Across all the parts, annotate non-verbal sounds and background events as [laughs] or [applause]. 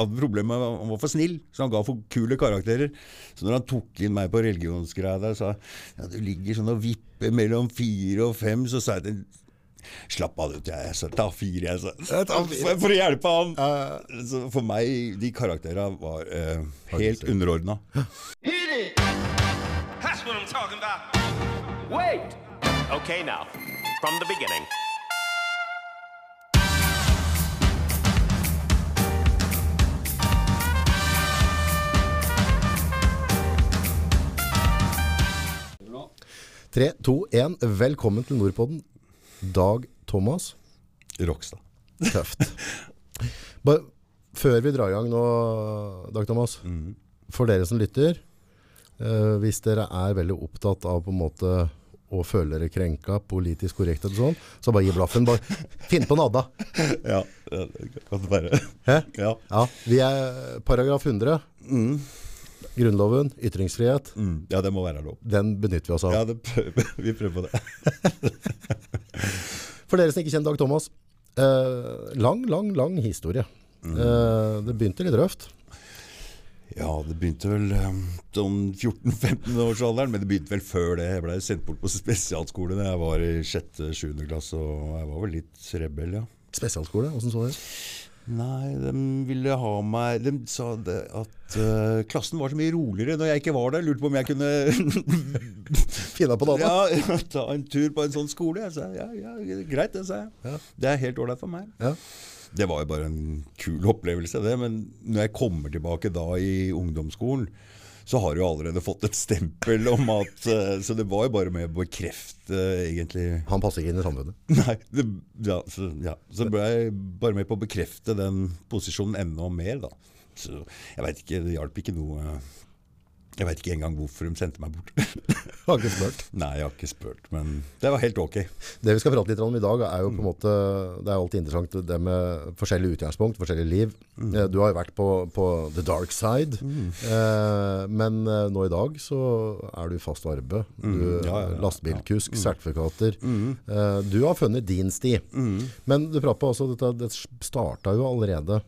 hadde problemer med Han var for snill, så han ga for kule karakterer. Så når han tok inn meg på religionsgreia der, sa ja, du ligger sånn og vipper mellom fire og fem, så sa jeg til Slapp av, du. Jeg sa ta fire, jeg. sa. For, for å hjelpe han. Så for meg, de karakterene var eh, helt underordna. That's what I'm talking about. Wait! Okay, now, from the beginning. Tre, to, én. Velkommen til Nordpodden. Dag Thomas. Rockstad. Tøft. Bare, før vi drar i gang nå, Dag Thomas. For dere som lytter, eh, hvis dere er veldig opptatt av på en måte å føle dere krenka, politisk korrekt og sånn, så bare gi blaffen. Bare finn på en Adda. Ja, du bare. Hæ? Ja. Ja, vi er paragraf 100. Grunnloven, ytringsfrihet. Mm, ja, det må være lov. Den benytter vi oss av. Ja, det prøver, [laughs] vi prøver på det. [laughs] For dere som ikke kjenner Dag Thomas, eh, lang, lang, lang historie. Eh, det begynte litt røft. Ja, det begynte vel um, sånn 14-15-årsalderen, men det begynte vel før det. Jeg ble sendt bort på spesialskole da jeg var i 6.-7. klasse, og jeg var vel litt rebell, ja. Spesialskole, hvordan så det? Nei, de ville ha meg De sa det at uh, klassen var så mye roligere når jeg ikke var der. Lurte på om jeg kunne [laughs] Finne på noe annet? ja, ta en tur på en sånn skole. Jeg sa ja, ja, greit, det sa jeg. Ja. Det er helt ålreit for meg. Ja. Det var jo bare en kul opplevelse, det. Men når jeg kommer tilbake da i ungdomsskolen, så har du allerede fått et stempel om at eh, Så det var jo bare med å bekrefte, egentlig Han passer ikke inn i samfunnet. [laughs] Nei, det, ja, så, ja. så ble jeg bare med på å bekrefte den posisjonen enda mer, da. Så jeg veit ikke, det hjalp ikke noe Jeg veit ikke engang hvorfor de sendte meg bort. [laughs] jeg Har ikke spurt. Nei, jeg har ikke spurt, men det var helt ok. Det vi skal prate litt om i dag, er jo på en måte Det er alltid interessant det med forskjellige utgangspunkt, forskjellige liv. Mm. Du har jo vært på, på the dark side, eh, men eh, nå i dag så er du fast arbeid. Du Ja, ja, ja. Lastebilkusk, sertifikater. Eh, du har funnet din sti. Men du prater på også, dette, det starta jo allerede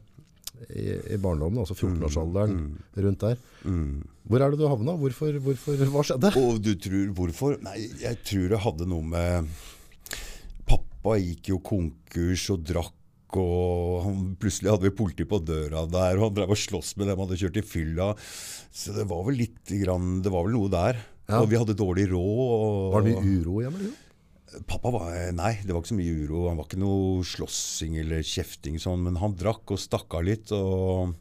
i, i barndommen, altså 14-årsalderen, rundt der. Hvor er det du havna? Hvorfor, hvorfor, hva skjedde? Og du tror hvorfor? Nei, jeg tror det hadde noe med Pappa gikk jo konkurs og drakk. Og han, plutselig hadde vi politi på døra der, og han drev og sloss med dem hadde kjørt i fylla. Så det var vel litt grann, Det var vel noe der. Ja. Og vi hadde dårlig råd. Var det mye uro hjemme? Liksom? Pappa var Nei, det var ikke så mye uro. Han var ikke noe slåssing eller kjefting sånn, men han drakk og stakk av litt. Og,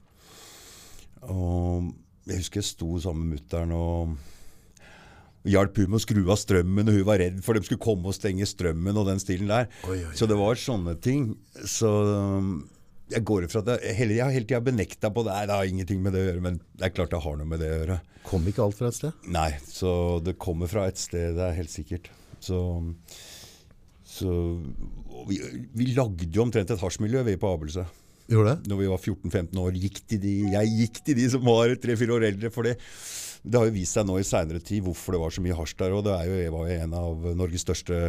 og jeg husker jeg sto sammen med mutter'n og hjalp hun med å skru av strømmen, og hun var redd for de skulle komme og stenge strømmen og den stilen der. Oi, oi, Så det var sånne ting. Så um, jeg går ifra at jeg, jeg har hele tida benekta på det. Nei, det har ingenting med det å gjøre, men det er klart det har noe med det å gjøre. Kom ikke alt fra et sted? Nei, så det kommer fra et sted, det er helt sikkert. Så, så vi, vi lagde jo omtrent et hasjmiljø vi på Abelse. Gjorde det? Når vi var 14-15 år, gikk til de, jeg gikk til de som var 3-4 år eldre. For det, det har jo vist seg nå i seinere tid hvorfor det var så mye hasj der. Og det er jo, jeg var jo en av Norges største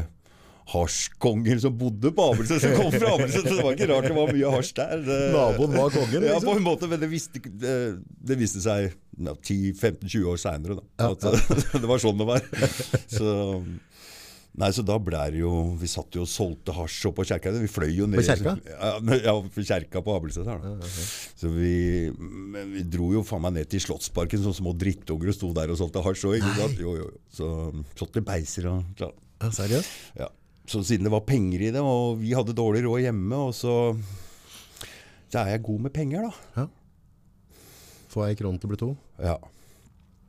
hasjkonger som bodde på Abelse, som kom fra Abelse. Så det var ikke rart det var mye hasj der. Det, Naboen var kongen, Ja, liksom. på en måte, men det viste, det, det viste seg ja, 10-15-20 år seinere Ja, at [laughs] det var sånn det var. Så, nei, så da ble det jo Vi satt jo og solgte hasj oppå på kjerka. Vi fløy jo ned På kjerka? Ja, ja på kjerka på Abelset her, da. Så vi, men vi dro jo faen meg ned til Slottsparken som små drittunger og sto der og solgte hasj òg. Jo, jo, jo. Så solgte beiser og klar. Ja, seriøst? Ja. Så siden det var penger i det, og vi hadde dårlig råd hjemme, og så Så er jeg god med penger, da. Ja. Få ei krone til å bli to. Ja.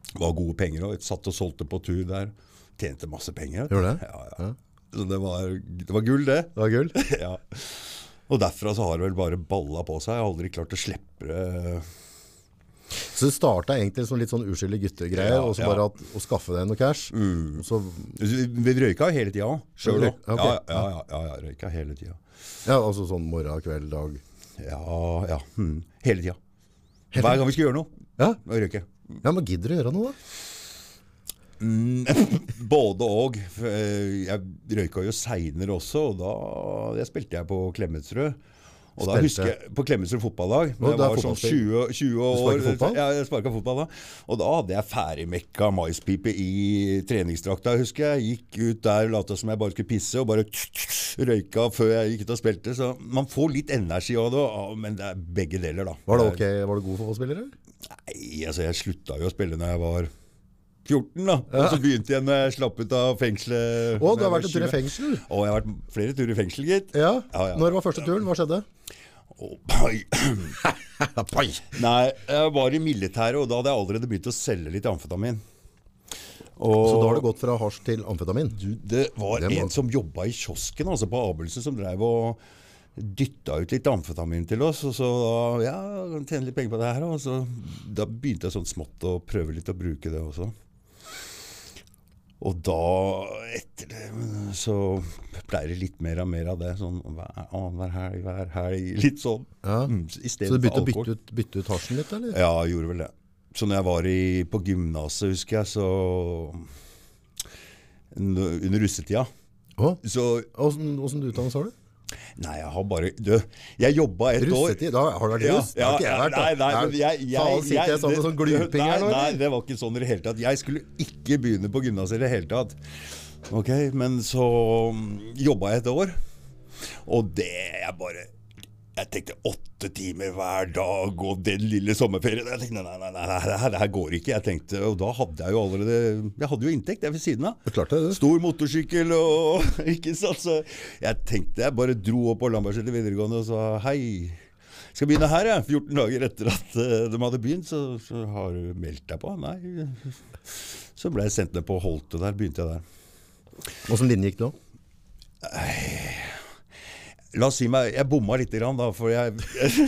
Det var gode penger òg. Satt og solgte på tur der. Tjente masse penger. Gjorde det? Ja, ja. Så det var, det var gull, det. Det var gull. [laughs] ja. Og derfra så har det vel bare balla på seg. Jeg har aldri klart å slippe det. Så det starta egentlig som litt sånn uskyldig guttegreier, Ja, og så bare at, å skaffe deg noe cash. Og Så, Vi røyka hele tida òg. Sjøl òg. Ja, ja, ja, ja, røyka hele tida. ja, altså sånn morgen, kveld, dag. Ja, ja. Mm. Hele tida. Hver gang vi skulle gjøre noe, Ja, røyke. ja men gidder du å gjøre noe, da? Både og. Jeg røyka jo seinere også, og da jeg spilte jeg på Klemetsrud. Og da Spilte- husker jeg På Klemetsrud fotballag. Da jeg det var sånn fotballspill. 20, 20 år. sparket fotball? Ja, jeg sparka fotball da. Og da hadde jeg ferdigmekka maispipe i treningsdrakta, husker jeg. Gikk ut der, lata som jeg bare skulle pisse, og bare røyka før jeg gikk ut og spilte. Så man får litt energi av det, men det er begge deler, da. Var det ok? Var du god fotballspiller? eller? Nei, altså jeg slutta jo å spille når jeg var 14, da. Og så begynte jeg når jeg slapp ut av fengselet. Å, du har vært en tur i fengsel? Å, jeg har vært flere turer i fengsel, gitt. Ja. Ja, ja. Når var første turen? Hva skjedde? Oh. [laughs] Nei, jeg var i militæret, og da hadde jeg allerede begynt å selge litt amfetamin. Og Så da har det gått fra hasj til amfetamin? du, det var Det må- en som jobba i kiosken, altså på Abelsen, som drev og dytta ut litt amfetamin til oss. Og så ja, tjene litt penger på det her. Og så, da begynte jeg sånn smått å prøve litt å bruke det også. Og da, etter det, så pleier det litt mer og mer av det. Sånn hver- annenhver helg, hver helg. [laughs] Litt sånn. Ja. Mm, Så du begynte å bytte ut, bytte ut hasjen litt, eller? Ja, jeg gjorde vel det. Så når jeg var i, på gymnaset, husker jeg, så Under russetida Åh? Så åssen utdannelse har du? Nei, jeg har bare Du, jeg jobba et år. Russetid? Da har du vært Ja, russ? Det ja, har ikke jeg vært. da. nei, nei, men jeg, jeg, Faen, sitter jeg sånn med sånn gluping her nå? Nei, nei, det var ikke sånn i det hele tatt. Jeg skulle ikke begynne på gymnaset i det hele tatt. Ok, Men så mm, jobba jeg et år, og det jeg bare Jeg tenkte åtte timer hver dag og den lille sommerferien. Jeg tenkte nei, nei, nei, nei det, her, går ikke. Jeg tenkte, Og da hadde jeg jo allerede Jeg hadde jo inntekt jeg ved siden av. Det klarte klart det. Stor motorsykkel og [laughs] Ikke sant? Så jeg tenkte jeg bare dro opp på Lambertseter videregående og sa hei. Skal begynne her, jeg. 14 dager etter at eh, de hadde begynt, så, så har du meldt deg på? Nei. Så ble jeg sendt ned på Holte der. Begynte jeg der. Åssen linje gikk det da? La oss si meg, jeg bomma litt, grann, da, for jeg,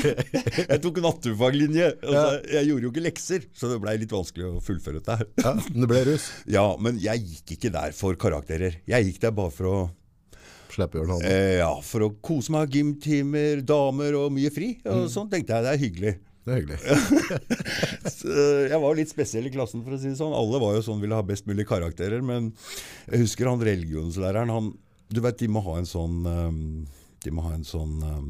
[laughs] jeg tok naturfaglinje. Altså, jeg gjorde jo ikke lekser, så det blei litt vanskelig å fullføre dette. Ja, men det ble russ. [laughs] Ja, men jeg gikk ikke der for karakterer. Jeg gikk der bare for å Slippe Jørn Halden. Eh, ja, for å kose meg. Gymtimer, damer og mye fri. Og sånn tenkte jeg det er hyggelig. Det er hyggelig. [laughs] Jeg var litt spesiell i klassen, for å si det sånn. Alle var jo sånn, ville ha best mulig karakterer. Men jeg husker han religionslæreren. Han, du vet, de må ha en sånn um, De må ha en sånn um,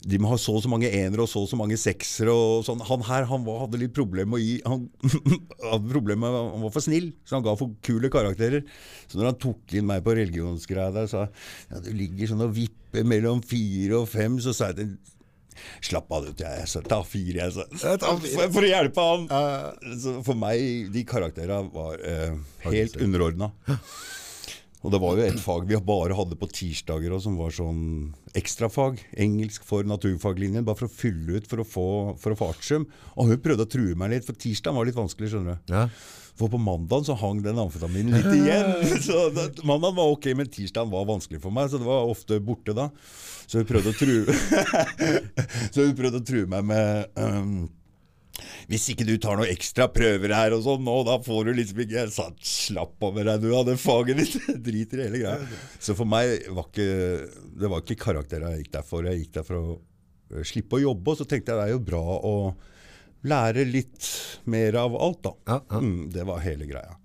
de må ha så og så mange enere og så og så mange seksere. og sånn. Han her han var, hadde litt problemer med å gi Han [laughs] hadde problemer med Han var for snill, så han ga for kule karakterer. Så når han tok inn meg på religionsgreia der, sa ja, du ligger sånn og vipper mellom fire og fem. Så sa jeg til Slapp av, du. Jeg sa ta fire, jeg sa. For, for å hjelpe han. Så for meg, de karakterene var eh, helt underordna. Og det var jo et fag vi bare hadde på tirsdager og som var sånn ekstrafag. Engelsk for naturfaglinjen, bare for å fylle ut for å få, for å få artium. Og hun prøvde å true meg litt, for tirsdag var litt vanskelig, skjønner du. Ja. For på mandagen så hang den amfetaminen litt igjen. [laughs] Så det, Mandagen var ok, men tirsdagen var vanskelig for meg, så det var ofte borte da. Så hun prøvde å true [laughs] Så hun prøvde å true meg med um, hvis ikke du tar noen ekstra prøver her og sånn nå, da får du liksom ikke Jeg sa slapp av med deg, du hadde faget ditt. [laughs] Driter i hele greia. Så for meg var ikke Det var ikke karakterer jeg gikk der for. Jeg gikk der for å eh, slippe å jobbe, og så tenkte jeg det er jo bra å lære litt mer av alt, da. Ja, ja. Mm, det var hele greia.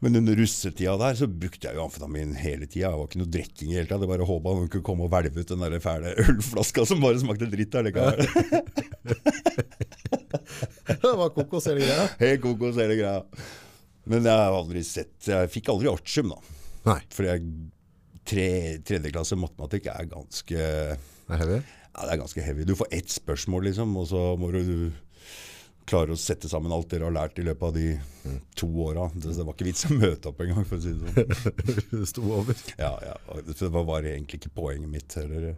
Men under russetida der så brukte jeg jo amfetamin hele tida. Det var ikke noe drikking i det hele tatt. Jeg bare håpa noen kunne komme og hvelve ut den der fæle ølflaska som bare smakte dritt allikevel. [laughs] [laughs] [laughs] Det var kokos hele greia. Helt kokos hele greia. Men jeg har aldri sett Jeg fikk aldri artium, da. Nei, Fordi jeg tre, tredje klasse matematikk er ganske Ja, det er heavy. det er ganske heavy. Du får ett spørsmål, liksom, og så må du klare å sette sammen alt dere har lært i løpet av de to åra. Det, det var ikke vits å møte opp engang, for å si det sånn. [laughs] Det sto over. Ja, ja. Det var egentlig ikke poenget mitt heller.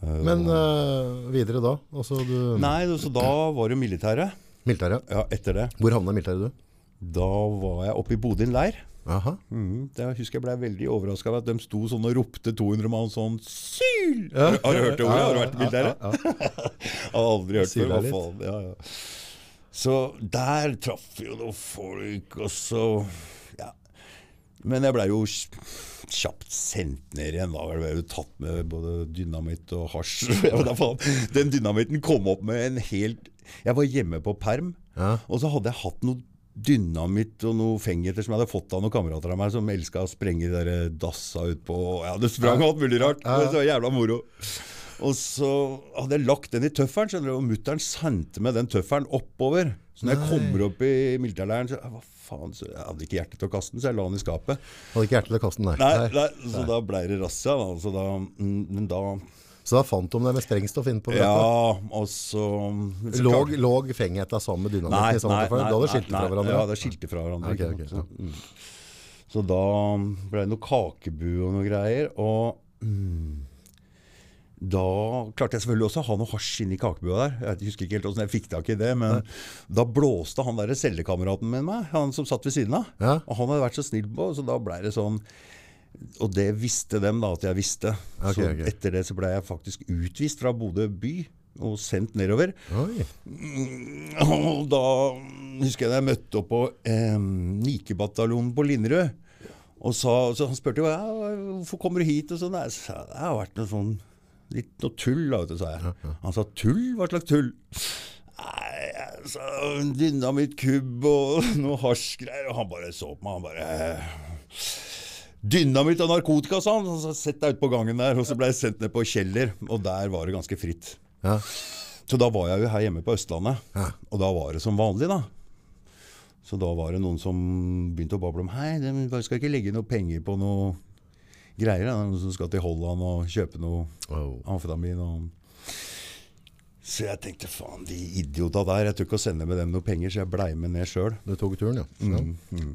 Men uh, videre da? Altså du Nei, så da var det militæret. Militæret. Ja, etter det. Hvor havna militæret du? Da var jeg oppe i Bodin leir. Aha. Mm, det jeg husker jeg ble veldig overraska over at de sto sånn og ropte 200 mann sånn Syl! Har, har du hørt det ordet? Har du vært i militæret? [laughs] Har aldri hørt Syler det. Litt. Ja, ja. Så der traff vi jo noen folk, og så Ja. Men jeg blei jo kjapt sendt ned igjen. Da Jeg ble jo tatt med både dynamitt og hasj. [laughs] Jeg. Den dynamitten kom opp med en helt Jeg var hjemme på perm, Ja. og så hadde jeg hatt noe dynamitt og noe fengeter som jeg hadde fått av noen kamerater av meg som elska å sprenge de der dassa ut på Ja, det sprang alt mulig rart. Det var jævla moro. Og så hadde jeg lagt den i tøffelen, skjønner du, og mutter'n sendte meg den tøffelen oppover. Så når jeg kommer opp i militærleiren, så hva faen, så jeg hadde ikke hjerte til å kaste den, så jeg la den i skapet. Hadde ikke hjerte til å kaste den, nei. Nei, nei, så da ble det razzia, da. Så da, mm, da Så da fant de det med sprengstoff inne på Ja, og så, så Låg, låg fenghetta sammen med Nei, dynamitten nei, tøffel? nei, Da hadde nei, skilt fra nei, hverandre? Ja, det skilte fra hverandre. Okay, okay? Så, mm. så da ble det noe kakebu og noe greier. Og mm, da klarte jeg selvfølgelig også å ha noe hasj inni kakebua der. Jeg husker ikke helt hvordan jeg fikk tak i det, men da blåste han der cellekameraten med meg, han som satt ved siden av. Ja. Og han hadde vært så snill på, så da ble det sånn Og det visste dem da at jeg visste. Okay, så okay. etter det så ble jeg faktisk utvist fra Bodø by og sendt nedover. Oi. Og da husker jeg da jeg møtte opp på eh, Nikebataljonen på Linderud. Og sa, så han spurte jo ja, hvorfor kommer du hit. og sånn. Sa det har vært noe sånn litt noe tull, da, sa jeg. Han sa tull? Hva slags tull? Nei, altså, dynamittkubb og [laughs] noe hasjgreier. Og han bare så på meg. Han bare Dynamitt og narkotika, sa han. Så Sett deg ut på gangen der. Og så ble jeg sendt ned på Kjeller, og der var det ganske fritt. Ja. Så da var jeg jo her hjemme på Østlandet, Ja. og da var det som vanlig, da. Så da var det noen som begynte å bable om Hei, de skal ikke legge noe penger på noe greier. Da. Noen som skal til Holland og kjøpe noe oh. amfetamin. Og... Så jeg tenkte faen, de idiota der. Jeg tør ikke å sende med dem noe penger, så jeg blei med ned sjøl. Du tok turen, ja. Mm. ja.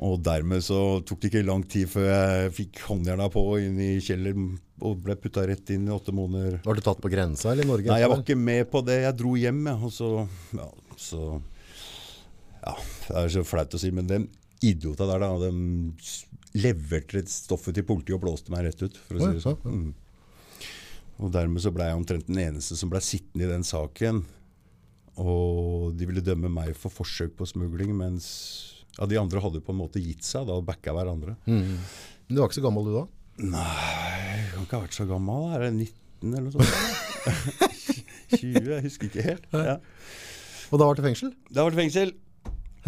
Og dermed så tok det ikke lang tid før jeg fikk håndjerna på inn i Kjeller og ble putta rett inn i åtte måneder. Var du tatt på grensa eller i Norge? Nei, jeg var ikke med på det. Jeg dro hjem, jeg. Og så, ja, så Ja, det er så flaut å si, men de idiota der, da, de leverte stoffet til politiet og blåste meg rett ut, for å si det sånn. Mm. Og dermed så ble jeg omtrent den eneste som ble sittende i den saken. Og de ville dømme meg for forsøk på smugling, mens ja, de andre hadde på en måte gitt seg da og backa hverandre. Men Du var ikke så gammel du da? Nei, jeg kan ikke ha vært så gammel. Er det 19 eller noe sånt? [laughs] 20, jeg husker ikke helt. Ja. Og da var det fengsel? Da var det fengsel.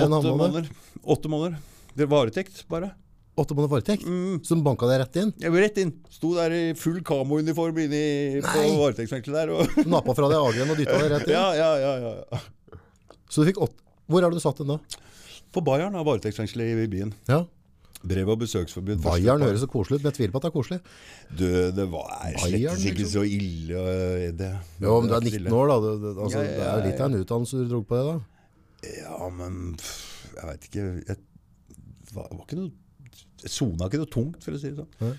En Åtte måneder. Åtte måneder. Det varetekt, bare. Åtte måneder varetekt? Mm. Som banka deg rett inn? Jeg ble rett inn. Sto der i full kamouniform inne i- på varetektsfengselet der. Og Nappa fra deg ageren og dytta deg rett inn? [laughs] ja, ja, ja, ja. Så du fikk åtte Hvor er det du satt den da? På Bayern av varetektsfengselet i byen. Ja. Brev og besøksforbud. Bayern høres så koselig ut, men jeg tviler på at det er koselig. Du, det var slett ikke liksom? så ille. Det, Jo, men du er 19 år, da. Det, det, altså, Ja, ja, det er jo litt av en utdannelse du dro på det, da. Ja, men jeg veit ikke jeg, Det var, var ikke noe sona ikke noe tungt, for å si det sånn.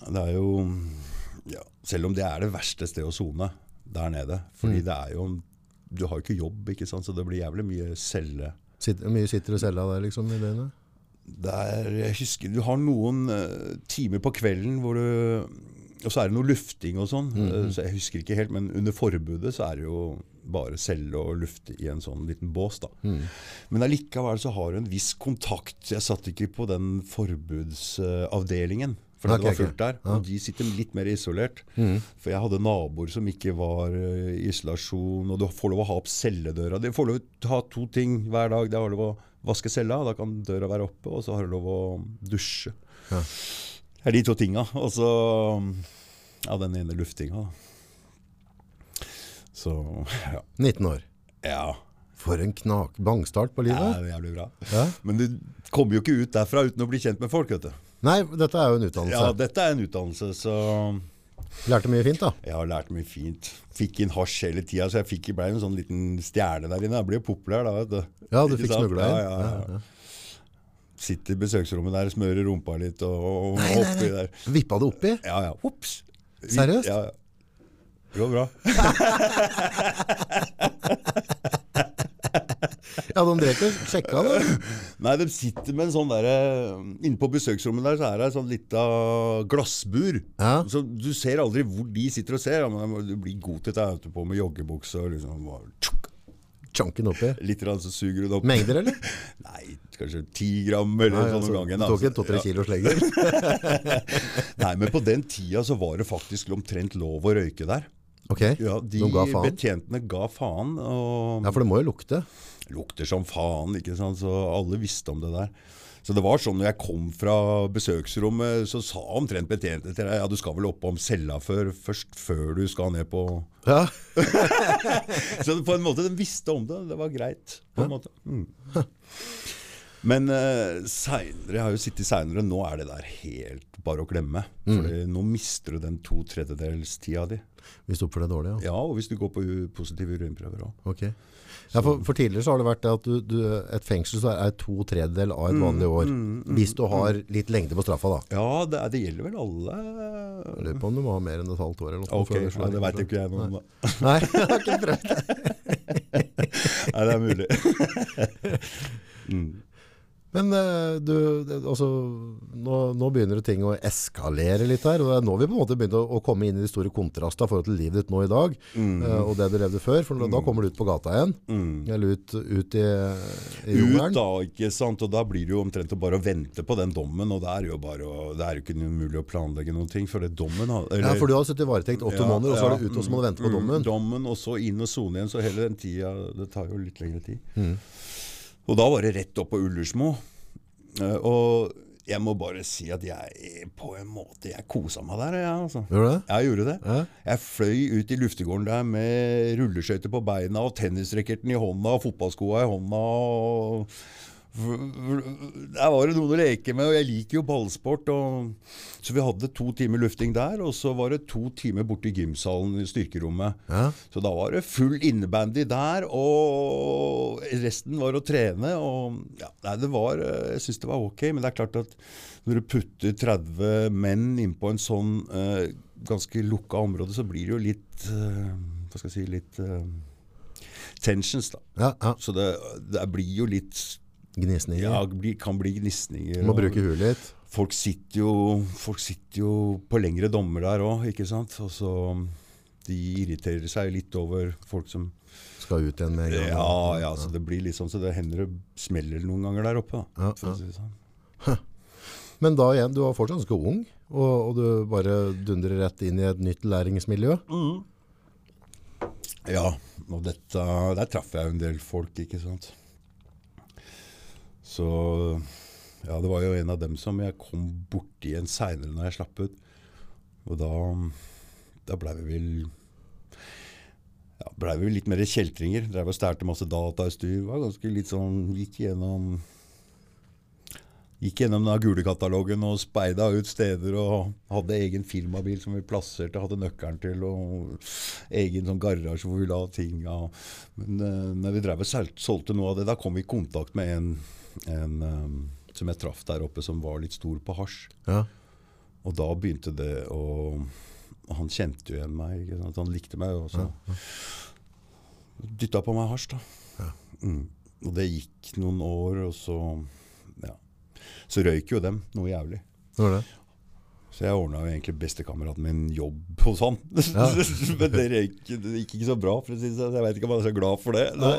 Det er jo ja, Selv om det er det verste stedet å sone der nede. Mm. Fordi det er jo Du har jo ikke jobb, ikke sant? så det blir jævlig mye celle. Sitter, mye sitter og cella der, liksom, i døgnet? Det er, jeg husker Du har noen uh, timer på kvelden hvor du Og så er det noe lufting og sånn. Mm, eh, Så jeg husker ikke helt, men under forbudet så er det jo bare selge og lufte i en sånn liten bås, da. Mm. Men allikevel så har du en viss kontakt. Jeg satt ikke på den forbudsavdelingen. For det var fullt der. Mm. Og de sitter litt mer isolert. For jeg hadde naboer som ikke var eh, i isolasjon. Og du får lov å ha opp celledøra. Du får lov å ha to ting hver dag. Det har lov å vaske cella, da kan døra være oppe. Og så har du lov å dusje. Ja. Det er de to tinga. Og så ja, den ene luftinga, da. Så ja. 19 år. ja. For en knak bangstart på Ja, livet. det er jævlig bra. Ja. Men du kommer jo ikke ut derfra uten å bli kjent med folk, vet du. Nei, dette er jo en utdannelse. Ja, dette er en utdannelse, så Lærte mye fint, da. jeg har lært mye fint. Fikk inn hasj hele tida, så jeg fikk ble en sånn liten stjerne der inne. Jeg ble jo populær da, vet du. Ja, du fikk smugla inn. Ja, ja, ja. Sitter i besøksrommet der, smører rumpa litt og, og Nei, hopper nei, der. Vippa det oppi? Ja, ja. Ops. Seriøst? Ja, ja. Det går bra. [laughs] Ja, de drev ikke sjekka det. Nei, de sitter med en sånn derre Inne på besøksrommet der så er det en sånn lita glassbur. Ja. Så du ser aldri hvor de sitter og ser. Ja, Men du blir god til dette på med joggebukse og liksom bare tjuk, Chunken oppi. Litt rann, så suger du det opp. Mengder, eller? [laughs] Nei, kanskje ti gram eller Nei, sånn altså, gangen. tok en to-tre Ja. lenger. [laughs] Nei, men på den tida så var det faktisk omtrent lov å røyke der. Ok, Ja, De, de ga betjentene ga faen. Og Ja, for det må jo lukte. lukter som faen, ikke sant. Så alle visste om det der. Så det var sånn når jeg kom fra besøksrommet, så sa omtrent betjentene til deg ja, du skal vel oppom cella før, først før du skal ned på Ja. [laughs] Så på en måte, de visste om det. Det var greit. på en måte. Mm. Men uh, seinere, jeg har jo sittet seinere, nå er det der helt bare å glemme. For nå mister du den to tredjedelstida di. Hvis du oppfører deg dårlig, ja. Ja, og hvis du går på positive urinprøver òg. Ok. Ja, for, for tidligere så har det vært at du, du, et fengsel så er to tredjedel av et vanlig år. Hvis du har litt lengde på straffa, da. Ja, det, det gjelder vel alle Jeg lurer på om du må ha mer enn et halvt år eller noe. Ok, før ja, det veit ikke jeg noe om. da. Nei, [laughs] jeg har ikke prøvd det. [laughs] Nei, det er mulig. [laughs] Men eh, du, altså, nå, nå begynner ting å eskalere litt her, og Nå har vi på en måte begynt å, å komme inn i de store kontrastene i forhold til livet ditt nå i dag, eh, og det du levde før, for da kommer du ut på gata igjen, eller ut, ut i, i Ut da, ikke sant? Og da blir det jo omtrent bare å vente på den dommen, og det er jo bare å, det er jo ikke mulig å planlegge noen ting, for det dommen har- Ja, for du har sittet i varetekt åtte Ja, måneder, og så er du det ut, og så må du vente på mm, dommen. Dommen, og så inn og sone igjen, så hele den tida, det tar jo litt lengre tid. Mm. Og da var det rett opp på Ullersmo. Eh, og jeg må bare si at jeg på en måte, jeg kosa meg der, jeg altså. Gjorde det? Jeg gjorde det. Ja. Jeg fløy ut i luftegården der med rulleskøyter på beina og tennisracketen i hånda og fotballskoa i hånda. og der var det noen å leke med, og jeg liker jo ballsport. Og, så vi hadde to timer lufting der, og så var det to timer borte i gymsalen i styrkerommet. Ja. Så da var det full innebandy der, og resten var å trene. Og ja, nei, det var, eh, jeg syns det var ok, men det er klart at når du putter 30 menn innpå en sånn eh, ganske lukka område, så blir det jo litt eh, Hva skal jeg si Litt eh, tensions, da. Ja, ja. Så det, det blir jo litt Gnisninger. Ja, bli, kan bli gnisninger. Må og- bruke huet litt. folk sitter jo, folk sitter jo på lengre dommer der òg, ikke sant. Og så De irriterer seg litt over folk som Skal ut igjen med en gang. Ja, ja, så det blir litt sånn så det hender det smeller noen ganger der oppe. Da, Ja, si det sånn. [laughs] Men da igjen, du var fortsatt ganske ung, og, og du bare dundrer rett inn i et nytt læringsmiljø. Ja, og dette, der traff jeg en del folk, ikke sant. Så ja, det var jo en av dem som jeg kom borti igjen seinere når jeg slapp ut. Og da, da blei vi vel ja, blei vi litt mer kjeltringer. Drev og stjal masse datautstyr. Var ganske litt sånn Gikk gjennom Gikk gjennom den gulekatalogen og speida ut steder og hadde egen firmabil som vi plasserte, hadde nøkkelen til og egen sånn garasje hvor vi la ting. Ja. Men uh, når vi drev og solgte noe av det, da kom vi i kontakt med en, en um, som jeg traff der oppe, som var litt stor på hasj. Ja. Og da begynte det å Han kjente jo igjen meg, han likte meg. Og så dytta på meg hasj, da. Mm. Og det gikk noen år, og så Ja. Så røyk jo dem noe jævlig. Det var det. Så jeg ordna egentlig bestekameraten min jobb hos [laughs] han. Men det, gikk, det gikk ikke så bra, for å si det sånn. Jeg vet ikke om han er så glad for det. nå.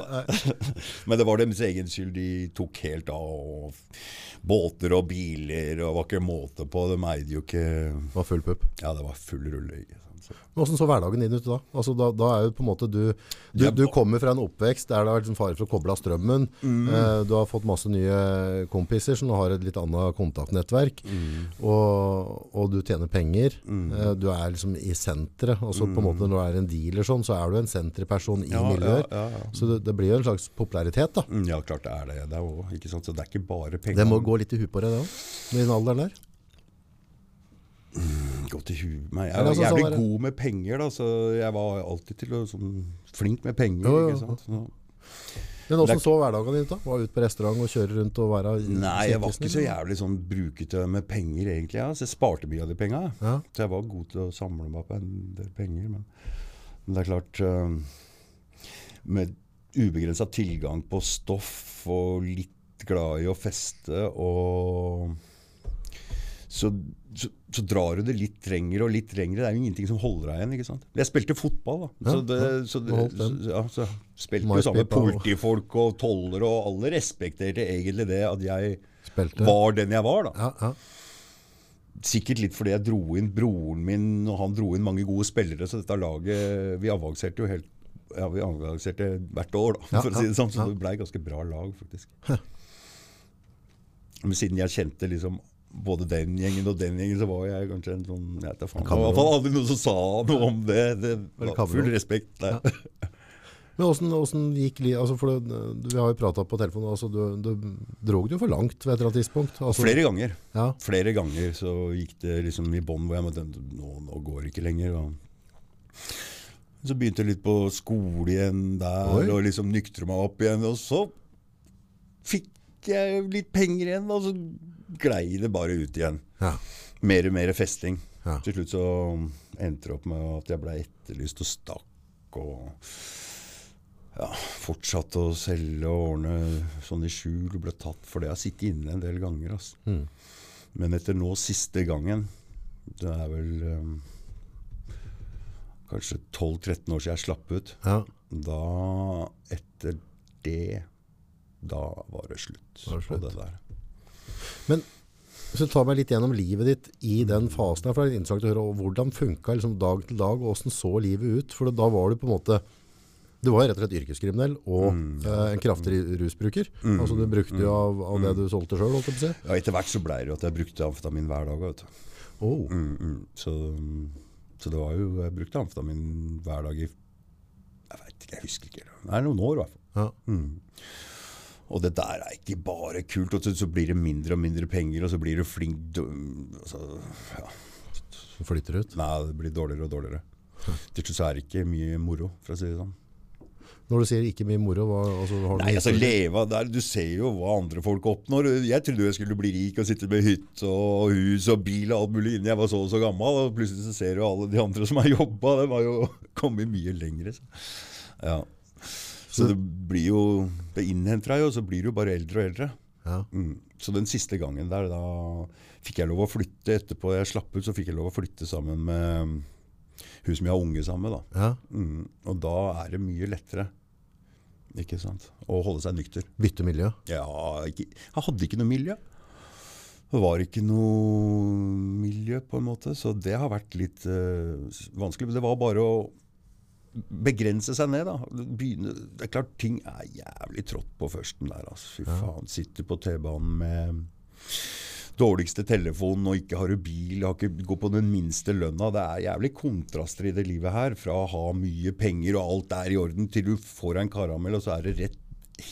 [laughs] Men det var deres egen skyld. De tok helt av. Og båter og biler, og var ikke måte på. De eide jo ikke Det var full pupp. Ja, det var full rulle. Men Hvordan så hverdagen din ut da? Altså, da? Da er jo på en måte du, du, du kommer fra en oppvekst der det har vært liksom fare for å koble av strømmen. Mm. Eh, du har fått masse nye kompiser som har et litt annet kontaktnettverk. Mm. Og, og du tjener penger. Eh, du er liksom i senteret. Altså på en måte Når du er en dealer, sånn, så er du en senterperson i Mm. Ja, miljøer. ja, ja. Så det, det blir jo en slags popularitet. da. Mm, Ja, klart det er det. det er også? Så det er ikke bare penger. Det må gå litt i huet på deg, det òg, med den alderen der. Gå i huet meg. Jeg var altså, jævlig sånn god med penger, da, så jeg var alltid til å sånn, flink med penger. Jo, jo, sant? Så, Men er- så hverdagen din ut? da? Var ut på restaurant og kjøre rundt og være i nei, jeg var ikke så jævlig sånn brukete med penger, egentlig. Ja. Så jeg sparte mye av de penga. Ja. Så jeg var god til å samle meg på en del penger. Men, men det er klart uh, Med ubegrensa tilgang på stoff og litt glad i å feste og så, så, så drar du det litt lenger og litt lenger. Det er jo ingenting som holder deg igjen. ikke sant? Jeg spilte fotball, da. Så det, så det, ja, så spilte jo sammen med politifolk og tollere, og alle respekterte egentlig det at jeg Spilte. var den jeg var. da. Ja, ja. Sikkert litt fordi jeg dro inn broren min, og han dro inn mange gode spillere, så dette laget Vi avanserte jo helt ja, vi avanserte hvert år, da, Ja, for å si det sånn. Så ja, ja. det blei ganske bra lag, faktisk. Men siden jeg kjente liksom både den gjengen og den gjengen, så var jeg kanskje en sånn jeg vet faen. Det var i hvert fall aldri noen som sa noe om det. Det var full respekt. Ja. Men hvordan, hvordan gikk li... Altså, for det, vi har jo pratet på telefonen, altså, du, du drog det jo for langt ved et eller annet tidspunkt. Altså, Flere ganger. Ja, Flere ganger så gikk det liksom i bånn hvor jeg måtte nå, nå går det ikke lenger. Og så begynte jeg litt på skole igjen der, Oi. og liksom nyktre meg opp igjen. Og så fikk jeg litt penger igjen, og så glei det bare ut igjen. ja. Mer og mer festing. Ja. Til slutt så endte det opp med at jeg ble etterlyst og stakk. og ja, fortsatte å selge og ordne sånn i skjul. Ble tatt for det. Jeg har sittet inne en del ganger. Altså. Mm. Men etter nå siste gangen Det er vel um, kanskje 12-13 år siden jeg slapp ut. ja. Da, etter det Da var det slutt, Var det på det der. Men så ta meg litt gjennom livet ditt i den fasen her, for det er litt interessant å høre hvordan funka liksom dag til dag, og hvordan så livet ut? For da var du på en måte Du var jo rett og slett yrkeskriminell og eh, en kraftig rusbruker. Altså Du brukte jo av, av det du solgte sjøl, si. Ja, Etter hvert så blei det jo at jeg brukte amfetamin hver dag. Vet du. Oh. Mm, mm. Så, så det var jo Jeg brukte amfetamin hver dag i Jeg vet ikke, jeg husker ikke. Det er noen år, i hvert fall. Ja. Og det der er ikke bare kult. Og så, så blir det mindre og mindre penger, og så blir du flink du, altså, ja. Så flytter ut. Nei, det blir dårligere og dårligere. Til slutt så er det ikke mye moro, for å si det sånn. Når du sier ikke mye moro, hva, altså, har du Nei, altså leva leve der, Du ser jo hva andre folk oppnår. Jeg trodde jeg skulle bli rik og sitte med hytte og hus og bil og alt mulig innen jeg var så og så gammel. Og plutselig så ser du alle de andre som har [laughs] jobba. De har jo kommet mye lenger. Så. Ja. Så det blir jo Det innhenter deg jo, og så blir du bare eldre og eldre. Ja. Mm. Så den siste gangen der, da fikk jeg lov å flytte etterpå jeg slapp ut, så fikk jeg lov å flytte sammen med hun som jeg har unge sammen med. da. ja. Mm. Og da er det mye lettere. Ikke sant? Å holde seg nykter. Bytte miljø. Ja, ikke, jeg hadde ikke noe miljø. Det var ikke noe miljø, på en måte. Så det har vært litt uh, vanskelig. Men det var bare å begrense seg ned, da. Begynne, det er klart, ting er jævlig trått på førsten der. Altså. Fy faen. Sitter på T-banen med dårligste telefonen og ikke har du bil, har ikke, går på den minste lønna. Det er jævlig kontraster i det livet her. Fra å ha mye penger og alt er i orden, til du får en karamell, og så er det rett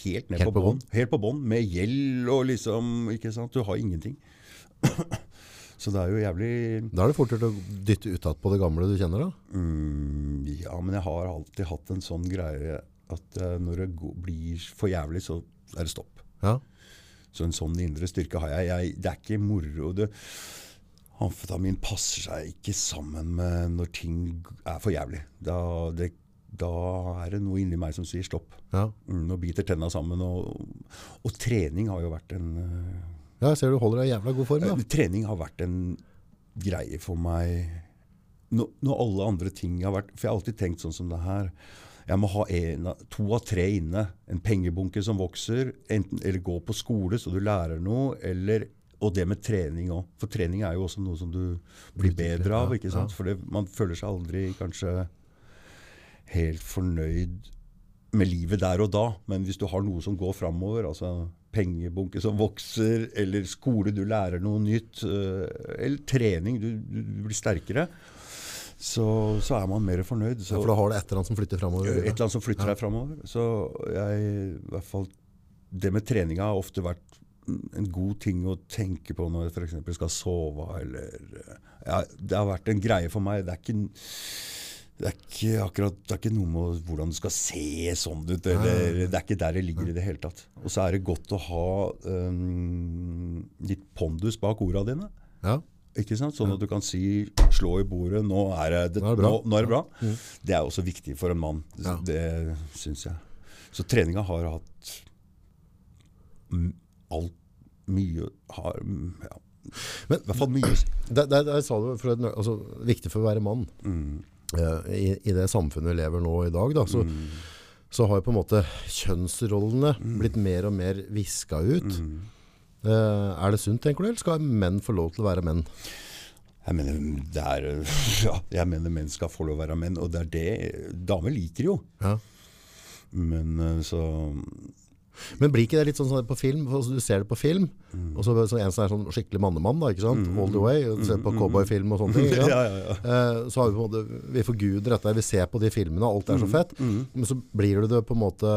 helt ned Helt på bånn. Helt på bånn, med gjeld og liksom Ikke sant. Du har ingenting. Så det er jo jævlig Da er det fortere å dytte utad på det gamle du kjenner, da. mm, Ja, men jeg har alltid hatt en sånn greie at eh, når det går, blir for jævlig, så er det stopp. Ja. Så en sånn indre styrke har jeg. jeg det er ikke moro. Det, amfetamin passer seg ikke sammen med når ting er for jævlig. Da, det, da er det noe inni meg som sier stopp. Ja. Mm, biter tenna sammen. Og, og trening har jo vært en øh, ja, jeg ser du holder deg i jævla god form, da. Eh, Trening har vært en greie for meg når, når alle andre ting har vært For jeg har alltid tenkt sånn som det her. Jeg må ha en, to av tre inne. En pengebunke som vokser, enten, eller gå på skole så du lærer noe, eller og det med trening òg. For trening er jo også noe som du blir bedre av. ikke sant? For det, man føler seg aldri kanskje helt fornøyd med livet der og da. Men hvis du har noe som går framover, altså pengebunke som vokser, eller skole du lærer noe nytt, øh, eller trening, du, du, blir sterkere, så, så er man mer fornøyd. Så, Ja, for da har du et eller annet som flytter framover. et eller annet som flytter deg framover. Så jeg, i hvert fall, det med treninga har ofte vært en god ting å tenke på når jeg f.eks. skal sove, eller ja, Det har vært en greie for meg. Det er ikke, det er ikke akkurat Det er ikke noe med hvordan du skal se sånn ut, eller Det er ikke der det ligger i det hele tatt. Og så er det godt å ha um, litt pondus bak orda dine. Ja. Ikke sant? Sånn at du kan si, slå i bordet, nå er det, Nå er det bra. Nå, nå er det, bra. Det er også viktig for en mann. Ja. Det syns jeg. Så treninga har hatt mm, alt mye har, mm, ja. Men- I hvert fall mye. [clears throat] Der, der, der sa du for altså, viktig for å være mann. Mm. Eh, i, I det samfunnet vi lever nå i dag, da, så, så har på en måte kjønnsrollene blitt mer og mer viska ut. Eh, er det sunt, tenker du, eller skal menn få lov til å være menn? Jeg mener, er, [laughs] ja, jeg mener menn skal få lov til å være menn, og det er det Damer liker jo. Ja. Men eh, så Men blir ikke det litt sånn, sånn på film? For du ser det på film, Mm. og så, så en som er sånn skikkelig mannemann, da, ikke sant? All the way, og ser på cowboyfilm og sånne ting. [laughs] Ja, ja, ja. Eh, så har vi på en måte, vi forguder dette, vi ser på de filmene, alt Mm, er så fett. Men så blir du det på en måte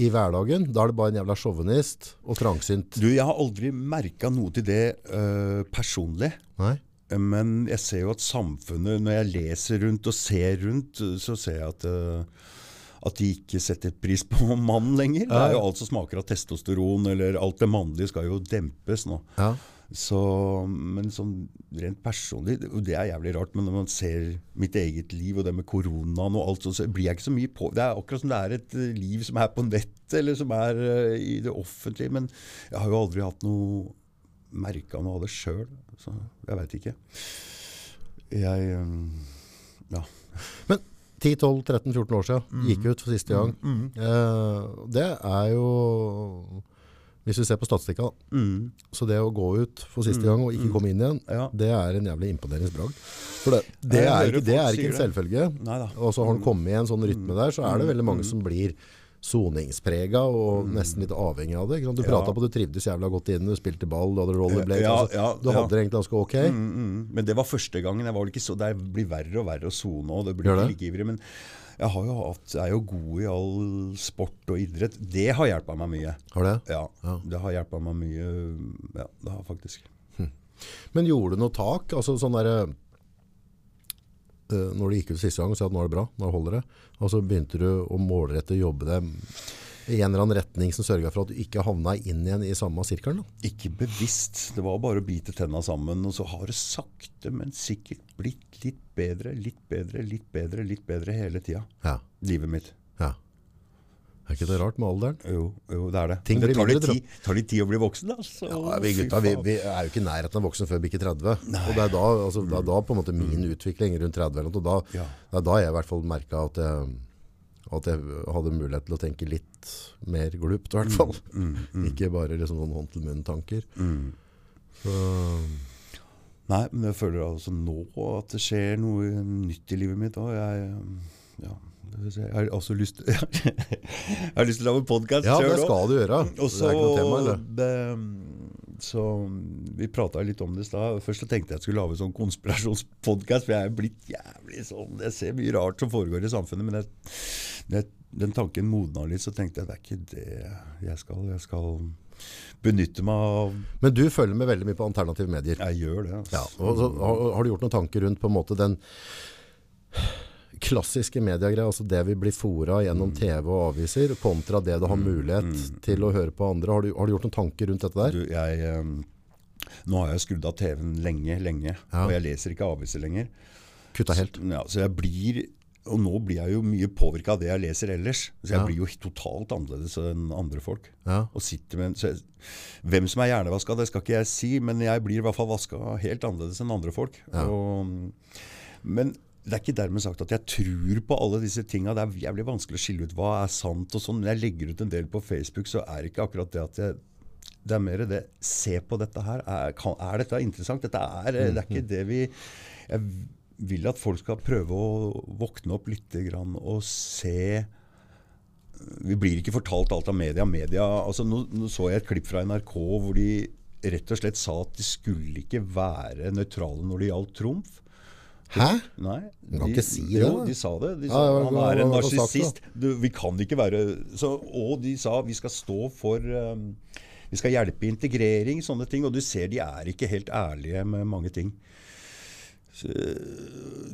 i hverdagen. Da er det bare en jævla sjåvinist og trangsynt. Du, jeg har aldri merka noe til det øh, personlig. Nei? Men jeg ser jo at samfunnet, når jeg leser rundt og ser rundt, så ser jeg at, øh, at de ikke setter pris på [laughs] mannen lenger. Det er jo alt som smaker av testosteron, eller alt det mannlige skal jo dempes nå. Ja. Så, men sånn rent personlig, det er jævlig rart, men når man ser mitt eget liv og det med koronaen og alt, så blir jeg ikke så mye på. Det er akkurat som det er et eh, liv som er på nettet, eller som er eh, i det offentlige. Men jeg har jo aldri hatt noe merka noe av det sjøl, så jeg veit ikke. Jeg eh, Ja. Men 10-12-13-14 år siden Mm. gikk ut for siste gang. Eh, det er jo Hvis vi ser på statistikken. Mm. Så det å gå ut for siste gang og ikke komme inn igjen, Ja. det er en jævlig imponerende bragd. For det, det, er, ikke, det er ikke en selvfølge. Og så har han kommet i en sånn rytme der, så er det veldig mange som blir soningsprega og nesten litt avhengig av det. Du Ja. prata på at du trivdes jævla godt inne, du spilte ball, du hadde rollerblade. Ja, altså, ja, du hadde det egentlig ganske ok. Mm, mm. Men det var første gangen. Var så, det blir verre og verre å sone, òg. det blir Gjør ikke like ivrig. Men jeg har jo hatt, er jo god i all sport og idrett. Det har hjelpa meg mye. Har det? Ja, Ja. det har hjelpa meg mye. Ja, det har faktisk. Men gjorde du noe tak? Altså sånn derre Når det gikk ut siste gang og sa at nå er det bra, nå holder det, og så begynte du å målrette jobbe deg i en eller annen retning som sørga for at du ikke havna inn igjen i samme sirkelen? Ikke bevisst. Det var bare å bite tenna sammen. Og så har det sakte, men sikkert blitt litt bedre, litt bedre, litt bedre, litt bedre hele tida. Ja. Livet mitt. ja. Er ikke det rart med alderen? Jo, jo, det er det. Ting Men det tar litt, tid, tar litt tid å bli voksen, da. Så, Ja, vi, gutta, vi, vi er jo ikke i nærheten av voksen før vi bikker 30. Og det er da, altså, det er da på en måte min utvikling rundt 30 eller noe, og da, Ja. det er da jeg i hvert fall merka at at jeg hadde mulighet til å tenke litt mer glupt, i hvert fall. Ikke bare liksom sånn hånd til munn-tanker. Så, Nei, men jeg føler altså nå at det skjer noe nytt i livet mitt òg. Jeg, ja, jeg har også lyst [laughs] Jeg har lyst til å lage podkast ja, det skal du gjøre. Og det så, er ikke noe tema, eller? det, så Vi prata litt om det i stad. Først så tenkte jeg jeg skulle lage sånn konspirasjonspodkast, for jeg er blitt jævlig sånn Jeg ser mye rart som foregår i samfunnet, men jeg, jeg, den tanken modna litt, så tenkte jeg det er ikke det jeg skal. Jeg skal benytte meg av Men du følger med veldig mye på alternative medier. Jeg gjør det. Altså. Ja, og så, har, har du gjort noen tanker rundt på en måte den klassiske mediegreier, altså det vi blir fora gjennom Mm. TV og aviser, kontra det du har mulighet til å høre på andre. Har du, har du gjort noen tanker rundt dette der? Du, jeg, eh, nå har jeg skrudd av TV-en lenge, lenge, Ja. og jeg leser ikke aviser lenger. Kutta helt. Ja, så jeg blir, og nå blir jeg jo mye påvirka av det jeg leser ellers. Så jeg Ja. blir jo totalt annerledes enn andre folk. Ja. Med så jeg, hvem som er hjernevaska, det skal ikke jeg si, men jeg blir i hvert fall vaska helt annerledes enn andre folk. Og, men det er ikke dermed sagt at jeg tror på alle disse tinga. Det er jævlig vanskelig å skille ut hva er sant og sånn. Når jeg legger ut en del på Facebook, så er det ikke akkurat det at jeg det er mer det Se på dette her. Er, kan, er dette interessant? Dette er, det er ikke det vi Jeg vil at folk skal prøve å våkne opp litt og se Vi blir ikke fortalt alt av media. media altså nå, nå så jeg et klipp fra NRK hvor de rett og slett sa at de skulle ikke være nøytrale når det gjaldt Trumf. Hæ? Nei. Du kan de, ikke si det, Jo, de sa det. De sa, ja, han er en narsissist. Vi kan ikke være så, Og de sa vi skal stå for um, Vi skal hjelpe integrering, sånne ting. Og du ser de er ikke helt ærlige med mange ting. Så,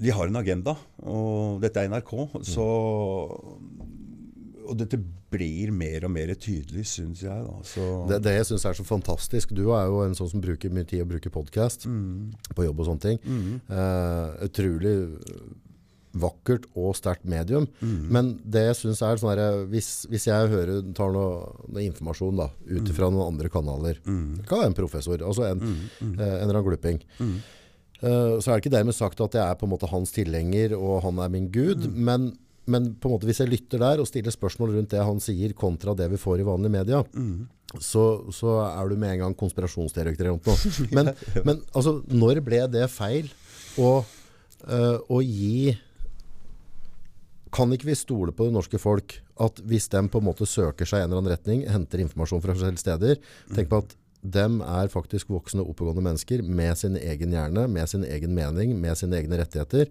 de har en agenda, og dette er NRK. Så Og dette blir mer og mer tydelig, syns jeg. Da. Så, Det, det jeg syns er så fantastisk Du er jo en sånn som bruker mye tid å bruke podkast på jobb og sånne ting. Eh, utrolig vakkert og sterkt medium. Men det jeg syns er sånn her, hvis, hvis jeg hører, tar noe, noe informasjon da, ut fra noen andre kanaler Det kan være en professor, altså en, uh, en eller annen glupping. Uh, så er det ikke dermed sagt at jeg er på en måte hans tilhenger og han er min gud, men, men på en måte hvis jeg lytter der og stiller spørsmål rundt det han sier kontra det vi får i vanlige media, så, så er du med en gang konspirasjonsteoretiker eller noe. [laughs] Men, men altså, når ble det feil å, uh, å gi kan ikke vi stole på det norske folk at hvis de på en måte søker seg i en eller annen retning, henter informasjon fra forskjellige steder, tenk på at dem er faktisk voksne, oppegående mennesker med sin egen hjerne, med sin egen mening, med sine egne rettigheter.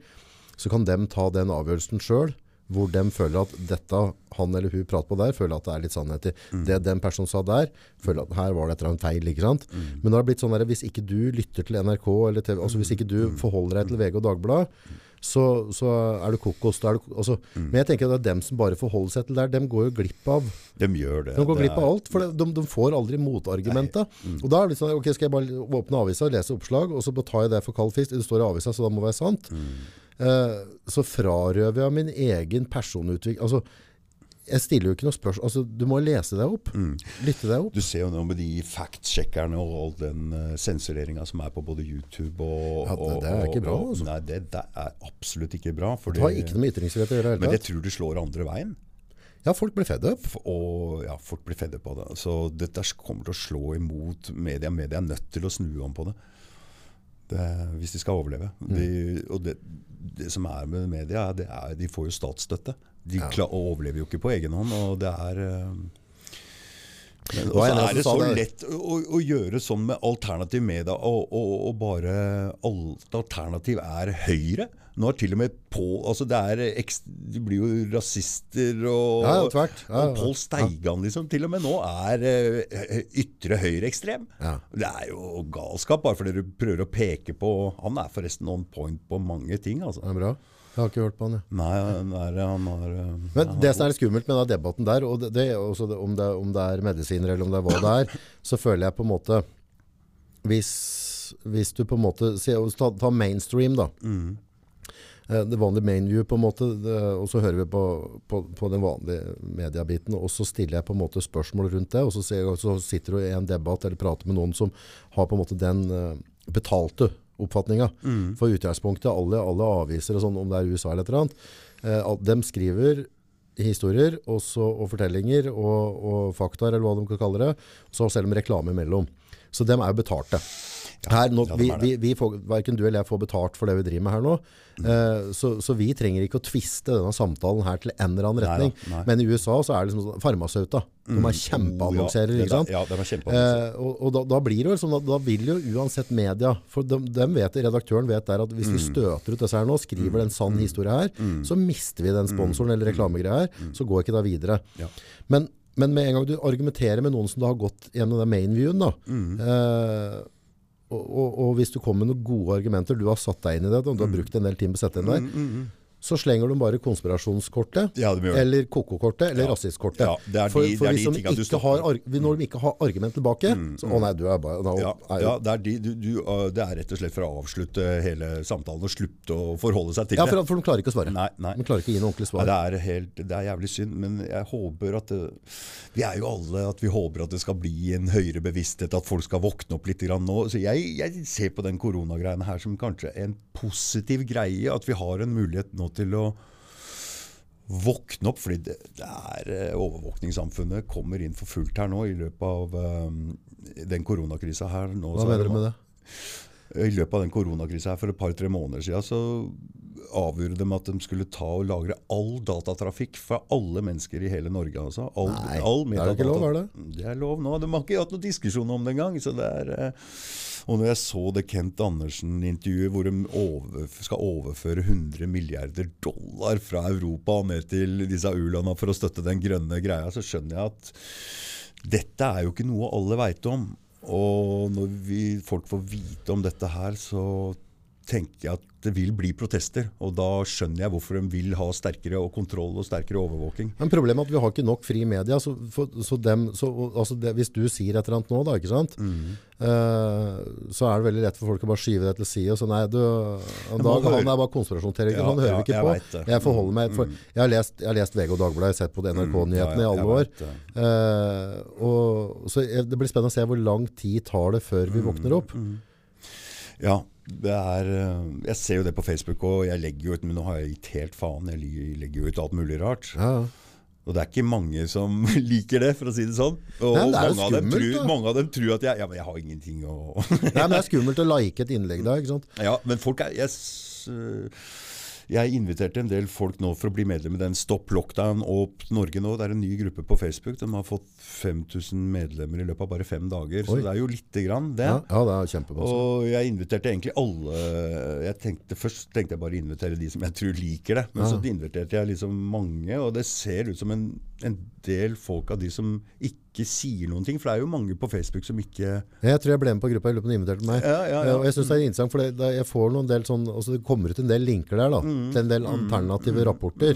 Så kan dem ta den avgjørelsen sjøl, hvor de føler at dette han eller hun prater på der, føler at det er litt sannhet i. Det den personen sa der, føler at her var det et eller annet feil. ikke sant? Men det har blitt sånn der, hvis ikke du lytter til NRK, eller TV, altså hvis ikke du forholder deg til VG og Dagbladet, så, så er du kokos. Er du, altså, Men jeg tenker at det er dem som bare forholder seg til det der, dem går jo glipp av De gjør det. de går Det glipp av alt, for de, de får aldri motargumentet. Og da er det litt sånn, ok, skal jeg bare åpne avisa, lese oppslag, og så tar jeg det for kald fisk. Det står i avisa, så da må det være sant. Eh, så frarøver jeg min egen personutvikling. Altså, jeg stiller jo ikke noe spørsmål. Altså, du må lese deg opp. Lytte deg opp. Du ser jo nå med de fact-sjekkerne og all den uh, sensureringa som er på både YouTube og Ja, det- det er ikke bra, og- altså. Nei, det, det er absolutt ikke bra. fordi- Det har ikke noe med ytringsfrihet å gjøre. men jeg tror det slår andre veien. Ja, folk blir fedde opp Og ja, folk blir fedde på det. Så dette kommer til å slå imot media. Media er nødt til å snu om på det. det hvis de skal overleve. Mm. De, og det, det som er med media, det er de får jo statsstøtte. De klar, overlever jo ikke på egen hånd. Og det er eh, og så er det så lett å, å, gjøre sånn med alternativ media, og, og, og bare alt alternativ er Høyre. Nå er til og med på, altså det er ekstra, De blir jo rasister og, Ja. Ja, ja, og Pål Steigan liksom, til og med nå er uh, ytre høyreekstrem. Ja. Det er jo galskap, bare fordi du prøver å peke på Han er forresten on point på mange ting, altså. Det er bra. Jeg har ikke hørt på han, jeg. Nei, han er, han har eh, Men det som er litt skummelt med den debatten der, og det, det, om, det, om det er medisiner eller om det er hva det er, [laughs] så føler jeg på en måte Hvis, hvis du på en måte se- Ta, ta mainstream, da. Mm. Det vanlige mainview, på en måte, og så hører vi på, på, på den vanlige mediebiten, og så stiller jeg på en måte spørsmål rundt det, og så, ser så sitter du i en debatt eller prater med noen som har på en måte den eh, betalte oppfatninga. For utgangspunktet, alle, alle aviser og sånn, om det er USA eller et eller annet, eh, de skriver historier og, og fortellinger og, og fakta, eller hva de kan kalle det, så selv om reklame imellom. Så dem er jo betalte. Her, nå, vi, vi, vi får, hverken du eller jeg får betalt for det vi driver med her nå, eh, så, så vi trenger ikke å tviste denne samtalen her til en eller annen retning. nei. Men i USA så er det liksom sånn, farmasauta, de er kjempeannonserer, Oh, ja, sant? Ja, de er kjempeannonserer. Eh, og og da, da blir det jo sånn at da vil jo uansett media, for de, de vet, redaktøren vet der at hvis Mm. vi støter ut disse her nå, skriver en sann historie her, så mister vi den sponsoren eller reklamegreia her, så går ikke det videre. Mm. Ja. Men, men med en gang du argumenterer med noen som da har gått gjennom den mainviewen da, Mm. Og, og, og hvis du kommer med noen gode argumenter, du har satt deg inn i det, og du Mm. har brukt en del tid på å sette inn der, så slenger de bare konspirasjonskortet, Ja, eller koko-kortet, eller Ja. rasistkortet. Ja, de- for for hvis de de ikke har, når de ikke har argument tilbake, så å nei, du er bare nå, Ja, er ja det, er de, du, du, det er rett og slett for å avslutte hele samtalen og slutte å forholde seg til Ja, det. for, for de klarer ikke å svare. Nei, nei. De klarer ikke å gi noe ordentlig Nei, svar. det, er helt, det er jævlig synd, men jeg håper at det, Vi er jo alle at vi håper at det skal bli en høyere bevissthet, at folk skal våkne opp litt grann nå. Så jeg, jeg ser på den koronagreiene her som kanskje en positiv greie. At vi har en mulighet nå til å våkne opp. Fordi det, det er eh, overvåkningssamfunnet kommer inn for fullt her nå i løpet av um, den koronakrisa her. Nå, Hva er mener du med det? i løpet av den koronakrisa her for et par-tre måneder siden, så avgjorde de at de skulle ta og lagre all datatrafikk fra alle mennesker i hele Norge. Altså. All, Nei, all det er jo ikke lov, er det? Det er lov nå. De har ikke hatt noen diskusjon om det engang. Så det er, eh, og når jeg så det Kent Andersen-intervjuet hvor de over, skal overføre 100 milliarder dollar fra Europa og ned til disse u-landa for å støtte den grønne greia, så skjønner jeg at dette er jo ikke noe alle veit om. Og når vi, folk får vite om dette her, så tenker jeg at det vil bli protester. Og da skjønner jeg hvorfor de vil ha sterkere og kontroll og sterkere overvåking. Men problemet er at vi har ikke nok fri media, så, for, så dem, så, altså det, hvis du sier et eller annet nå da, ikke sant? Mm. Uh, så er det veldig lett for folk å bare skyve det til side og så nei, du, Dag, han er bare konspirasjonsteoretiker, Ja, han hører ja, vi ikke jeg på. Jeg forholder meg, for jeg har lest, jeg har lest VG og Dagbladet, jeg har sett på NRK-nyhetene Mm, ja, i alle år. Uh. Og, så det blir spennende å se hvor lang tid tar det før Mm, vi våkner opp. Ja, det er eh, Jeg ser jo det på Facebook, og jeg legger jo ut Men nå har jeg gitt helt faen. Jeg legger jo ut alt mulig rart. Ja. Og det er ikke mange som [laughs] liker det, for å si det sånn. Og Nei, det mange, av dem tror, mange av dem tror at jeg Ja, men jeg har ingenting å Nei, men det er skummelt å like et innlegg da, ikke sant? Ja, men folk er jeg, Jeg inviterte en del folk nå for å bli medlem i den Stopp Lockdown Opp Norge nå. Det er en ny gruppe på Facebook. De har fått 5000 medlemmer i løpet av bare fem dager. Så det er jo lite grann, det. Ja, ja, det er kjempebra. Og jeg inviterte egentlig alle jeg tenkte, Først tenkte jeg bare å invitere de som jeg tror liker det. Men så inviterte jeg liksom mange, og det ser ut som en, en del folk av de som ikke sier noen ting. For det er jo mange på Facebook som ikke Jeg tror jeg ble med på gruppa. Jeg løpet om inviterte meg. Ja, ja, ja. Eh, Og jeg synes det er interessant, for det, jeg får noen del sånn, altså det kommer ut en del linker der da, Mm. til en del alternative rapporter,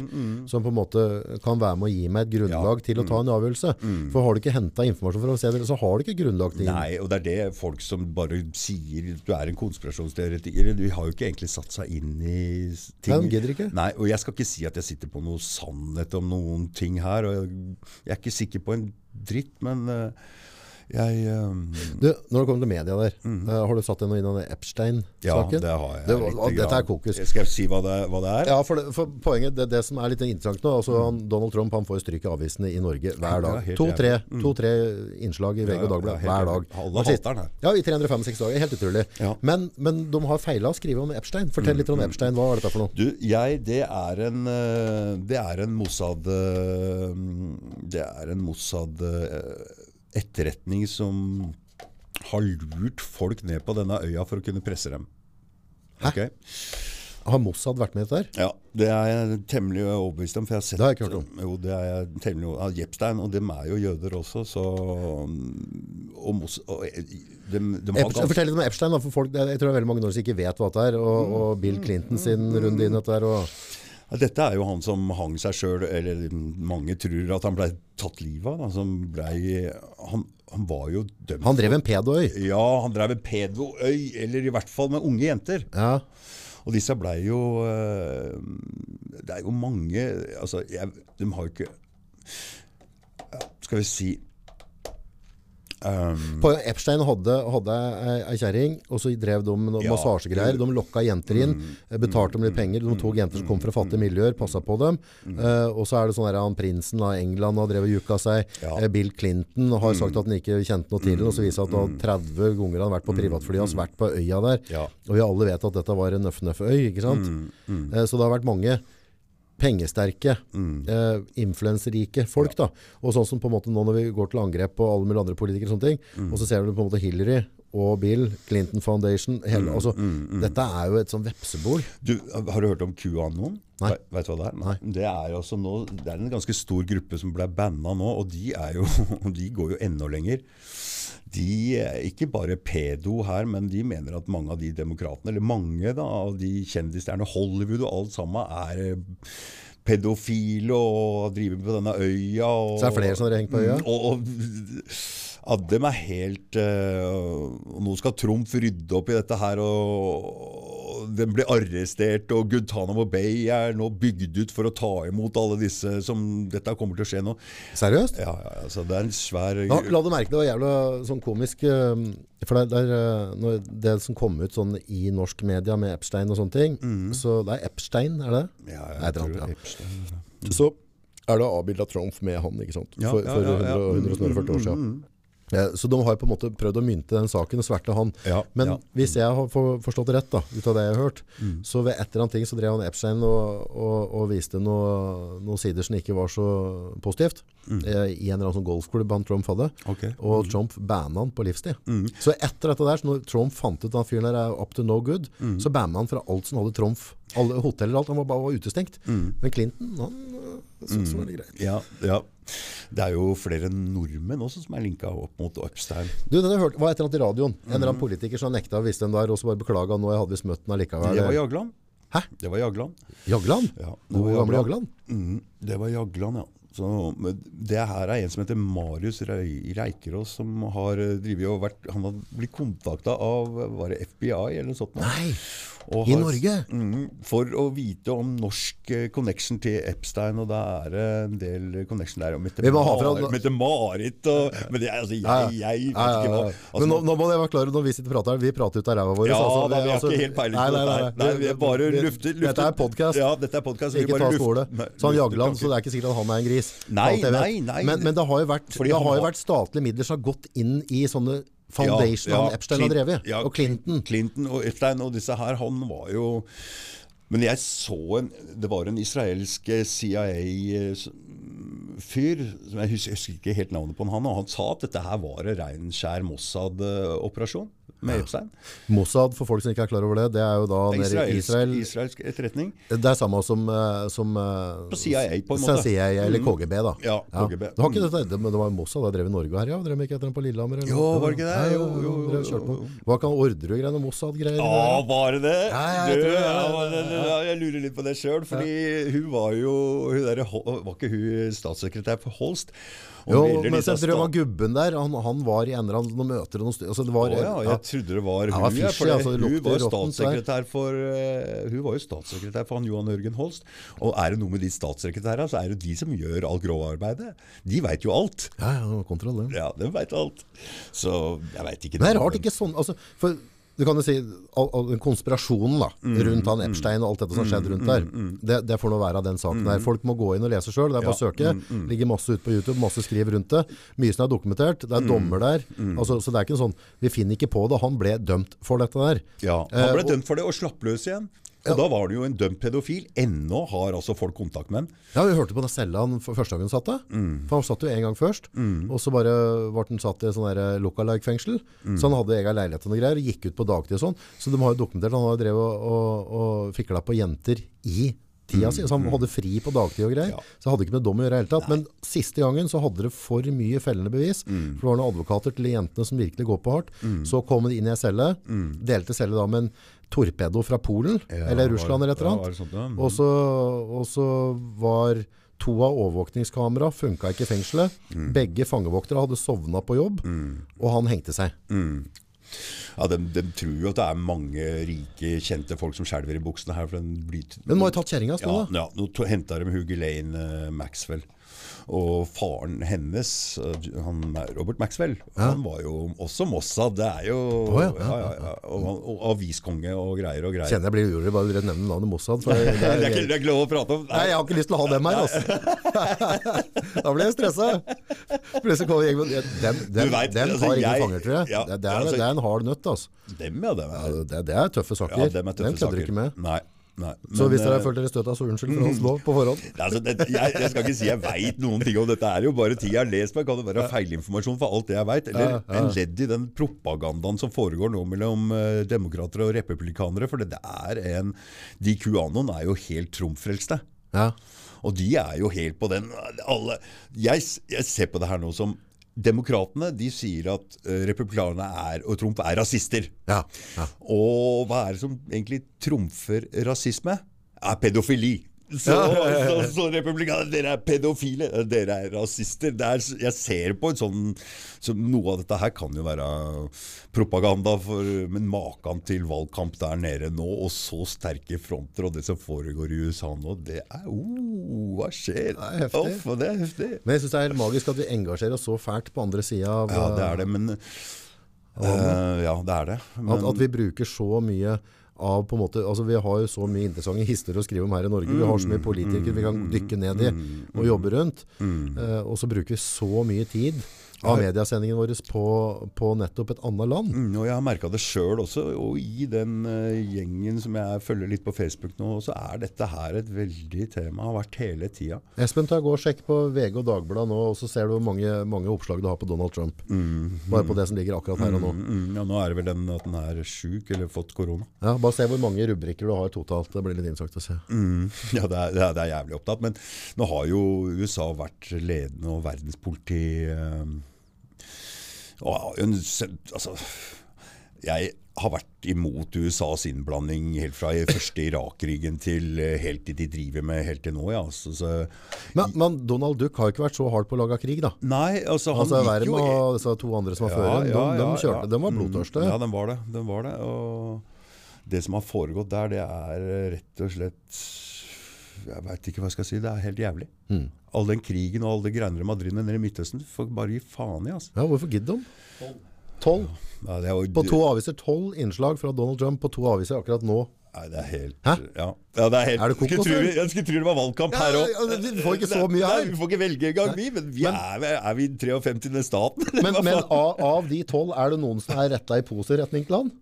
som på en måte kan være med å gi meg et grunnlag til å ta en avgjørelse. For har du ikke hentet informasjon for å se det, så har du ikke grunnlag til. Mm. Nei, og det er det folk som bare sier du er en konspirasjonsteoretiker. Du har jo ikke egentlig satt seg inn i ting. Nei, de gidder ikke. Nei, og jeg skal ikke si at jeg sitter på noe sannhet om noen ting her. Og jeg, jeg er ikke sikker på en dritt, men eh, jeg um... Du, når det kommer til media der, eh, har du satt deg noe inn i den Ja, Epstein-saken? det har jeg. Det var- dette er kokus. Skal jeg si hva det, hva det er? Ja, for, det, for poenget, det, det som er litt interessant nå, altså han, Donald Trump han får stryk i avisene i Norge hver dag. To-tre to-tre innslag i VG Ja, og ja, Dagbladet helt hver dag. Alle Og hater den her. Ja, i 365 dager. Helt utrolig. Ja. Men, men de har feila å skrive om Epstein. Fortell litt om Epstein. Hva er dette for noe? Du, jeg, det er en eh, Det er en Mossad eh, Det er en Mossad etterretning som har lurt folk ned på denne øya for å kunne presse dem. Okay. Har Mossad vært med i dette her? Ja, det er jeg temmelig overbevist om. For jeg har sett, Det har jeg ikke hørt om. Jo, det er jeg temmelig overbevist ja, Jepstein, og dem er jo jøder også, så Og, Moss, og de, dem har Epstein, fortell litt om Epstein. Da, for folk, jeg tror det er veldig mange som ikke vet hva det er. Og, og Bill Clinton sin runde inn dette her. Og, Ja, dette er jo han som hang seg sjøl, eller mange tror at han blei tatt livet av. blei han, han var jo dømt han drev en pedoøy. Ja, han drev en pedoøy, eller i hvert fall med unge jenter. Ja. Og disse blei jo eh, Det er jo mange Altså, jeg, de har jo ikke Skal vi si um, På Epstein hadde, hadde ei, kjerring, og så drev de med Ja. massasjegreier. De lokka jenter inn, eh, betalte dem litt penger. De tok jenter som kom fra fattige miljøer, passa på dem. Uh, og så er det sånn der, han prinsen av England har drevet og jukka seg. Ja. Eh, Bill Clinton har sagt at han ikke kjente noe til det, og så viser det at han 30 ganger han har vært på privatflyet hans, vært på øya der. Ja. Og vi alle vet at dette var en nøff-nøff-øy, ikke sant? Uh, så det har vært mange pengesterke, eh, influenserike folk. da. Og sånn som på en måte nå når vi går til angrep på alle mulige andre politikere, og sånne ting, og så ser du på en måte Hillary og Bill, Clinton Foundation hele, altså, Dette er jo et sånn vepsebol. Du, Har du hørt om QAnon? Nei. Vet du hva det er? Det er, altså nå, det er en ganske stor gruppe som ble banna nå, og de, er jo, [laughs] de går jo enda lenger. De ikke bare pedo her, men de mener at mange av de demokratene, eller mange da, av de kjendisstjernene, Hollywood og alt sammen, er eh, pedofile og driver på denne øya. Og, Så er det flere som har hengt på øya? Mm, Og, og at dem er helt uh, nå skal Trumf rydde opp i dette her, og den ble arrestert, og Guantanamo Bay er nå bygd ut for å ta imot alle disse som Dette kommer til å skje nå. Seriøst? Ja, ja, altså det er en svær Ja, la du merke det var jævla sånn komisk eh, For det, er, eh, når det som kom ut sånn i norsk media med Epstein og sånne ting Så det er Epstein, er det? Ja, jeg Nei, det er tror annet, ja. Epstein. Så er det avbildet Trump med han, ikke sant? Ja, For, for ja, ja. 100, 140 år siden. Eh, Så de har på en måte prøvd å mynte den saken og sverte han. Ja, Men ja. hvis jeg har for, forstått rett, da, ut av det jeg har hørt, Mm. så ved et eller annet ting så drev han Epstein og, og, og viste noe- noen sider som ikke var så positivt. Eh, I en eller annen sånn golfklubb han Trump hadde. Okay. Og Mm. Trump banna han på livstid. Så etter dette der, så når Trump fant ut at han fyren der er up to no good, Mm. så banna han fra alt som hadde Trump. Alle hoteller og alt. Han var bare var utestengt. Mm. Men Clinton, han øh, syntes det var greit. Ja, ja. Det er jo flere nordmenn også som er linka opp mot Epstein. Du, den jeg hørt, var et eller annet i radioen. En eller annen politiker som nekta å vise den der, og så bare beklaga nå, jeg hadde visst møtt den allikevel. Det var Jagland. Hæ? Det var Jagland. Jagland? Ja, det var gamle Jagland. Mhm, det var Jagland, ja. Så, det her er en som heter Marius Rei- Reikerås, som har eh, vært Han har blitt kontakta av var det FBI eller noe sånt. Nei! Og I har- Norge? Mm, for å vite om norsk eh, connection til Epstein, og da er det en del connection der. Mette-Marit og Men det er altså, jeg, jeg vet ikke hva altså, Men nå, nå må jeg være klar når vi sitter og prater her, vi prater ut av ræva vår. ja, altså, da, vi har altså- ikke helt peiling Nei, på nei, nei, her. Nei, vi bare lufter, lufter. Dette er podcast. Ja, dette er podcast. Ikke ta skole. Så han Jagland, så det er ikke sikkert at han er en gris. Nei, nei, nei. Men, men det har jo vært, det har jo vært statlige midler som har gått inn i sånne foundation han Epstein har drevet. ja, og Clinton. Clinton og Epstein og disse her, han var jo Men jeg så en Det var en israelsk CIA-fyr som Jeg husker, jeg husker ikke helt navnet på han, og han sa at dette her var en rein skjær Mossad-operasjon med Epstein. Mossad, for folk som ikke er klar over det, det er jo da nede i Israelsk, Israel. israelsk etterretning. Det er samme som, eh, som eh, På CIA, på en måte. Mm. CIA, eller KGB, da. Ja, KGB. Det var ikke det, det, men det var Mossad, det drev i Norge her, ja. Drev ikke etter den på Lillehammer? eller Jo, var det ikke det? Jo, jo, jo, på. jo. Hva kan Orderud-greiene, Mossad-greier? Ja, var det det? Jeg lurer litt på det sjøl. Fordi hun var jo hun der, Var ikke hun statssekretær for Holst? Jo, men så jeg tror det var gubben der, han, han var i en eller annen møter noen styr, altså det var, Å ja, ja. jeg trodde det var Ja, hun. det ja, fishy, for det- altså, det hun var statssekretær for uh, Hun var jo statssekretær for han Johan Ørgen Holst. Og er det noe med de statssekretærene, så er det de som gjør alt grovarbeidet. De veit jo alt. Ja, ja, det kontroll det. Ja, de veit alt. Så jeg veit ikke. Det er rart ikke sånn, altså, for du kan jo si, all, all, konspirasjonen da, Mm, rundt han Epstein og alt dette som har skjedd rundt der, det, det får nå være av den saken der. her. Folk må gå inn og lese selv, det er bare å søke. Ligger masse ut på YouTube, masse skriv rundt det. Mye som er dokumentert, det Mm. er dommer der. Altså, så det er ikke sånn, vi finner ikke på det, han ble dømt for dette der. Ja, Eh, Han ble og- dømt for det og slapp løs igjen. Og da var det jo en dømt pedofil. Ennå har altså folk kontakt med ham. Ja, vi hørte på den cella han første gang han satt der. Mm. For han satt jo en gang først, og så bare ble han satt i sånn lookalike-fengsel. Mm. Så han hadde egen leilighet og greier, og gikk ut på dagtid og sånn. Så de har jo dokumentert, han har drevet og, og, og fikla på jenter i tida si. Han hadde fri på dagtid og greier. Mm. Ja. Så hadde ikke med dom å gjøre i hele tatt. Men siste gangen så hadde det for mye fellende bevis. Mm. For det var noen advokater til de jentene som virkelig går på hardt. Så kom han inn i ei celle, delte celle da med en torpedo fra Polen, Ja, eller Russland eller et eller annet. ja? Og så, og så var to av overvåkningskamera funka ikke i fengselet. Mm. Begge fangevoktere hadde sovna på jobb, og han hengte seg. Ja, de, de tror jo at det er mange rike, kjente folk som skjelver i buksene her. For den blir Men må jo tatt kjerringa, ja, ja, nå henta de Hugh Lane eh, Maxwell. Og faren hennes, eh, han Robert Maxwell, han var jo også Mossad. Det er jo oh, ja, ja, ja, ja, ja, og, og aviskonge og greier og greier. Kjenner jeg blir urolig bare dere nevner navnet Mossad. For det, [laughs] er, ikke, det er ikke lov å prate om. Nei, jeg har ikke lyst til å ha dem her, altså. [laughs] da blir jeg stressa. Plutselig kommer gjengen Den, den, vet, den altså, tar ingen fanger, tror jeg. ja, det, det, er, altså- det er en hard nøtt, altså. Dem, ja. Dem Ja, er, det, er tøffe saker. ja, dem er tøffe den kødder ikke med. Nei, nei. Så hvis dere eh, har følt dere støta, så unnskyld for oss nå [laughs] på forhånd. Altså, det, jeg, jeg skal ikke si jeg veit noen ting om dette. er jo bare ting jeg har lest meg. Kan det være feilinformasjon for alt det jeg veit? Eller Ja, ja. en ledd i den propagandaen som foregår nå mellom uh, demokrater og republikanere? For det er en De QAnon er jo helt trumfrelste. Ja. Og de er jo helt på den alle, jeg, jeg ser på det her nå som Demokratene de sier at uh, republikanerne er, og Trump er rasister. Ja. ja. Og hva er det som egentlig trumfer rasisme? Er pedofili. Så, så, så republikanerne, dere er pedofile, dere er rasister. Er, jeg ser på en sånn så Noe av dette her kan jo være propaganda, for, men maken til valgkamp der nede nå, og så sterke fronter, og det som foregår i USA nå, det er oh, Hva skjer? Det er heftig. Uff, det er heftig. Men jeg syns det er helt magisk at vi engasjerer oss så fælt på andre sida av Ja, det er det, men uh, Ja, det er det. Men, At, at vi bruker så mye av på en måte, altså Vi har jo så mye interessante historier å skrive om her i Norge. Vi har så mye politikere vi kan dykke ned i og jobbe rundt. Uh, og så bruker vi så mye tid av mediasendingen vår på, på nettopp et annet land. Mm, og jeg har merka det sjøl også, og i den uh, gjengen som jeg følger litt på Facebook nå, så er dette her et veldig tema, har vært hele tida. Espen, ta gå og sjekk på VG og Dagbladet nå, og så ser du hvor mange, mange oppslag du har på Donald Trump. Bare på det som ligger akkurat her og nå. Mm, ja, nå er det vel den at den er sjuk eller fått korona. Ja, bare se hvor mange rubrikker du har totalt. Det blir litt interessant å se. Mm, [laughs] ja, det er, det, er, det er jævlig opptatt. Men nå har jo USA vært ledende og verdenspoliti eh, og altså, Jeg har vært imot USAs innblanding helt fra første Irak-krigen til eh, helt til de driver med helt til nå. Ja. Så, så, Men, men Donald Duck har ikke vært så hard på å lage krig, da. nei, altså han Altså gikk jo og disse to andre som var før ja, de, de, kjørte, de var blodtørste. Mm, Ja, de var det. De var det. Og det som har foregått der, det er rett og slett Jeg veit ikke hva jeg skal si. Det er helt jævlig. Mm. All den krigen og alle de greiene de har drevet med nede i Midtøsten, får bare gi faen i. altså. Ja, hvorfor gidder de? Tolv. Ja, det jo, På to aviser, tolv innslag fra Donald Trump på to aviser akkurat nå. Nei, det er helt Hæ? Ja, ja det er helt Er det kokos, skulle tro. Jeg skulle tro det var valgkamp Ja, her òg. ja, vi får ikke så mye her. Vi får ikke velge engang, vi. Men vi er, er vi 53. staten? Men, men av, av de tolv, er det noen som er retta i positiv retning til han?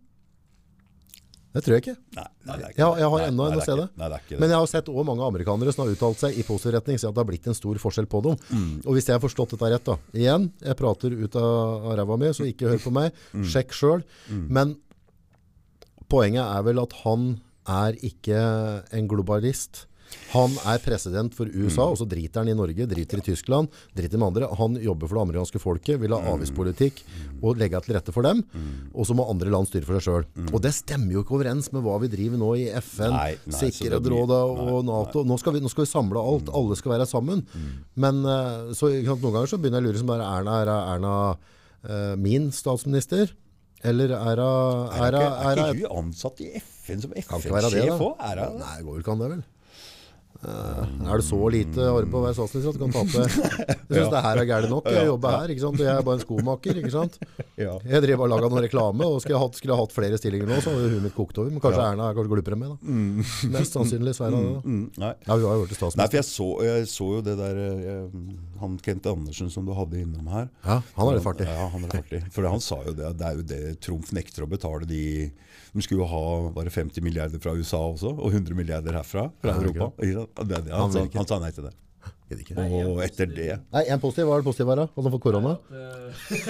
Det tror jeg ikke. Nei, nei, ikke Jeg, har- jeg har ennå en å se det. Nei, det er ikke det. Men jeg har sett også mange amerikanere som har uttalt seg i positiv retning, så det har blitt en stor forskjell på dem. Mm. Og hvis jeg har forstått dette rett da, igjen, jeg prater ut av, ræva mi, så ikke hør på meg, [laughs] Mm. sjekk selv. Men poenget er vel at han er ikke en globalist. Han er president for Mm. USA, og så driter han i Norge, driter i Tyskland, driter med andre. Han jobber for det amerikanske folket, vil ha Mm. avgiftspolitikk og legge til rette for dem. Og så må andre land styre for seg selv. Og det stemmer jo ikke overens med hva vi driver nå i FN, Mm. Sikkerhetsrådet og NATO. Nå skal, vi, nå skal vi samle alt. Mm. Alle skal være sammen. Men eh, så, noen ganger så begynner jeg å lure som bare Erna, er Erna eh, min statsminister? Eller er hun Er, er, ikke, hun- er er, hun- ikke hun ansatt i FN som FN-sjef òg? Er? Nei, det går vel ikke an det, vel? Eh, er det så lite arbeid på å være statsminister at du kan tape? [laughs] Jeg syns det her er gærent nok. Jeg jobber her, ikke sant? jeg er bare en skomaker. ikke sant? Jeg driver og lager noe reklame, og skulle jeg hatt, skulle jeg hatt flere stillinger nå, så hadde huet mitt kokt over. Men kanskje Erna er kanskje glupere med, da. Mest sannsynlig Sverre. er da. Mm, nei. Ja, hun har jo vært Nei, for jeg så, jeg så jo det der eh, Han Kent Andersen som du hadde innom her. Ja, han er litt fartig. Ja, han er fartig. For han sa jo det. Det er jo det Trumf nekter å betale de De skulle jo ha bare 50 milliarder fra USA også, og 100 milliarder herfra. Fra Ja, Europa. Ikke? Det, det, Han sa, han sa nei til det. Og etter det Nei, en positiv. Hva er det positive her, da? Hadde han fått korona?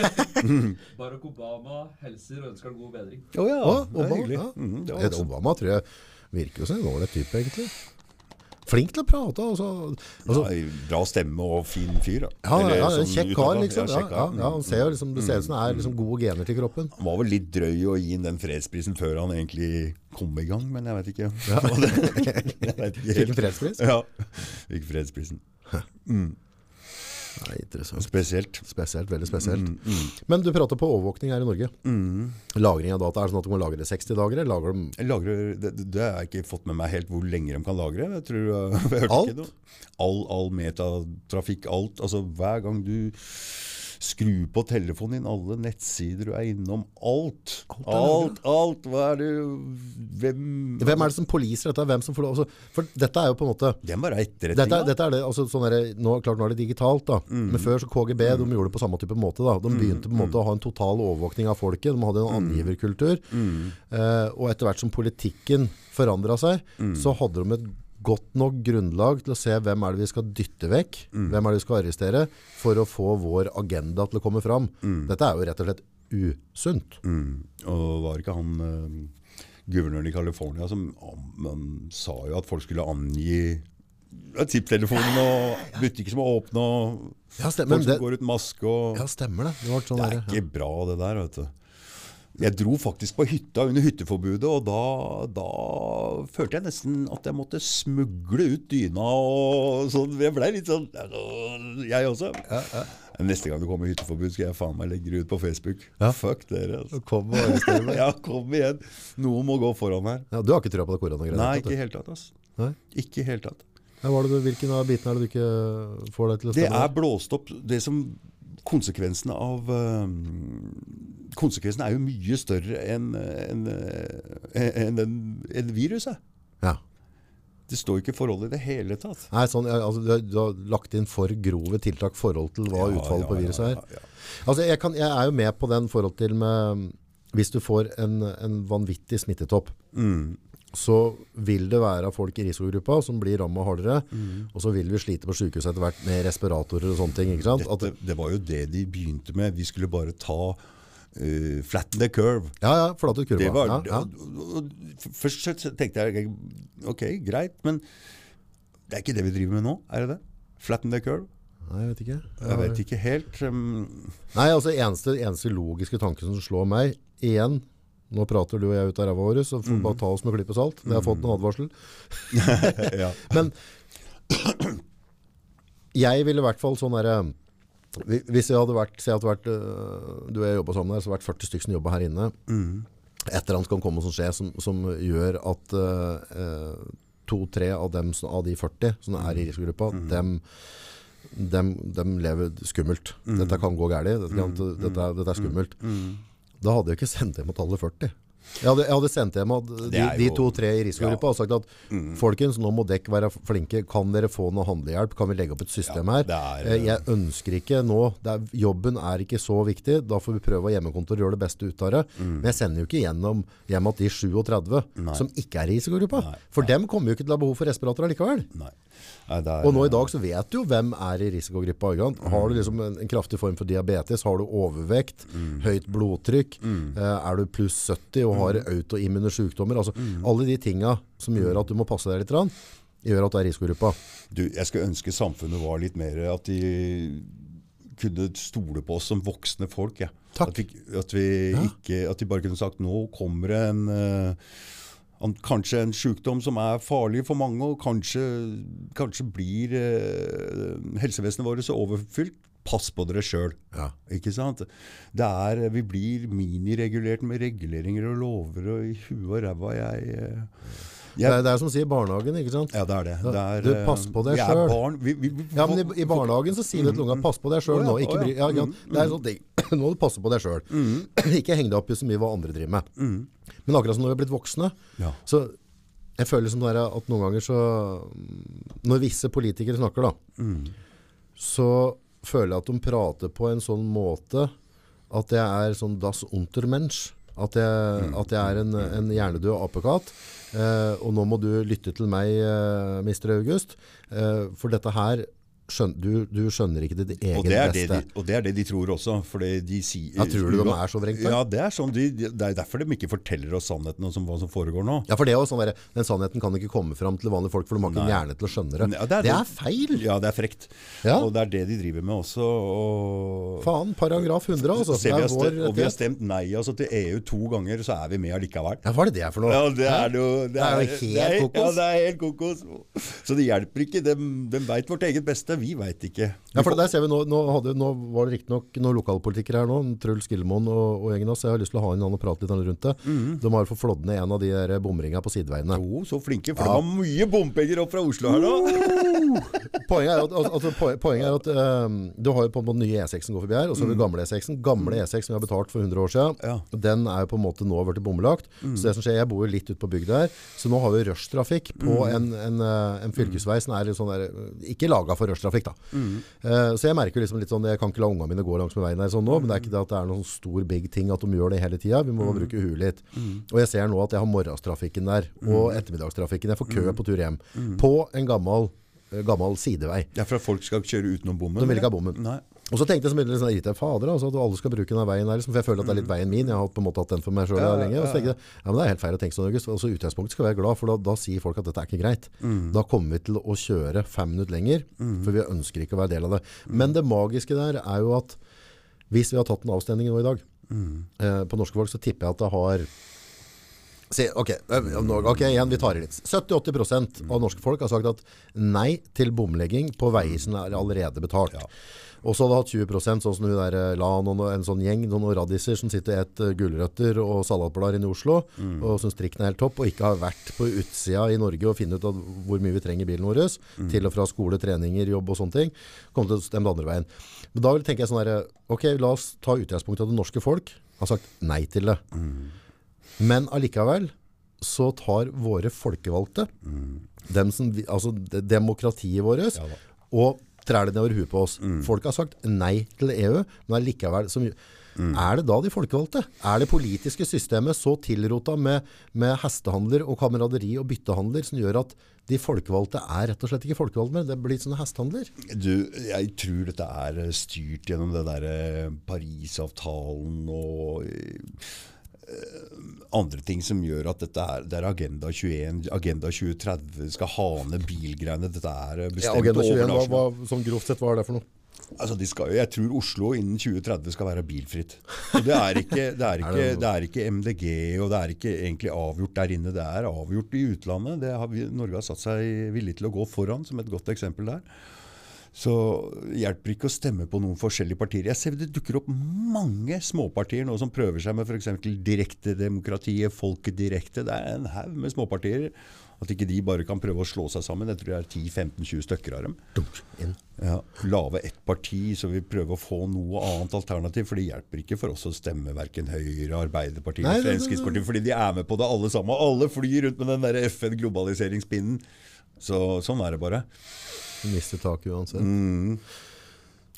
[laughs] Barack Obama helser og ønsker god bedring. Å ja, Å, det er Obama, hyggelig. ja. Mm, det var Obama tror jeg virker jo som en ålreit type, egentlig. Flink til å prate. Altså, altså, ja, bra stemme og fin fyr. Da. ja, Eller ja, sånn kjekk kar, liksom. Ja, ja, ja, han ser jo liksom, det ser ut som det er liksom gode gener til kroppen. Han var vel litt drøy å gi inn den fredsprisen før han egentlig kom i gang, men jeg vet ikke. [laughs] jeg vet ikke Fikk en fredspris? Ja, fikk fredsprisen. Nei, interessant. Spesielt. Spesielt, veldig spesielt. Mm, Men du prater på overvåkning her i Norge. Lagring av data, er det sånn at du må lagre 60 dager? Eller lager de lagrer, det, det har jeg ikke fått med meg helt hvor lenge de kan lagre. Jeg tror [laughs] jeg, jeg Alt? All, all metatrafikk, alt. Altså hver gang du skrur på telefonen din, alle nettsider du er innom, alt. er Alt, alt. Hva er det Hvem Hvem er det som poliser dette? Hvem som får lov? Altså, for dette er jo på en måte Det er bare etterretning. dette, dette er det, altså sånn der, nå, klart nå er det digitalt da Mm. Men før så KGB, de gjorde det på samme type måte da De begynte på en måte å ha en total overvåkning av folket De hadde en Mm. angiverkultur eh, Og etter hvert som politikken forandret seg Mm. Så hadde de et godt nok grunnlag til å se hvem er det vi skal dytte vekk Mm. Hvem er det vi skal arrestere For å få vår agenda til å komme fram Dette er jo rett og slett usunt Mm. Og var ikke han eh, guvernøren i California som han sa jo at folk skulle angi ja, tipptelefonen og butikker som er åpne og Ja, stemmer, folk som det- går ut maske og Ja, stemmer det Det, sånn Det er der, ikke bra det der, vet du. Jeg dro faktisk på hytta under hytteforbudet, og da, da følte jeg nesten at jeg måtte smugle ut dyna og sånn. Jeg blei litt sånn Jeg også. Neste gang det kommer hytteforbud, skal jeg faen meg legge det ut på Facebook. Fuck dere. ja. Altså. Kom og meg [laughs] Ja, kom igjen. Noen må gå foran her. ja, Du har ikke trua på det koronagreiene? Nei, ikke i hele tatt. Altså. Nei? Ikke i hele tatt. Ja, det hvilken av bitene er det du ikke får deg til å Det er blåst opp Det som Konsekvensene av eh, Konsekvensene er jo mye større enn en, en, en, den- viruset. Ja. Det står ikke forhold i det hele tatt. Nei, sånn, altså, du, har, du har lagt inn for grove tiltak forhold til hva Ja, utfallet ja, på viruset er. ja. Altså, jeg, kan, jeg er jo med på den forhold til med Hvis du får en, en vanvittig smittetopp, Mm. så vil det være folk i risikogruppa som blir rammet hardere, Mm. og så vil vi slite på sykehuset etter hvert med respiratorer og sånne ting. Dette, det var jo det de begynte med. Vi skulle bare ta eh, flatten the curve. ja, ja, flatet kurva. Var, ja, ja. og- og- Først tenkte jeg ok, greit, men det er ikke det vi driver med nå, er det det? Flatten the curve? Nei, jeg vet ikke. Jeg vet ikke helt. Um, Nei, altså eneste, eneste logiske tanke som slår meg, igjen, nå prater du og jeg ut av ræva vår, så får vi bare ta oss med klype salt. Det har fått en advarsel. [laughs] [laughs] Men jeg ville i hvert fall sånn der, hvi- hvis jeg hadde vært, jeg hadde vært, øh, du og jeg jobbet sammen der, så hadde det vært 40 stykker som jobba her inne. Et eller annet kan komme som skjer som, som gjør at øh, to-tre av, dem av de 40 som er i risikogruppa, dem, dem, dem lever skummelt. Dette kan gå gærlig, dette, dette, er- dette er skummelt. Da hadde jeg ikke sendt hjem mot alle 40. Jeg hadde, jeg hadde sendt hjem at de, de to-tre i risikogruppa og sagt at folkens, nå må dekk være flinke. Kan dere få noe handlehjelp? Kan vi legge opp et system Ja, her? er- Eh, jeg ønsker ikke nå er, Jobben er ikke så viktig. Da får vi prøve å hjemmekontor gjøre det beste ut av det. Men jeg sender jo ikke gjennom hjem at de 37 som ikke er i risikogruppa. Nei. For dem kommer jo ikke til å ha behov for respirator likevel. Nei. Nei, er, Og nå i dag så vet du jo hvem er i risikogruppa. Mm. Har du liksom en, en kraftig form for diabetes, har du overvekt, høyt blodtrykk, eh, er du pluss 70 og har autoimmune sykdommer, altså alle de tinga som gjør at du må passe deg litt, gjør at du er i risikogruppa. Du, jeg skulle ønske samfunnet var litt mer At de kunne stole på oss som voksne folk. Ja. At, vi, at, vi ikke, at de bare kunne sagt nå kommer det en eh, an- Kanskje en sykdom som er farlig for mange, og kanskje, kanskje blir eh, helsevesenet vårt så overfylt. Pass på dere sjøl. Ja. Ikke sant? Det er, vi blir miniregulert med reguleringer og lover og i huet og ræva. Jeg, eh, Det er, det er som sier barnehagen, ikke sant? ja, det er det. det er, Du, pass på deg vi, Ja, men i, i barnehagen så sier vi til unga, pass på deg sjøl nå. Ikke bry, ja. ja. Det er sånn ting. [clears throat] Nå må du passe på deg sjøl. [clears throat] Ikke heng deg opp i så mye hva andre driver med. Men akkurat som når vi er blitt voksne, så jeg føler som det er at noen ganger så Når visse politikere snakker, da, så føler jeg at de prater på en sånn måte at jeg er sånn das untermensch. At jeg, at jeg er en, en hjernedød apekatt. Eh, og nå må du lytte til meg, mister Mr. August. Eh, for dette her skjøn, du, du skjønner ikke ditt eget Og det, er det beste. de, og det er det de tror også. De sier, Ja, tror du de er så vrengte? Ja, det er, sånn, de, det er derfor de ikke forteller oss sannheten om hva som foregår nå. Ja, for det er sånn der, Den sannheten kan ikke komme fram til vanlige folk, for de har ikke hjerne til å skjønne det. Ja, det, er det- feil! Ja, det er frekt. Ja. Og det er det de driver med også. Og Faen, paragraf 100, altså. Vi er stemt, og vi har stemt nei altså, til EU to ganger, så er vi med allikevel. Ja, hva er det det er for noe? Ja, det er, jo, det, Det er jo helt kokos. Ja, det er helt kokos. Så det hjelper ikke. De, de veit vårt eget beste. Vi veit ikke. Ja, for der ser vi nå, nå, hadde, nå var det riktignok noen lokalpolitikere her nå, Truls Gillemoen og, og hans. Jeg har lyst til å ha en annen og prate litt rundt det. Mhm. De har fått flådd ned en av de bomringene på sideveiene. Jo, så flinke. For de har mye bompenger opp fra Oslo her nå. [laughs] Poenget er at, altså, poenget er at um, du har jo på en måte nye E6 som går forbi her, og så har du gamle E6. Gamle E6 som vi har betalt for 100 år siden, Ja. den er jo på en måte nå blitt bomlagt. Så det som skjer, jeg bor jo litt ute på bygda her, så nå har vi rushtrafikk på en, en, eh, en fylkesvei som er litt sånn der, ikke laga for rushtrafikk da. Eh, så jeg merker jo liksom litt sånn, jeg kan ikke la ungene mine gå langs med veien her sånn nå, men det er ikke det at det er noen stor big ting at de gjør det hele tiden. Vi må mm. bruke huet litt. Og jeg ser nå at jeg har morgenstrafikken der, og ettermiddagstrafikken. Jeg får kø på tur hjem. På en gammel, eh, gammel sidevei. Det er for at folk skal kjøre utenom bommen. De vil ikke ha bommen. Nei. Og så tenkte jeg så begynte jeg sånn, irritert, fader, altså, at alle skal bruke denne veien her, liksom, for jeg føler at det er litt veien min. Jeg har på en måte hatt den for meg selv Ja, lenge. Og så tenkte jeg, ja, men det er helt feil å tenke sånn, August. Altså, utgangspunktet skal være glad, for da, da sier folk at dette er ikke greit. Da kommer vi til å kjøre fem minutter lenger, for vi ønsker ikke å være del av det. Men det magiske der er jo at hvis vi har tatt en avstemning nå i dag, eh, på norske folk, så tipper jeg at det har Se, ok, eh, ok, igjen, vi tar det litt. 70-80% av norske folk har sagt at nei til bomlegging på veier som er allerede betalt. Og så hadde hatt 20 sånn som hun der la noen, en sånn gjeng, noen radiser som sitter og et eh, gulrøtter og salatblader inne i Oslo, og syns trikken er helt topp, og ikke har vært på utsida i Norge og funnet ut av hvor mye vi trenger bilen vår, til og fra skole, treninger, jobb og sånne ting, kommer til å stemme det andre veien. Men da vil- tenker jeg sånn her, ok, la oss ta utgangspunkt i at det norske folk har sagt nei til det. Men allikevel så tar våre folkevalgte, dem som, altså demokratiet vårt, og trær det nedover huet på oss. Folk har sagt nei til EU, men allikevel som, Er det da de folkevalgte? Er det politiske systemet så tilrota med, med hestehandler og kameraderi og byttehandler som gjør at de folkevalgte er rett og slett ikke folkevalgte mer? Det blir sånne hestehandler. Du, jeg tror dette er eh, styrt gjennom det derre Parisavtalen og eh, andre ting som gjør at dette er, det er Agenda 21, Agenda 2030, skal ha ned bilgreiene. Dette er bestemt Ja, Agenda 21, hva, hva, sånn grovt sett, hva er det for noe? Altså, de skal, jo- jeg tror Oslo innen 2030 skal være bilfritt. Og det er ikke, det er [laughs] ikke, det er ikke MDG, og det er ikke egentlig avgjort der inne. Det er avgjort i utlandet. Det har vi, Norge har satt seg villig til å gå foran som et godt eksempel der. Så hjelper ikke å stemme på noen forskjellige partier. Jeg ser det dukker opp mange småpartier nå som prøver seg med f.eks. direktedemokratiet, Folket direkte. Det er en haug med småpartier. At ikke de bare kan prøve å slå seg sammen. Jeg tror det er 10-15-20 stykker av dem. Dunk. Ja, Lage ett parti, så vi prøver å få noe annet alternativ. For det hjelper ikke for oss å stemme verken Høyre, Arbeiderpartiet eller Fremskrittspartiet. Fordi de er med på det alle sammen. Alle flyr rundt med den FN-globaliseringspinnen. Så sånn er det bare. Mister taket uansett. Mm.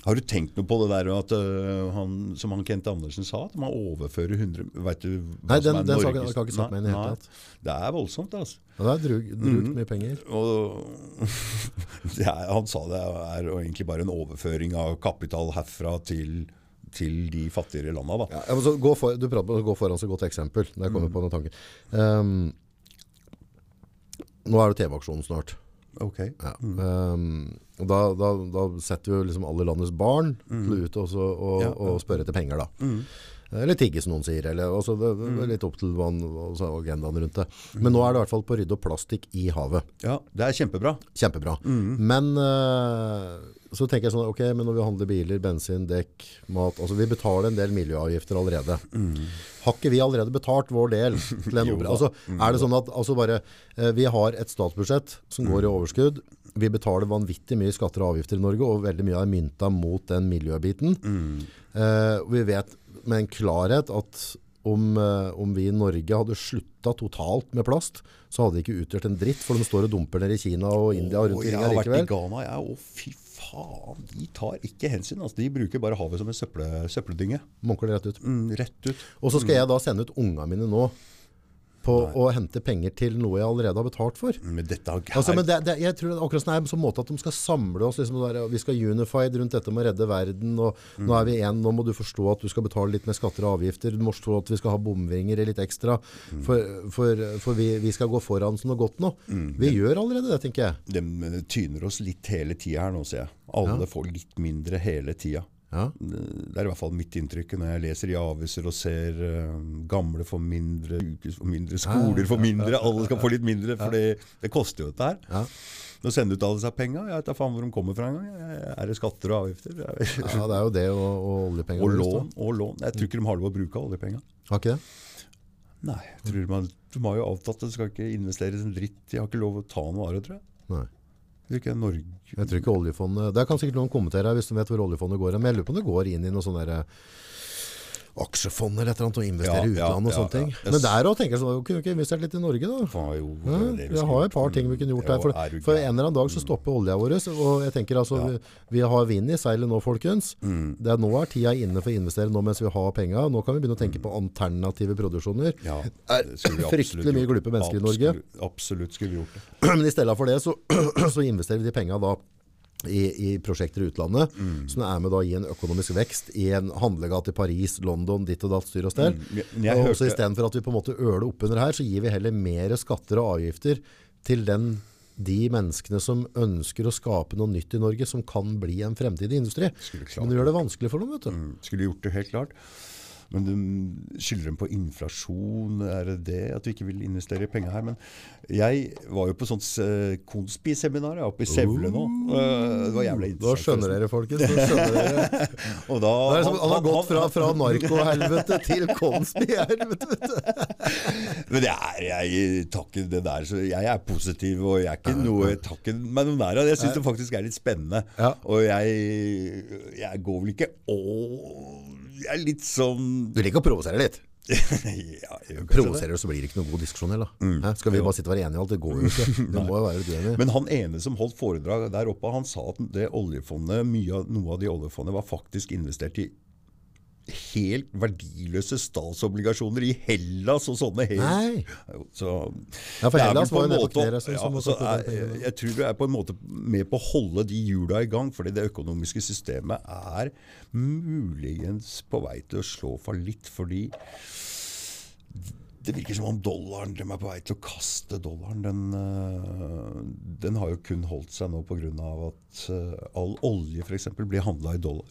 Har du tenkt noe på det der at uh, han, som han Kent Andersen sa, at man overfører 100 Vet du Nei, den, som den saken har jeg ikke satt meg inn i det hele tatt. Det er voldsomt, altså. Ja, det er drug, drugt mye penger. Og [laughs] er, han sa det er egentlig bare en overføring av kapital herfra til, til de fattigere landa. Da. Ja, for, du prater om å gå foran så godt eksempel. Når jeg kommer på noen tanker. Um, nå er det TV-aksjonen snart. Ok. Ja. Ehm, og da, da, da setter vi liksom alle landets barn mm. ut og, så- og, og spørre etter penger, da. Eller tigge, som noen sier. Eller, altså, det, det er litt opp til man, altså, agendaen rundt det. Men nå er det i hvert fall på å rydde opp plastikk i havet. Ja, det er kjempebra. Kjempebra. Men eh, så tenker jeg sånn, ok, men når vi handler biler, bensin, dekk, mat, altså vi betaler en del miljøavgifter allerede. Har ikke vi allerede betalt vår del til [laughs] en Jo? Altså, er det sånn at altså bare, eh, vi har et statsbudsjett som går i overskudd, vi betaler vanvittig mye skatter og avgifter i Norge, og veldig mye er mynta mot den miljøbiten. Eh, og vi vet med en klarhet at om, eh, om vi i Norge hadde slutta totalt med plast, så hadde det ikke utgjort en dritt, for de står og dumper nede i Kina og India og rundt Og jeg har vært i likevel. Ghana, jeg. Å, fy faen. De tar ikke hensyn. Altså. De bruker bare havet som en søppeldynge. Munker det rett ut. Mm, rett ut. Og så skal jeg da sende ut unga mine nå på å hente penger til noe jeg allerede har betalt for. Men dette har Altså, men det, det, jeg tror det er akkurat sånn er på sånn måte at de skal samle oss, liksom, der, vi skal unified rundt dette med å redde verden, og nå er vi en, nå må du forstå at du skal betale litt mer skatter og avgifter, du må forstå at vi skal ha bomvinger litt ekstra, for, for, for vi, vi skal gå foran som noe godt nå. Vi gjør allerede det, tenker jeg. De tyner oss litt hele tida her nå, ser jeg. Alle får litt mindre hele tida. Ja. Det er i hvert fall mitt inntrykk når jeg leser i aviser og ser uh, gamle får mindre, ukes får mindre, skoler får mindre, alle skal få litt mindre, for det, det koster jo dette her. Ja. Nå sender ut alle seg penga, jeg vet da faen hvor de kommer fra engang. Er det skatter og avgifter? Ja, det er jo det og, og oljepenger. og lån, og lån. Jeg tror ikke de har lov å bruke oljepenga. da. Har ikke det? Nei, jeg tror man, de har jo avtalt at det skal ikke investeres en dritt. De har ikke lov å ta noe av det, tror jeg. Nei. Jeg tror ikke Norge Jeg tror ikke oljefondet Det kan sikkert noen kommentere hvis de vet hvor oljefondet går. Men jeg lurer på om det går inn i noe sånn der eh, aksjefond eller et eller annet og investere i Ja, utlandet og sånne ting. Men der òg tenker jeg sånn Kunne vi ikke investert litt i Norge, da? Jo, Ja, det det vi vi har et par ting vi kunne gjort her. der. For, for en eller annen dag så stopper olja vår. Og jeg tenker altså, vi, vi har vind i seilet nå, folkens. Mm. Det er nå er tida inne for å investere nå mens vi har penga. Nå kan vi begynne å tenke på alternative produksjoner. Ja, det er fryktelig mye glupe mennesker i Norge. Absolutt, absolutt skulle vi gjort det. [clears throat] Men i stedet for det så, [clears throat] så investerer vi de penga da i, i prosjekter i utlandet, Mm. som er med da i en økonomisk vekst i en handlegate i Paris, London, ditt og datt, styr og stell. Mm. Jeg, jeg og hørte- Istedenfor at vi på en måte øler oppunder her, så gir vi heller mer skatter og avgifter til den, de menneskene som ønsker å skape noe nytt i Norge, som kan bli en fremtidig industri. Men det gjør det vanskelig for dem, vet du. Mm, Skulle gjort det helt klart. Men du skylder dem på inflasjon, er det det? At du ikke vil investere penger her? Men jeg var jo på sånt uh, Konspi-seminar oppe i Sevle nå. Eh, det var jævlig Da skjønner dere, folkens. Da skjønner dere. [laughs] Og da, Det er som, han har gått fra, fra narkohelvete til Konspi-helvete. [laughs] Men det er, jeg tar ikke det der så Jeg er positiv, og jeg er ikke noe Jeg tar ikke meg noe nær av det. Jeg syns det faktisk er litt spennende. Ja. Og jeg, jeg går vel ikke Jeg er litt sånn Du liker å provosere litt. [laughs] ja. Provoserer du, så blir det ikke noe god diskusjon heller. Mm. Skal vi bare sitte og være enige i alt? Det går jo ikke. [laughs] Det må jo være uenig. Men han ene som holdt foredrag der oppe, han sa at det oljefondet, mye av, noe av de oljefondet var faktisk investert i helt verdiløse statsobligasjoner i Hellas og sånne helt. Så, Ja, for Hellas var jo nede på knærne. å- kne, som- som ja, måtte så få den pengene. Jeg tror du er på en måte med på å holde de hjula i gang, fordi det økonomiske systemet er muligens på vei til å slå fallitt, fordi det virker som om dollaren, de er på vei til å kaste dollaren. Den, øh, den har jo kun holdt seg nå pga. at øh, all olje f.eks. blir handla i dollar.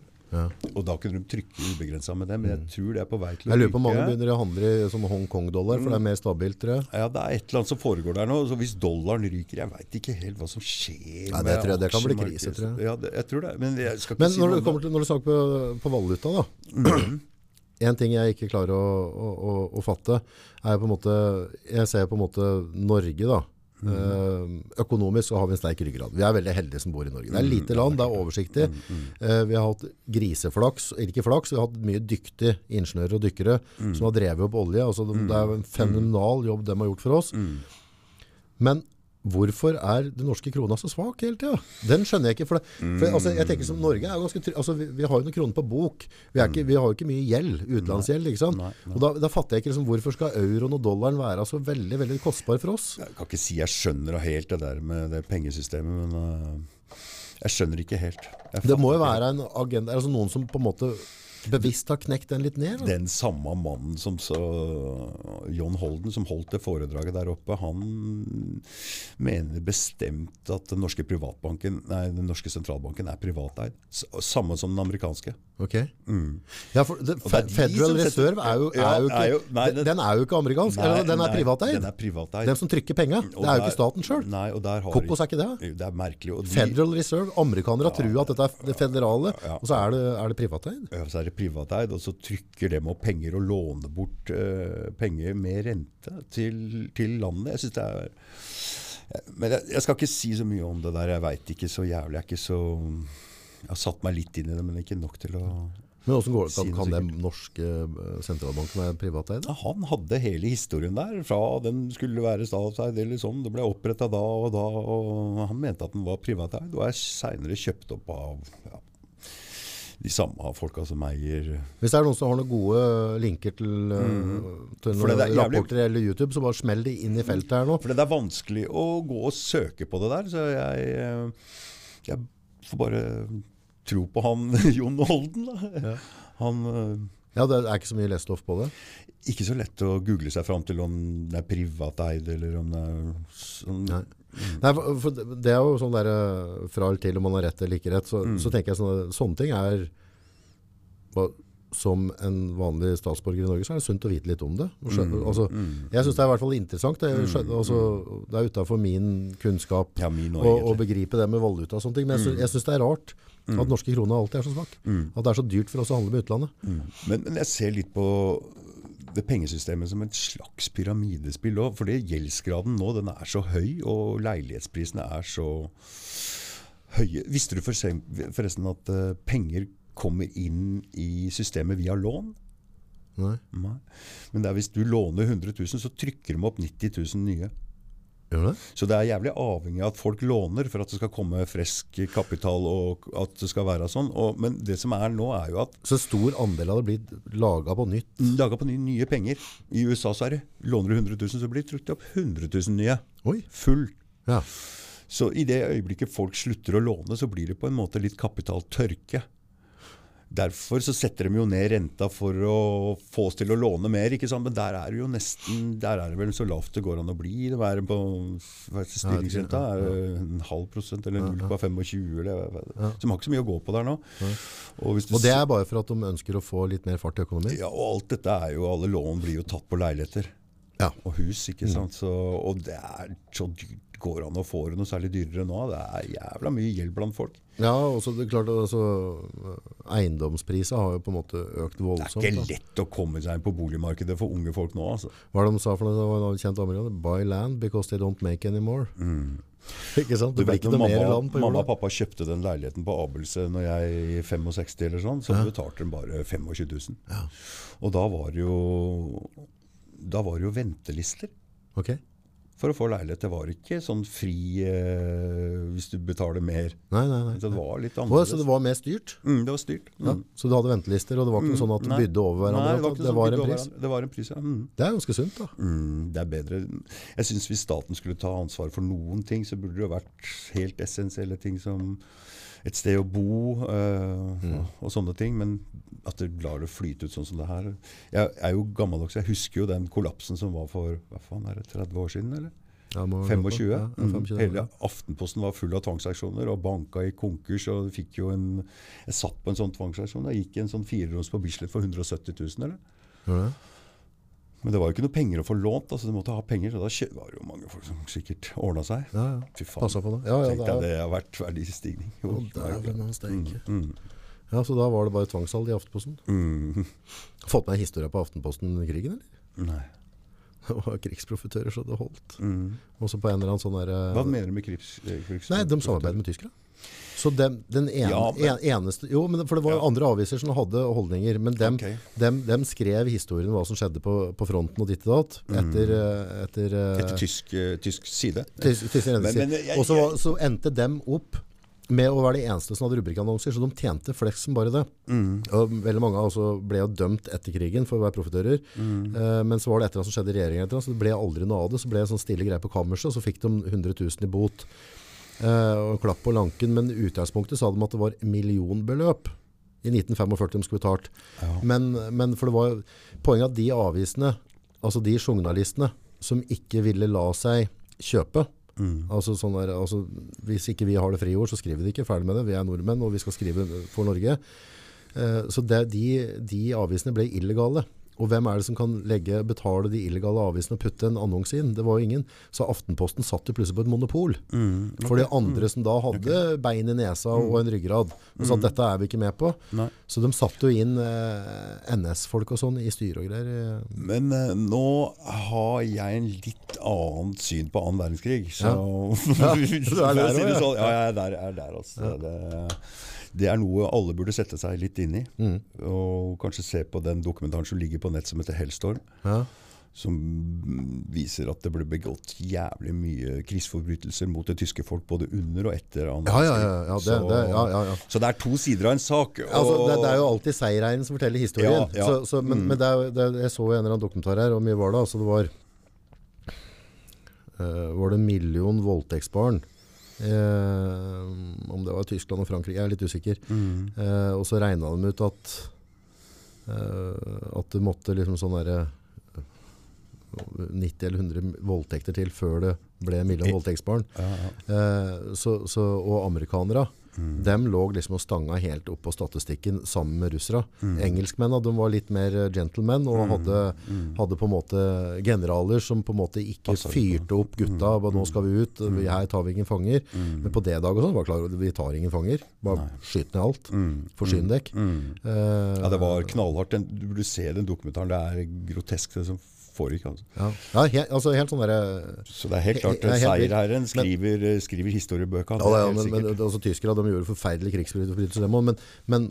Og da kunne de trykke ubegrensa med det, men jeg tror det er på vei til å Jeg lurer på om mange begynner å handle i sånn Hongkong-dollar, for det er mer stabilt, tror jeg. Ja, det er et eller annet som foregår der nå. Så hvis dollaren ryker Jeg veit ikke helt hva som skjer Nei, det tror jeg- det kan bli krise, tror jeg. Ja, det, jeg tror det. Men jeg skal ikke Men si når noe du kommer til når du snakker på, på valuta, da. [clears throat] En ting jeg ikke klarer å, å, å, å fatte, er på en måte Jeg ser på en måte Norge, da. Eh, økonomisk så har vi en sterk ryggrad. Vi er veldig heldige som bor i Norge. Det er lite land, det er oversiktlig. Eh, vi har hatt griseflaks, ikke flaks, vi har hatt mye dyktige ingeniører og dykkere som har drevet opp olje. Altså, det, det er en fenomenal jobb de har gjort for oss. Men hvorfor er den norske krona så svak hele tida? Den skjønner jeg ikke. For, det, for altså, jeg tenker som Norge er ganske altså, vi, vi har jo noen kroner på bok. Vi, er ikke, vi har jo ikke mye gjeld, utenlandsgjeld. ikke sant? Og da, da fatter jeg ikke liksom, hvorfor skal euroen og dollaren være så veldig veldig kostbar for oss? Jeg kan ikke si jeg skjønner helt det der med det pengesystemet, men uh, jeg skjønner ikke helt. Det må jo være en agenda, altså noen som på en måte bevisst har knekt den litt ned. Da. Den samme mannen som så John Holden, som holdt det foredraget der oppe, han mener bestemt at den norske nei, den norske sentralbanken er privateid. Samme som den amerikanske. Ok. Ja, for det, det Federal de Reserve er jo, er jo er ikke jo- nei, den, den- er jo ikke amerikansk, Nei, eller den er privateid. Den er privateid. Den som trykker penger, det er jo ikke staten sjøl. Kokos er ikke det? Det er merkelig. De, Federal Reserve, amerikanere ja, tror at dette er det federale, Ja. og så er det, er det privateid. Ja, så er det privateid, og så trykker dem opp penger og låner bort uh, penger med rente til, til landet. Jeg synes det er Men jeg, jeg skal ikke si så mye om det der. Jeg veit ikke så jævlig. Jeg er ikke så Jeg har satt meg litt inn i det, men ikke nok til å Men hvordan går det, kan, kan den norske eh, sentralbanken være privateid? ja, Han hadde hele historien der, fra den skulle være statseid eller sånn. Det ble oppretta da og da, og han mente at den var privateid, og er seinere kjøpt opp av ja, de samme folka som eier Hvis det er noen som har noen gode linker til, mm. til. Noen det er jævlig- rapporter eller YouTube, så bare smell det inn i feltet her nå. For det er vanskelig å gå og søke på det der, så jeg, eh, jeg får bare tro på han [laughs] Jon Holden. Da. Han eh, Ja, det er ikke så mye lesestoff på det. Ikke så lett å google seg fram til om det er privateid, eller om det er sånn Nei. Nei, for, det er jo sånn der eh, fra eller til om man har rett eller ikke rett, så, Mm. så tenker jeg sånne, sånne ting er som en vanlig statsborger i Norge, så er det sunt å vite litt om det. Og Mm. altså, Jeg synes det er i hvert fall interessant. Det, er- altså, det er utenfor min kunnskap Ja, min også, å, å. Mm. begripe det med valuta og sånne ting. Men jeg, jeg syns det er rart at norske kroner alltid er så svak. At det er så dyrt for oss å handle med utlandet. Men, men jeg ser litt på det pengesystemet som et slags pyramidespill òg. For det gjeldsgraden nå den er så høy, og leilighetsprisene er så høye. Visste du forresten at eh, penger kommer inn i systemet via lån? Nei. Nei. Men det er hvis du låner 100 000, så trykker de opp 90 000 nye. Det? Så det er jævlig avhengig av at folk låner for at det skal komme frisk kapital og at det skal være sånn. Og, men det som er nå, er jo at Så stor andel av det blir laga på nytt. laga på nye, nye penger. I USA så er det låner du 100 000, så blir det trykt opp 100 000 nye. Oi. Full. Ja. Så i det øyeblikket folk slutter å låne, så blir det på en måte litt kapitaltørke. Derfor så setter de jo ned renta for å få oss til å låne mer. ikke sant? Men der er det jo nesten Der er det vel så lavt det går an å bli. Det er på Stillingsrenta er en halv prosent eller 0,25 eller Så de har ikke så mye å gå på der nå. Og, Og det er bare for at de ønsker å få litt mer fart i økonomien? ja, og alt dette er jo Alle lån blir jo tatt på leiligheter Ja. og hus. ikke sant? Så, og det er så dyrt. Går an å få det noe særlig dyrere nå? Det er jævla mye gjeld blant folk. Ja, og så det er klart altså, Eiendomspriser har jo på en måte økt voldsomt. Det er ikke da. lett å komme seg inn på boligmarkedet for unge folk nå. altså. Hva er det de sa for noe? Det var kjent amerikaner. Buy land because they don't make anymore. [laughs] Ikke sant? Blir Mm. vet når mamma, mamma og pappa kjøpte den leiligheten på Abelse når jeg i 65 eller sånn, så betalte de bare 25 000. Og da var det jo da var det jo ventelister Ok. For å få leilighet. Det var ikke sånn fri eh, hvis du betaler mer. Nei, nei, nei. Så det var litt annerledes. så det var mer styrt? mm, det var styrt. Mm. Ja. Så du hadde ventelister, og det var ikke mm, sånn at du bydde over hverandre? Nei, det var, ikke det sånn var en pris? Det var en pris, ja. Mm. Det er ganske sunt, da. Mm, det er bedre. Jeg syns hvis staten skulle ta ansvar for noen ting, så burde det jo vært helt essensielle ting som et sted å bo øh, og, og sånne ting. Men at du lar det flyte ut sånn som det her Jeg er jo gammeldags. Jeg husker jo den kollapsen som var for hva faen er det, 30 år siden, eller? Ja, 25. Ja, ja, 25 Mm. Hele Aftenposten var full av tvangsaksjoner, og banka i konkurs. og fikk jo en, Jeg satt på en sånn tvangsaksjon. Jeg gikk i en sånn fireroms på Bislett for 170 000. eller? Ja. Men det var jo ikke noe penger å få lånt. altså Du måtte ha penger. Så da var det jo mange folk som sikkert ordna seg. Ja, ja. Fy faen. Passa på det. Ja, ja, Tenkte det er- det har vært verdistigning. Jo, dæven, han steike. Mm, Ja, så da var det bare tvangssalg i Aftenposten. mm. Fått med historia på Aftenposten-krigen, eller? Nei. [laughs] Det var krigsprofitører så det holdt. Mm. Også på en eller annen sånn der... eh, Hva mener du med krigs... eh, krigs Nei, de samarbeider med tyskere. Så dem, den ene, Ja, men- eneste Jo, men for det var Ja. andre aviser som hadde holdninger. Men dem, okay. dem, dem skrev historien om hva som skjedde på, på fronten og ditt og datt. Etter, mm. etter, eh, Etter tysk, tysk side? Tysk- tysk Men- men jeg- Og så, så endte dem opp med å være de eneste som hadde rubrikkannonser, så de tjente flest som bare det. Mm. Og veldig mange ble jo dømt etter krigen for å være profitører. Mm. Eh, men så var det et eller annet som skjedde i regjeringen, så det ble aldri noe av det. Så ble det en sånn stille greie på kammerset, og så fikk de 100 000 i bot. Eh, og klapp på lanken, men i utgangspunktet sa de at det var millionbeløp i 1945 de skulle betalt. Men, men for det var poenget at de avisene, altså de journalistene som ikke ville la seg kjøpe, altså sånn der, altså, hvis ikke vi har det friord, så skriver de ikke, ferdig med det, vi er nordmenn og vi skal skrive for Norge. Eh, så det, de, de avisene ble illegale. Og hvem er det som kan legge, betale de illegale avisene og putte en annonse inn? Det var jo ingen. Så Aftenposten satt jo plutselig på et monopol. For de andre som da hadde bein i nesa og en ryggrad, og sa at dette er vi ikke med på. Nei. Så de satte jo inn eh, NS-folk og sånn i styre og greier. Men eh, nå har jeg en litt annet syn på annen verdenskrig. Så Ja. [laughs] For du er der ja. sånn, ja, jeg er der. Er der altså. det, det er noe alle burde sette seg litt inn i. Mm. Og kanskje se på den dokumentaren som ligger på nett som heter Hellstorm. Ja. Som viser at det ble begått jævlig mye krigsforbrytelser mot det tyske folk både under og etter Ja, ja, ja, verdenskrig. ja, det, det, ja, ja, ja. Så det er to sider av en sak. Altså, det, det er jo alltid seiereieren som forteller historien. Ja, ja. Så, så, men men det er, det, jeg så en eller annen dokumentar her, og mye var det? Altså det var uh, Var det en million voldtektsbarn? Eh, om det var Tyskland og Frankrike, jeg er litt usikker. Eh, og så regna de ut at eh, At det måtte liksom sånn derre 90 eller 100 voldtekter til før det ble million voldtektsbarn. Eh, så, så, og amerikanere, dem lå liksom og stanga helt opp på statistikken sammen med russere. Engelskmennene var litt mer eh, gentlemen og hadde, hadde på en måte generaler som på en måte ikke Passer fyrte opp gutta. Mm. nå skal vi ut, vi- her tar vi ingen fanger. Men på det dag og sånn var klar vi tar ingen fanger. Bare skyt ned alt. Forsyn dekk. Uh, Ja, det var knallhardt. Den, du burde se den dokumentaren. Det er grotesk det som foregikk. Altså. ja. Ja, he, altså helt sånn der, Så det er helt klart er helt seierherren skriver, skriver historiebøker. Ja, ja, men, men altså, Tyskerne de gjorde forferdelige krigsforbrytelser, men, men,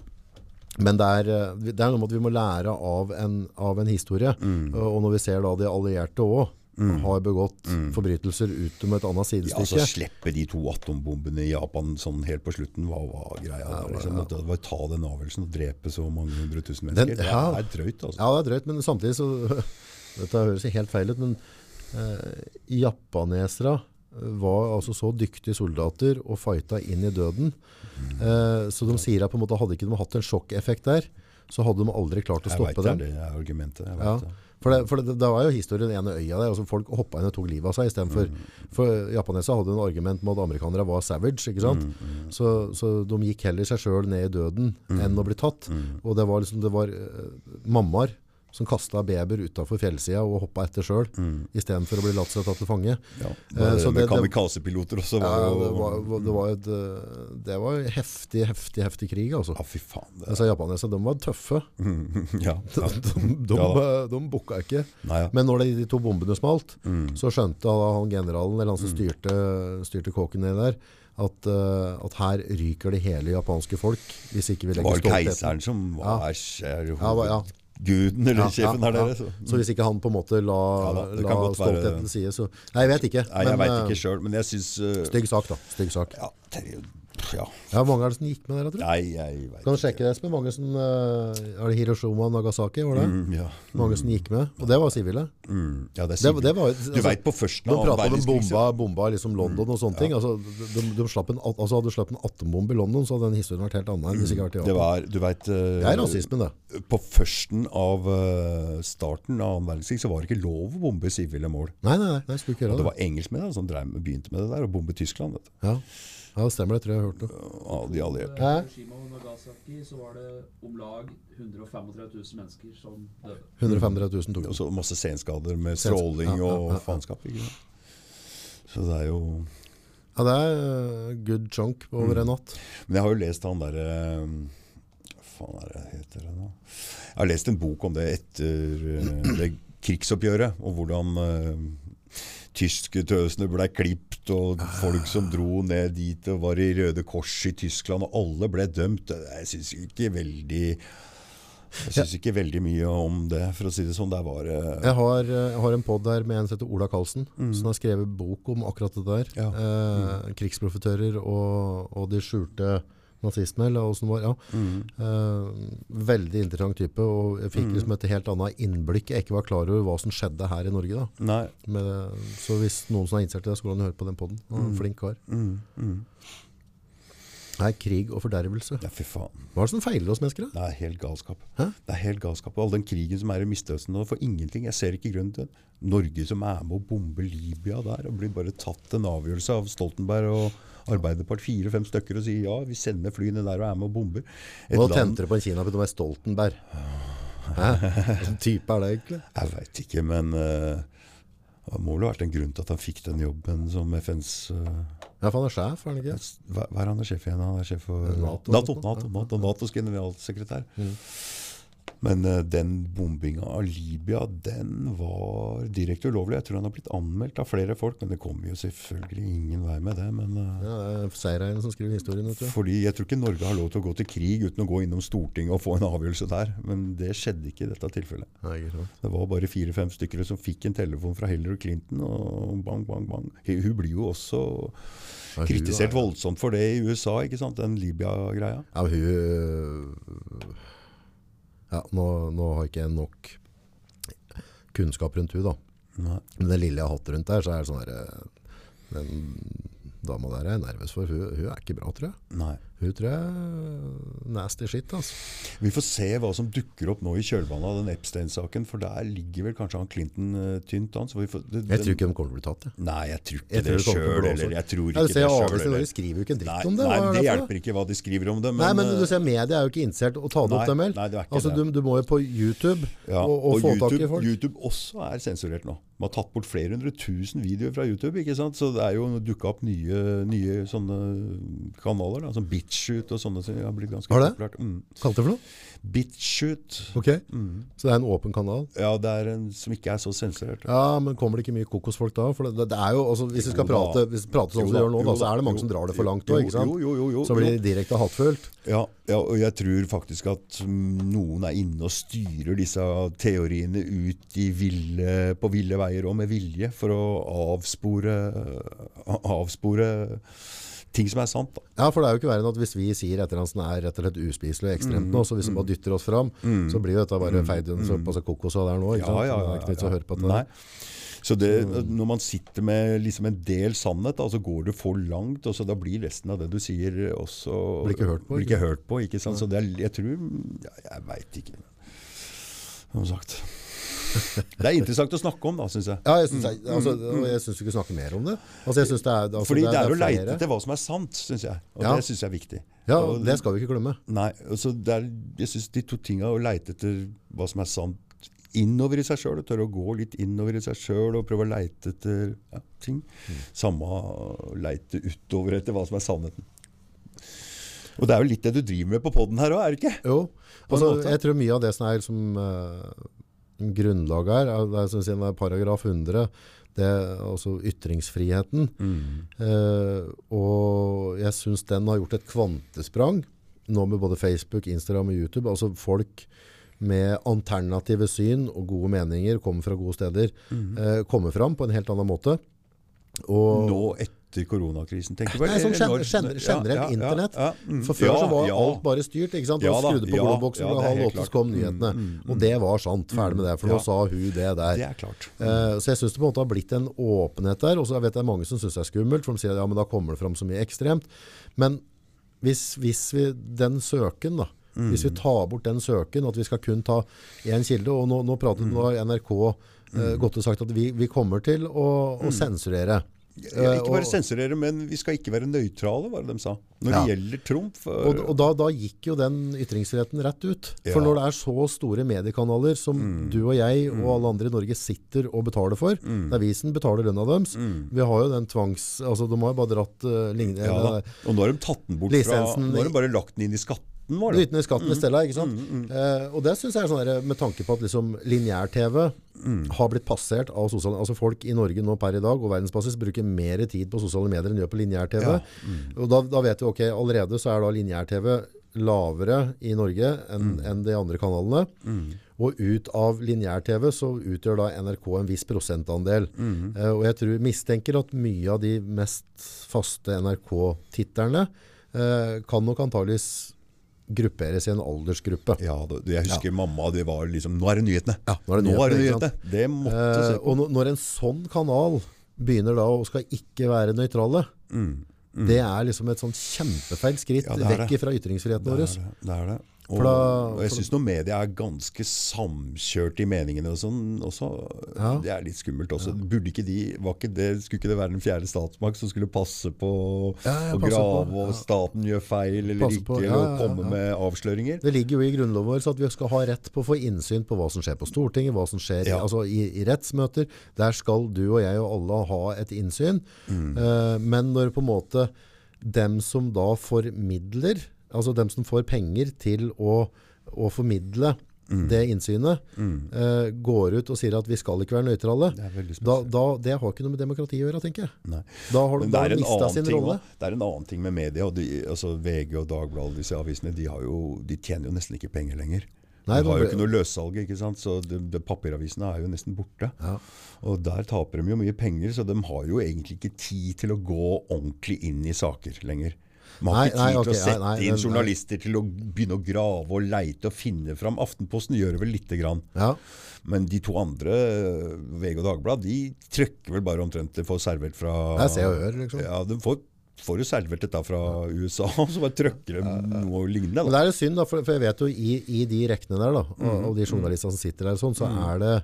men det, er, eh, det er noe med at vi må lære av en, av en historie. Mm. Og når vi ser da de allierte òg har begått forbrytelser utom et annet sidestykke. Ja, altså. Slippe de to atombombene i Japan sånn helt på slutten, hva var greia? der, liksom, ja. var Ta den avgjørelsen og drepe så mange hundre tusen mennesker. Den- ja. Det er drøyt, altså. Ja, det er drøyt, men samtidig så [laughs] Dette høres helt feil ut, men eh, japanesere var altså så dyktige soldater og fighta inn i døden. Eh, så de sier at på en måte hadde ikke de hatt en sjokkeffekt der, så hadde de aldri klart å Jeg vet stoppe det, dem. det er argumentet. Jeg vet Ja, det. for det, for det, det var jo historien ene øya der. Altså folk hoppa inn og tok livet av seg istedenfor For japanesere hadde en argument med at amerikanere var savage. ikke sant? Så, så de gikk heller seg sjøl ned i døden enn å bli tatt. Og det var liksom det var uh, mammaer som kasta Beber utafor fjellsida og hoppa etter sjøl, mm. istedenfor å bli latt seg tatt til fange. Ja. Eh, Det, så med det- kamikazepiloter også Ja, var jo det var, det var et eh, Det var heftig, heftig, heftig krig, altså. Ja, fy faen. Det, Altså, Japanerne de var tøffe. [laughs] ja, [laughs] ja. De, de, Ja de booka ikke. Nei, ja. Men når de, de to bombene smalt, Mm. så skjønte han generalen, eller han som styrte, styrte kåken ned der, at, uh, at her ryker det hele japanske folk, hvis ikke vi Det var keiseren som var er, Ja, ja. Guden eller sjefen ja, der ja. nede. Så. Så hvis ikke han på en måte la, Ja la stoltheten side, så Nei, jeg vet ikke. Nei, jeg men, veit eh, ikke sjøl, men jeg syns uh, Stygg sak, da. Stygg sak. ja, ja. Ja, mange er det som gikk med der, tror du? Nei, jeg vet Kan du sjekke det, Espen? Mange som, eh, er det Hiroshima og Nagasaki? var det? Mm, ja. Mange som gikk med. Og det var sivile. Mm, ja, det er sivile. det var, Du altså, veit på førsten De av verdenskrig, bomba, så- bomba liksom London og sånne ting. Altså, de, de slapp en, altså, hadde du sluppet en atombombe i London, så hadde den historien vært helt hvis ikke vært i Det Japan. var, du vet, eh, Det er rasismen, det. På førsten av uh, starten av annen verdenskrig så var det ikke lov å bombe sivile mål. Nei, nei, nei, nei det Det var det. engelskmennene som drev, begynte med det der, å bombe Tyskland. Vet du. Ja. Ja, det stemmer det. tror jeg har hørt det. Ja, de allierte. Hæ? Hiroshima og Nagasaki så var det om lag 135 000 mennesker som døde. 135 000 tok Og så masse senskader med stråling og faenskap. Så det er jo Ja, det er eh, good chunk over en natt. Men jeg har jo lest han derre Hva faen er det heter det nå? Jeg har lest en bok om det etter eh, det krigsoppgjøret, og hvordan tyskertøsene ble klipt, og folk som dro ned dit og var i Røde Kors i Tyskland, og alle ble dømt. Jeg syns ikke veldig jeg syns ikke veldig mye om det, for å si det sånn. Det var det Jeg har, jeg har en podd her med en som heter Ola Karlsen, som har skrevet bok om akkurat det der. Ja. Eh, krigsprofitører og, og de skjulte nazisme, eller det var. Ja. Eh, veldig interessant type, og jeg fikk liksom et helt annet innblikk. Jeg ikke var klar over hva som skjedde her i Norge. da. Med, så hvis noen som er interessert i det, går han høre på den podden. Han er en flink kar. Mm, mm. Det er krig og fordervelse. Ja, fy faen. Hva er det som feiler oss mennesker? da? Det er helt galskap. Hæ? Det er helt galskap. Og all den krigen som er i Midtøsten nå, for ingenting. Jeg ser ikke grunnen til det. Norge som er med å bombe Libya der, og blir bare tatt en avgjørelse av Stoltenberg og Arbeiderpartiet, fire-fem stykker, og sier ja, vi sender flyene der og er med og bomber. Et Nå tente det på en kinapinn med Stoltenberg. Hæ? Hvilken type er det egentlig? Jeg veit ikke, men uh, det må vel ha vært en grunn til at han fikk den jobben som FNs uh, Ja, for han er sjef, er han ikke? hva, hva er han er sjef igjen? Han er sjef for NATO, NATO, NATO NATO, NATO, NATO, Natos generalsekretær. Men uh, den bombinga av Libya, den var direkte ulovlig. Jeg tror han har blitt anmeldt av flere folk, men det kommer jo selvfølgelig ingen vei med det. Men, uh, Ja, det er Seireien som skriver historien, vet du. fordi jeg tror ikke Norge har lov til å gå til krig uten å gå innom Stortinget og få en avgjørelse der. Men det skjedde ikke i dette tilfellet. Nei. Det var bare fire-fem stykker som fikk en telefon fra Hillary Clinton, og bang, bang, bang. Hun blir jo også Ja, kritisert er- voldsomt for det i USA, ikke sant? Den Libya-greia. Ja, hun Ja, nå, nå har ikke jeg nok kunnskap rundt henne, da. Nei. Men det lille jeg har hatt rundt der, så er det sånn her eh, Den dama der er jeg nervøs for. Hun, hun er ikke bra, tror jeg. Nei. Hun tror jeg nasty shit, altså. Vi får se hva som dukker opp nå i kjølvannet av den Epstein-saken, for der ligger vel kanskje han Clinton uh, tynt an. Det, Jeg tror ikke de kommer til å bli tatt, jeg. Nei, jeg tror ikke Jeg tror det det sjøl Eller. Jeg tror Ja, ikke du ser det sjøl heller. skriver jo ikke en dritt Nei, om det. nei, det det hjelper ikke hva de skriver om det. Men, Nei, men du eh, ser media er jo ikke interessert å ta det opp dem heller. det er altså, det. du, du må jo på YouTube ja, og, og, få tak i folk. YouTube også er sensurert nå. Man har tatt bort flere hundre tusen videoer fra YouTube. ikke sant? Så det er jo dukka opp nye, nye sånne kanaler, da, som BitShoot og sånne som har blitt ganske Har det? populært. Mm. Kalte det for noe? BitShoot. Ok, så det er en åpen kanal. Ja, det er en som ikke er så sensurert. Ja, men kommer det ikke mye kokosfolk da? For det, det er jo, altså, hvis vi skal Jo prate, hvis vi prater sånn som vi gjør nå, da, så er det mange jo. som drar det for langt sant? jo, jo, jo, blir direkte hattfullt. Ja, ja, og jeg tror faktisk at mm, noen er inne og styrer disse teoriene ut i ville, på ville veier og med vilje, for å avspore, avspore ting som er sant. Da. Ja, for det er jo ikke verre enn at hvis vi sier et eller annet som er rett og slett uspiselig og ekstremt nå, så hvis vi bare dytter oss fram, så blir jo dette bare feid under mm. kokos av der nå, ikke sant? Ja, ja, Det er ikke nytt å ja. høre på det. Nei. Så det, når man sitter med liksom en del sannhet, da, så går det for langt, og så da blir resten av det du sier også Blir ikke hørt på, ikke? ikke hørt på ikke sant? Så det er, jeg tror ja, Jeg veit ikke. Som sagt. [laughs] Det er interessant å snakke om, da, syns jeg. Ja, jeg syns, jeg, altså, og syns vi ikke snakker mer om det. Altså, det er, altså, Fordi det er, å leite etter hva som er sant, syns jeg. Og Ja. det syns jeg er viktig. Ja, Og det skal vi ikke glemme. Nei, altså er, jeg synes de to tinga, å leite etter hva som er sant innover i seg sjøl, tørre å gå litt innover i seg sjøl og prøve å leite etter ja, ting. Samme leite utover etter hva som er sannheten. Og det er jo litt det du driver med på poden her òg, er det ikke? Jo, altså, jeg tror mye av det som er som uh, grunnlag her, er, det er, som sier, er paragraf 100, det er altså ytringsfriheten. Eh, og jeg synes den har gjort et kvantesprang, nå med både Facebook, Instagram og YouTube. Altså folk med alternative syn og gode meninger, kommer fra gode steder, eh, kommer fram på en helt annen måte. Og, Nå et, etter koronakrisen? tenker du? Nei, sånn generelt, generelt Ja, ja, internett. mm. For før så var alt bare styrt. ikke sant? Og da, skrudde på globoksen er halv åtte, så klart. kom nyhetene. Og det var sant. Ferdig med det. For nå sa hun det der. Det er klart. Uh, så jeg syns det på en måte har blitt en åpenhet der. Og så vet jeg mange som syns det er skummelt, for de sier ja, men da kommer det fram så mye ekstremt. Men hvis, hvis vi den søken, da. Hvis vi tar bort den søken, at vi skal kun ta én kilde Og nå, nå pratet mm. NRK eh, godt og sagt at vi, vi kommer til å, å sensurere. Ja, Eh, ikke bare sensurere, men vi skal ikke være nøytrale, var det de sa. Når Ja. det gjelder Trump. for- Og, og da, da gikk jo den ytringsretten rett ut. For Ja. Mm. når det er så store mediekanaler som du og jeg og alle andre i Norge sitter og betaler for, vi som betaler lønna deres. Vi har jo den tvangs... Altså, de har jo bare dratt uh, lignende Mm. ja. Og nå har de tatt den bort fra Nå har de bare lagt den inn i skatten vår. da. Uten i skatten i stedet, ikke sant? Eh, og det synes jeg er sånn der, med tanke på at liksom lineær-TV har blitt passert av sosiale... Altså folk i Norge nå per i dag og verdensbasis bruker mer tid på sosiale medier enn de gjør på lineær-TV. Ja. Og da, da vet vi, ok, allerede så er da lineær-TV lavere i Norge enn en de andre kanalene. Og ut av lineær-TV så utgjør da NRK en viss prosentandel. Eh, og jeg tror, mistenker at mye av de mest faste NRK-titterne eh, kan nok antageligvis grupperes i en aldersgruppe. Ja, jeg husker mamma, det var liksom Nå er det nyhetene! Ja, nå er det nå er det nyhetene, nyhetene! Det måtte Eh, se på. og når- en sånn kanal begynner da og skal ikke være nøytrale, det er liksom et sånn kjempefeil skritt Mm, Ja, vekk fra ytringsfriheten Det er det. det, er det. Og, da- og jeg syns nå media er ganske samkjørt i meningene og sånn også. Ja. Det er litt skummelt også. Burde ikke de, var ikke det, Skulle ikke det være den fjerde statsmakt som skulle passe på Ja, ja, å grave på, og staten gjør feil eller Passe ikke, ja, eller å komme ja. med avsløringer? Det ligger jo i grunnloven vår så at vi skal ha rett på å få innsyn på hva som skjer på Stortinget, hva som skjer Ja. altså i, i rettsmøter. Der skal du og jeg og alle ha et innsyn. Mm. Uh, men når på en måte dem som da formidler, altså dem som får penger til å, å formidle Mm. det innsynet, eh, går ut og sier at vi skal ikke være nøytrale, Det da, da, det har ikke noe med demokrati å gjøre, tenker jeg. Nei. Da har det en mista sin rolle. det er en annen ting med media. Og de, altså VG og Dagbladet, disse avisene, de, har jo, de tjener jo nesten ikke penger lenger. Nei, de har jo ikke noe løssalg, ikke sant? så de, de papiravisene er jo nesten borte. Ja. Og der taper de jo mye penger, så de har jo egentlig ikke tid til å gå ordentlig inn i saker lenger. De har Nei, ikke tid nei, til å sette nei, nei, inn journalister til å begynne å grave og leite og finne fram. Aftenposten gjør det vel lite grann. Ja. Men de to andre, VG og Dagbladet, de trykker vel bare omtrent det får servert fra Det er Se og Hør, liksom. Ja, de får, får jo servert dette fra USA, [laughs] så bare trykker de noe lignende. Men det er jo synd, da, for, jeg vet jo i, i de rekkene der, da, og, og de journalistene som sitter der, sånn, så er det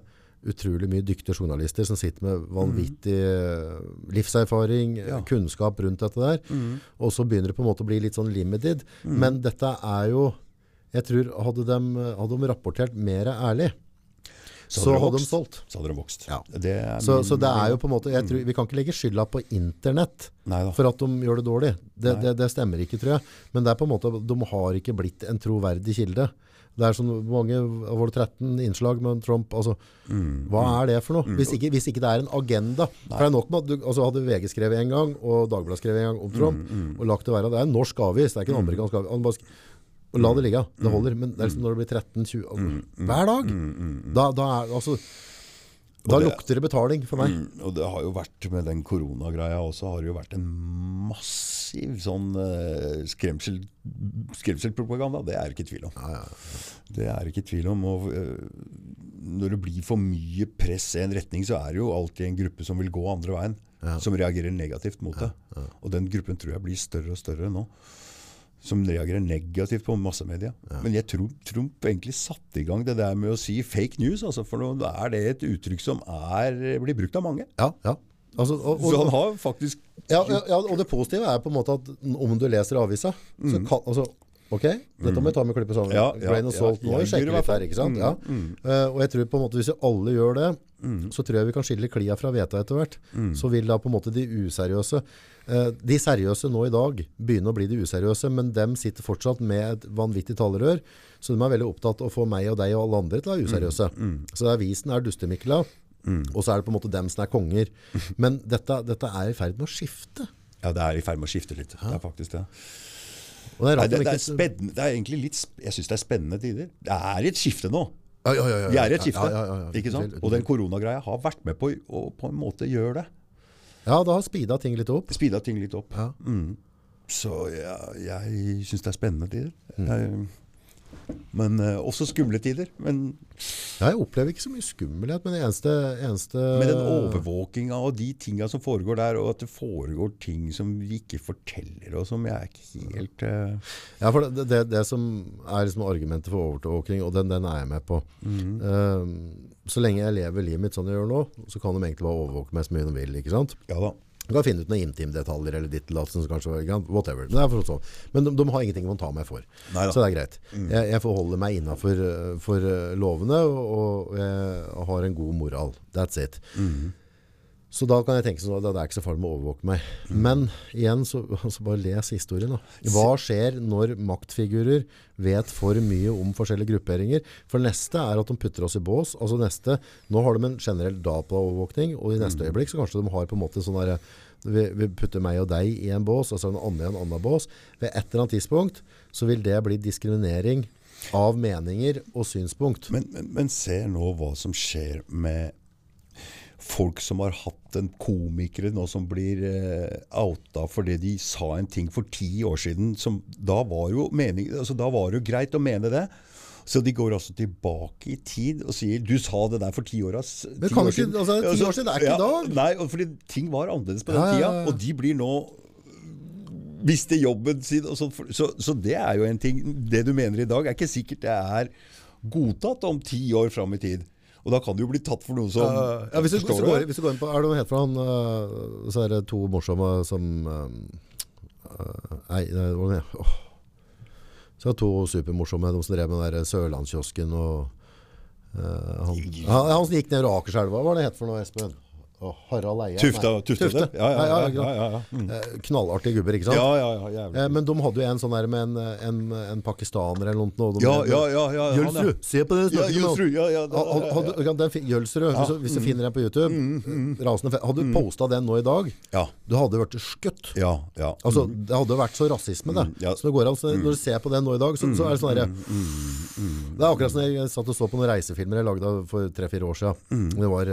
utrolig mye dyktige journalister som sitter med vanvittig mm. livserfaring, ja. kunnskap rundt dette der. Mm. Og så begynner det på en måte å bli litt sånn limited. Men dette er jo Jeg tror hadde de, hadde de rapportert mer ærlig, så hadde de solgt. Så hadde de vokst. Ja. Det er Så, så det er jo på en måte jeg tror, Vi kan ikke legge skylda på internett Neida. for at de gjør det dårlig. Det, det, det stemmer ikke, tror jeg. Men det er på en måte, de har ikke blitt en troverdig kilde. Det er sånn mange, var det 13 innslag med Trump? Altså, hva er det for noe? Hvis, ikke, hvis ikke det er en agenda. For det er nok med at du altså, hadde VG skrevet en gang, og Dagbladet skrevet en gang om Trump, og lagt det være. Det er en norsk avis, det er ikke en amerikansk avis. Og la det ligge, det holder. Men det er liksom når det blir 13-20 altså, Hver dag! Da, da, er, altså, da det- lukter det betaling for meg. Mm, og det har jo vært med den koronagreia også, har det jo vært en massiv sånn eh, skremsel, skremselpropaganda. Det er ikke tvil om. Det er det ikke tvil om. Og, eh, når det blir for mye press i en retning, så er det jo alltid en gruppe som vil gå andre veien. Som reagerer negativt mot det. Og den gruppen tror jeg blir større og større nå. Som reagerer negativt på massemedia. Men jeg tror Trump egentlig satte i gang det der med å si fake news. Altså, for nå er det et uttrykk som er, blir brukt av mange. Ja, ja. Altså, og, Så han har faktisk ja, ja, ja, og det positive er på en måte at om du leser avisa, så kan altså, Ok, dette må vi ta med klippet sammen. Mm. Ja, ja, Grain of salt. ja, Nå må vi jeg gjør sjekke litt her, ikke sant? Mm, Ja. Uh, og jeg tror på en måte hvis vi alle gjør det, Mm. så tror jeg vi kan skille klia fra veta etter hvert. Så vil da på en måte de useriøse uh, De seriøse nå i dag begynne å bli de useriøse, men dem sitter fortsatt med et vanvittig talerør. Så de er veldig opptatt av å få meg og deg og alle andre til å være useriøse. Mm, Så avisen er dustemikla, og så er det på en måte dem som er konger. [laughs] Men dette, dette er i ferd med å skifte. Ja, det er i ferd med å skifte litt. Det er faktisk det. Og det er Nei, det, det, er det er egentlig litt Jeg syns det er spennende tider. Det er et skifte nå. Ja, ja, ja, ja, Vi er i et skifte. ikke sant? Og den koronagreia har vært med på å på en måte gjøre det. Ja, det har speeda ting litt opp. Speeda ting litt opp. Ja. Mm. Så ja, jeg syns det er spennende tider. Mm. Jeg, men uh, også skumle tider. Men Ja, jeg opplever ikke så mye skummelhet, men det eneste, eneste med den overvåkinga og de tinga som foregår der, og at det foregår ting som vi ikke forteller, og som jeg er ikke helt uh... Ja, for det, det, det som er liksom argumentet for overvåking, og den, den er jeg med på. mm -hmm. uh, så lenge jeg lever livet mitt sånn jeg gjør nå, så kan de egentlig bare overvåke meg så mye de vil. ikke sant? Ja da. Du kan finne ut noen intimdetaljer eller ditt som kanskje whatever. Men, det er sånn. Men de, de har ingenting å ta meg for. Neida. Så det er greit. Jeg, jeg forholder meg innafor for eh, lovene, og, og jeg har en god moral. That's it. Så da kan jeg tenke sånn at det er ikke så farlig med å overvåke meg. Men igjen, så altså bare les historien. da. Hva skjer når maktfigurer vet for mye om forskjellige grupperinger? For neste er at de putter oss i bås. Altså neste, Nå har de en generell dataovervåkning, og i neste øyeblikk så kanskje de har på en måte sånn derre vi, vi putter meg og deg i en bås, altså en annen i en annen bås. Ved et eller annet tidspunkt så vil det bli diskriminering av meninger og synspunkt. Men, men, men se nå hva som skjer med folk som har hatt en komikere nå som blir eh, outa fordi de sa en ting for ti år siden som da var jo mening, altså da var det jo greit å mene det. Så de går altså tilbake i tid og sier 'du sa det der for ti år, ass, Men kan år ikke- altså, ti år siden, er ikke i dag. Nei, fordi ting var annerledes på den Ja, ja, tida, ja. og de blir nå mister jobben sin. Så, så, så det er jo en ting Det du mener i dag, er ikke sikkert det er godtatt om ti år fram i tid. Og da kan du jo bli tatt for noe som Ja, hvis, du, hvis, du går, hvis du går inn på Er det noe het for han uh, Så er det to morsomme som øh, øh, Nei, det var det? Oh. Så er det to supermorsomme De som drev med den der Sørlandskiosken Og han, han, han som gikk ned Akerselva Hva var det het for noe, Espen? Åh, Harald Eia Tufte. Tufte. Ja, ja, ja. ja. Mm. Eh, Knallartige gubber, ikke sant? ja, ja, ja. Eh, Men de hadde jo en sånn der med en, en, en pakistaner eller noe. og Ja, ja, ja, ja. Jølsrud, se på den med ja, ja, Jølsrud, hvis, hvis du finner den på YouTube, rasende fe- hadde du postet den nå i dag, Ja, du hadde vært skutt. ja, ja. Altså, det hadde vært så rasisme, det. ja. Så det går an, Når du ser på den nå i dag, så, så er det sånn der, Det er akkurat som jeg satt og så på noen reisefilmer jeg lagde for tre-fire år siden. Det var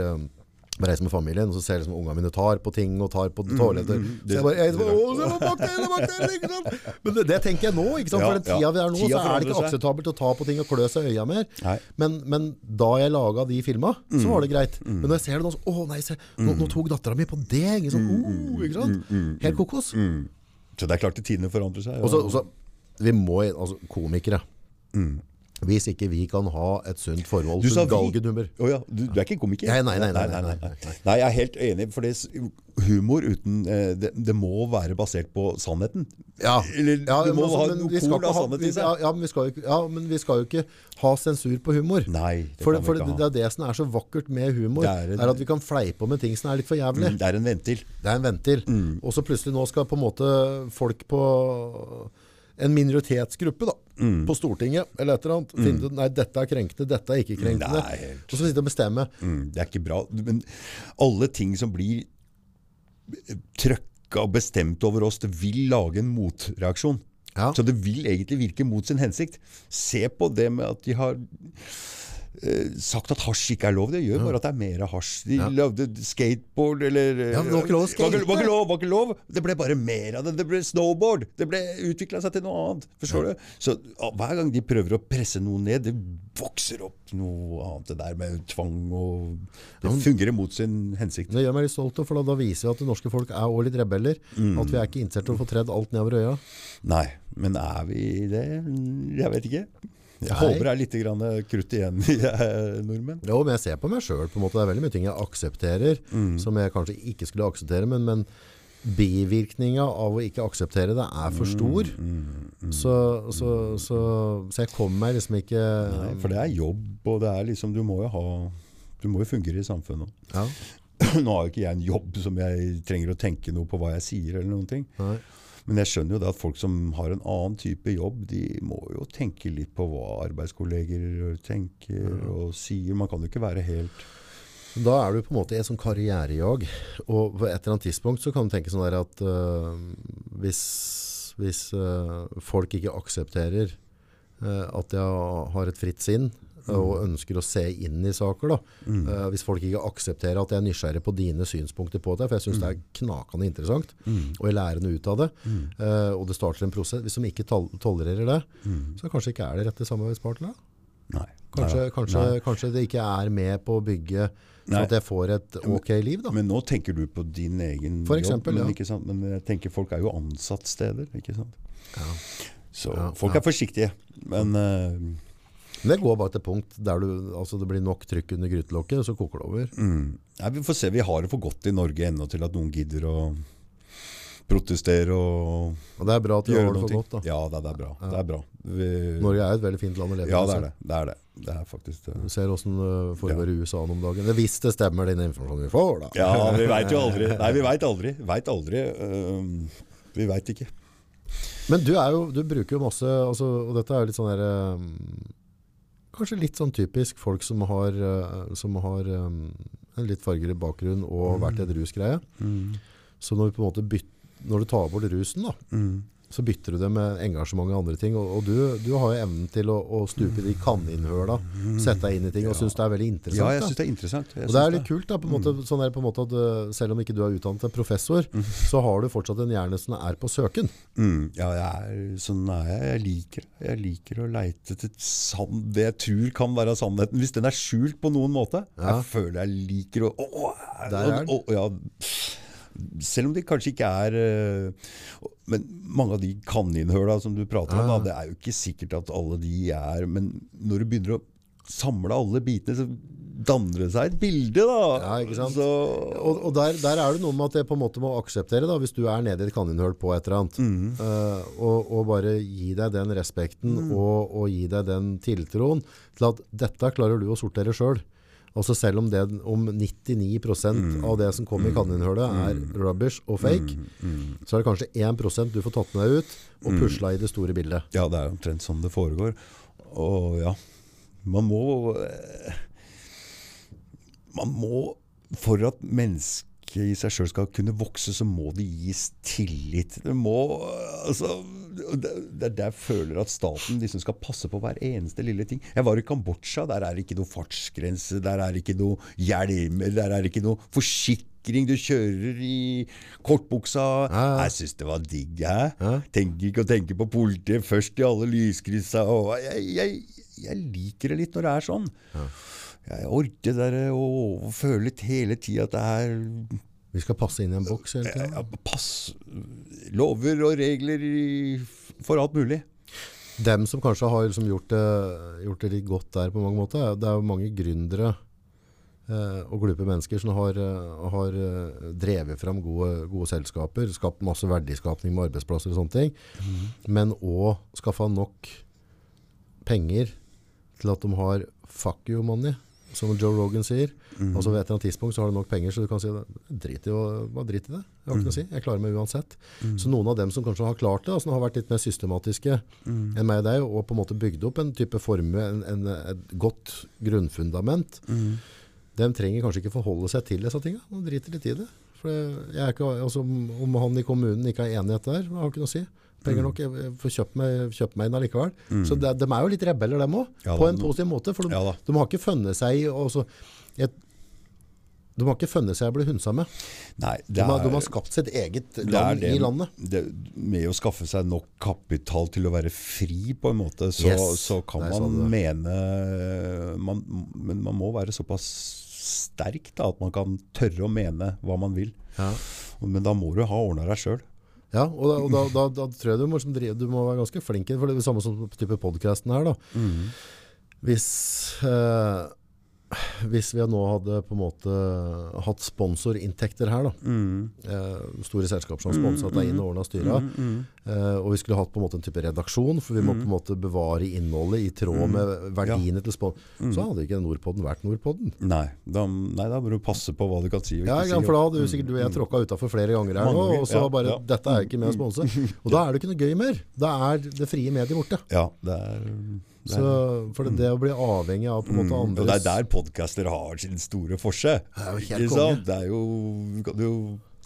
eh, Reise med familien, og så ser jeg liksom ungene mine tar på ting og tar på toaletter. Så jeg bare, jeg bare Å, se på bakterier, bakterier, ikke sant? Men det, det tenker jeg nå, ikke sant? For den tida vi er nå, så er det ikke akseptabelt å ta på ting og klø seg i øya mer. Men, men da jeg laga de filma, så var det greit. Men når jeg ser det nå, så Å nei, se, nå, nå tok dattera mi på det! Ikke sant? Oh, ikke sant? Helt kokos. Så det er klart at tidene forandrer seg. Ja. Også, også, vi må, altså komikere Hvis ikke vi kan ha et sunt forhold til vi. Oh ja, du, du er ikke komiker? Nei, nei, nei, nei, nei, nei, Nei, jeg er helt enig, for det, humor uten eh, det, det må være basert på sannheten. ja. Eller ja, du må men ha noe skal av sannhet i seg. Ja, men vi skal jo ikke, ja, men vi skal jo ikke ha sensur på humor. Nei, det for for det, det er det som er så vakkert med humor, Det er, er at vi kan fleipe med ting som er litt for jævlig. Det er en ventil. Det er en ventil. Mm. Og så plutselig nå skal på en måte folk på en minoritetsgruppe da, Mm. på Stortinget eller et eller annet, finne ut nei, dette er krenkende, dette er ikke krenkende. Nei. Og så sitte og bestemme. Mm, det er ikke bra. Men alle ting som blir trøkka og bestemt over oss, det vil lage en motreaksjon. Ja. Så det vil egentlig virke mot sin hensikt. Se på det med at de har eh, sagt at hasj ikke er lov. Det gjør bare at det er mer hasj. De lagde skateboard eller Ja, men det var ikke lov å skate. Var lov, var ikke lov. Det ble bare mer av det. Det ble snowboard. Det ble utvikla seg til noe annet. Forstår du? Så hver gang de prøver å presse noe ned, det vokser opp noe annet. Det der med tvang og Det fungerer mot sin hensikt. Det gjør meg litt stolt, for da viser vi at det norske folk er òg litt rebeller. Mm. At vi er ikke interessert i å få tredd alt nedover øya. Nei, men er vi det? Jeg vet ikke. Jeg Nei. håper det er litt krutt igjen [laughs] i nordmenn. Jo, men jeg ser på meg sjøl. Det er veldig mye ting jeg aksepterer Mm. som jeg kanskje ikke skulle akseptere. Men, men bivirkninga av å ikke akseptere det er Mm, for stor. Så, så, så, så jeg kommer meg liksom ikke Nei, for det er jobb, og det er liksom Du må jo ha Du må jo fungere i samfunnet. ja. [clears throat] Nå har jo ikke jeg en jobb som jeg trenger å tenke noe på hva jeg sier, eller noen ting. Nei. Men jeg skjønner jo det at folk som har en annen type jobb, de må jo tenke litt på hva arbeidskolleger tenker og sier. Man kan jo ikke være helt Da er du på en måte i et sånn karrierejag. Og på et eller annet tidspunkt så kan du tenke sånn der at øh, hvis, hvis øh, folk ikke aksepterer øh, at jeg har et fritt sinn, og ønsker å se inn i saker. Da. Mm. Uh, hvis folk ikke aksepterer at jeg er nysgjerrig på dine synspunkter på det, for jeg syns det er Mm. knakende interessant, og jeg lærer noe ut av det, uh, og det starter en prosess. Hvis de ikke tol tolererer det, så kanskje ikke er det rette samarbeidspartner. da. Nei. Kanskje, Nei. kanskje, Nei. kanskje det ikke er med på å bygge Nei. sånn at jeg får et ok liv. da. Men nå tenker du på din egen For eksempel, jobb. Men, ja. men jeg tenker folk er jo ansatt steder, ikke sant? Ja. Så Ja, folk er forsiktige. Men uh, det går bare til punkt der du, altså det blir nok trykk under grytelokket, og så koker det over. mm, nei, vi får se. Vi har det for godt i Norge ennå til at noen gidder å protestere og Og det er bra at vi har det for godt. da. Ja, det, det er bra. Det er bra. Vi, Norge er et veldig fint land å leve i. ja, det altså. er det. Det er det. Det er faktisk det. Du ser åssen det foregår i USA nå om dagen. Det Hvis det stemmer, den informasjonen vi får, da. Ja, vi [laughs] veit jo aldri. Nei, vi veit aldri. Vet aldri. Uh, vi veit ikke. Men du er jo, du bruker jo masse altså, Og dette er jo litt sånn der um, Kanskje litt sånn typisk folk som har, uh, som har um, en litt fargerik bakgrunn og har vært i et rusgreie. Så når, vi på en måte byt, når du tar bort rusen, da, så bytter du det med engasjement og andre ting. Og, og du, du har jo evnen til å, å stupe i de kaninhøla, sette deg inn i ting, og synes det er veldig interessant. Ja, jeg synes syns det er interessant. Og det er litt kult da, på en måte, sånn er på en måte at uh, selv om ikke du er utdannet til professor, så har du fortsatt en hjerne som er på søken. Mm, ja, jeg er, sånn er jeg. Jeg liker. Jeg liker å leite til det jeg tror kan være sannheten. Hvis den er skjult på noen måte. Ja. Jeg føler jeg liker å å, å, å, ja, Selv om de kanskje ikke er øh, Men mange av de kaninhøla som du prater om, da, det er jo ikke sikkert at alle de er Men når du begynner å samle alle bitene, så danner det seg et bilde, da. Ja? Så, Og, og der, der er det noe med at jeg på en måte må akseptere, da, hvis du er nede i et kaninhøl på et eller annet, uh, og, og bare gi deg den respekten og, og gi deg den tiltroen til at dette klarer du å sortere sjøl. Altså selv om, det, om 99% av det som kommer i kaninhullet, er rubbish og fake, så er det kanskje 1 du får tatt med deg ut og pusla i det store bildet. Ja, det er omtrent sånn det foregår. Og ja, man må eh, Man må For at mennesket i seg sjøl skal kunne vokse, så må det gis tillit. Det må altså, det er der jeg føler at staten liksom skal passe på hver eneste lille ting. Jeg var i Kambodsja. Der er det ikke noe fartsgrense, der er det ikke noe hjelmer, der er det ikke noe forsikring. Du kjører i kortbuksa. Ja. Jeg syns det var digg, jeg. Ja. Tenker ikke å tenke på politiet først i alle lyskryssa. Jeg, jeg, jeg liker det litt når det er sånn. Jeg orker det der å føle litt hele tida at det er Vi skal passe inn i en boks hele tida? ja, pass Lover og regler for alt mulig. Dem som kanskje har liksom gjort, det, gjort det litt godt der på mange måter, er- det er jo mange gründere eh, og glupe mennesker som har, eh, har eh, drevet fram gode, gode selskaper, skapt masse verdiskapning med arbeidsplasser og sånne ting, men òg skaffa nok penger til at de har fuck you money, som Joe Rogan sier. Altså Ved et eller annet tidspunkt så har du nok penger, så du kan si drit i, å- drit i det. Jeg har ikke noe å si. Jeg klarer meg uansett. Så noen av dem som kanskje har klart det, og som har vært litt mer systematiske enn meg og deg, og på en måte bygd opp en type formue, en, en, et godt grunnfundament, de trenger kanskje ikke forholde seg til disse tingene. De driter litt i det. For jeg er ikke, altså, om han i kommunen ikke er enighet der, har ikke noe å si. Penger nok, jeg får kjøpt meg, kjøpt meg inn allikevel. Så de, de er jo litt rebeller, dem òg. Ja, på en positiv måte. For de, Ja, de har ikke funnet seg i De har ikke funnet seg å bli hunsa med. Nei, det De har, de er- har skapt sitt eget er land det, i landet. Det, med å skaffe seg nok kapital til å være fri, på en måte, så, Yes, så kan Nei, man sånn. mene man, Men man må være såpass sterk da, at man kan tørre å mene hva man vil. Ja. Men da må du ha ordna deg sjøl. Ja, og, da, og da, da, da tror jeg du må, drive, du må være ganske flink for det er det samme som type podcasten her da. Hvis, eh, hvis vi nå hadde på en måte hatt sponsorinntekter her da, eh, store selskaper som sponset deg inn og ordnet styret, eh, og vi skulle hatt på en måte en type redaksjon, for vi må på en måte bevare innholdet i tråd med verdiene til spons, så hadde ikke Nordpodden vært Nordpodden. Nei, da, nei, da må du passe på hva du kan si. Ja, for da hadde du sikkert du jeg tråkka utafor flere ganger her nå, og så ja, bare, ja. dette er ikke med å [laughs] sponse. Og da er det ikke noe gøy mer. Da er det frie mediet borte. Ja, det er, Så, for det, det å bli avhengig av på en måte andres Og det er der podcaster har sin store forse. er jo? Det er jo, du kan jo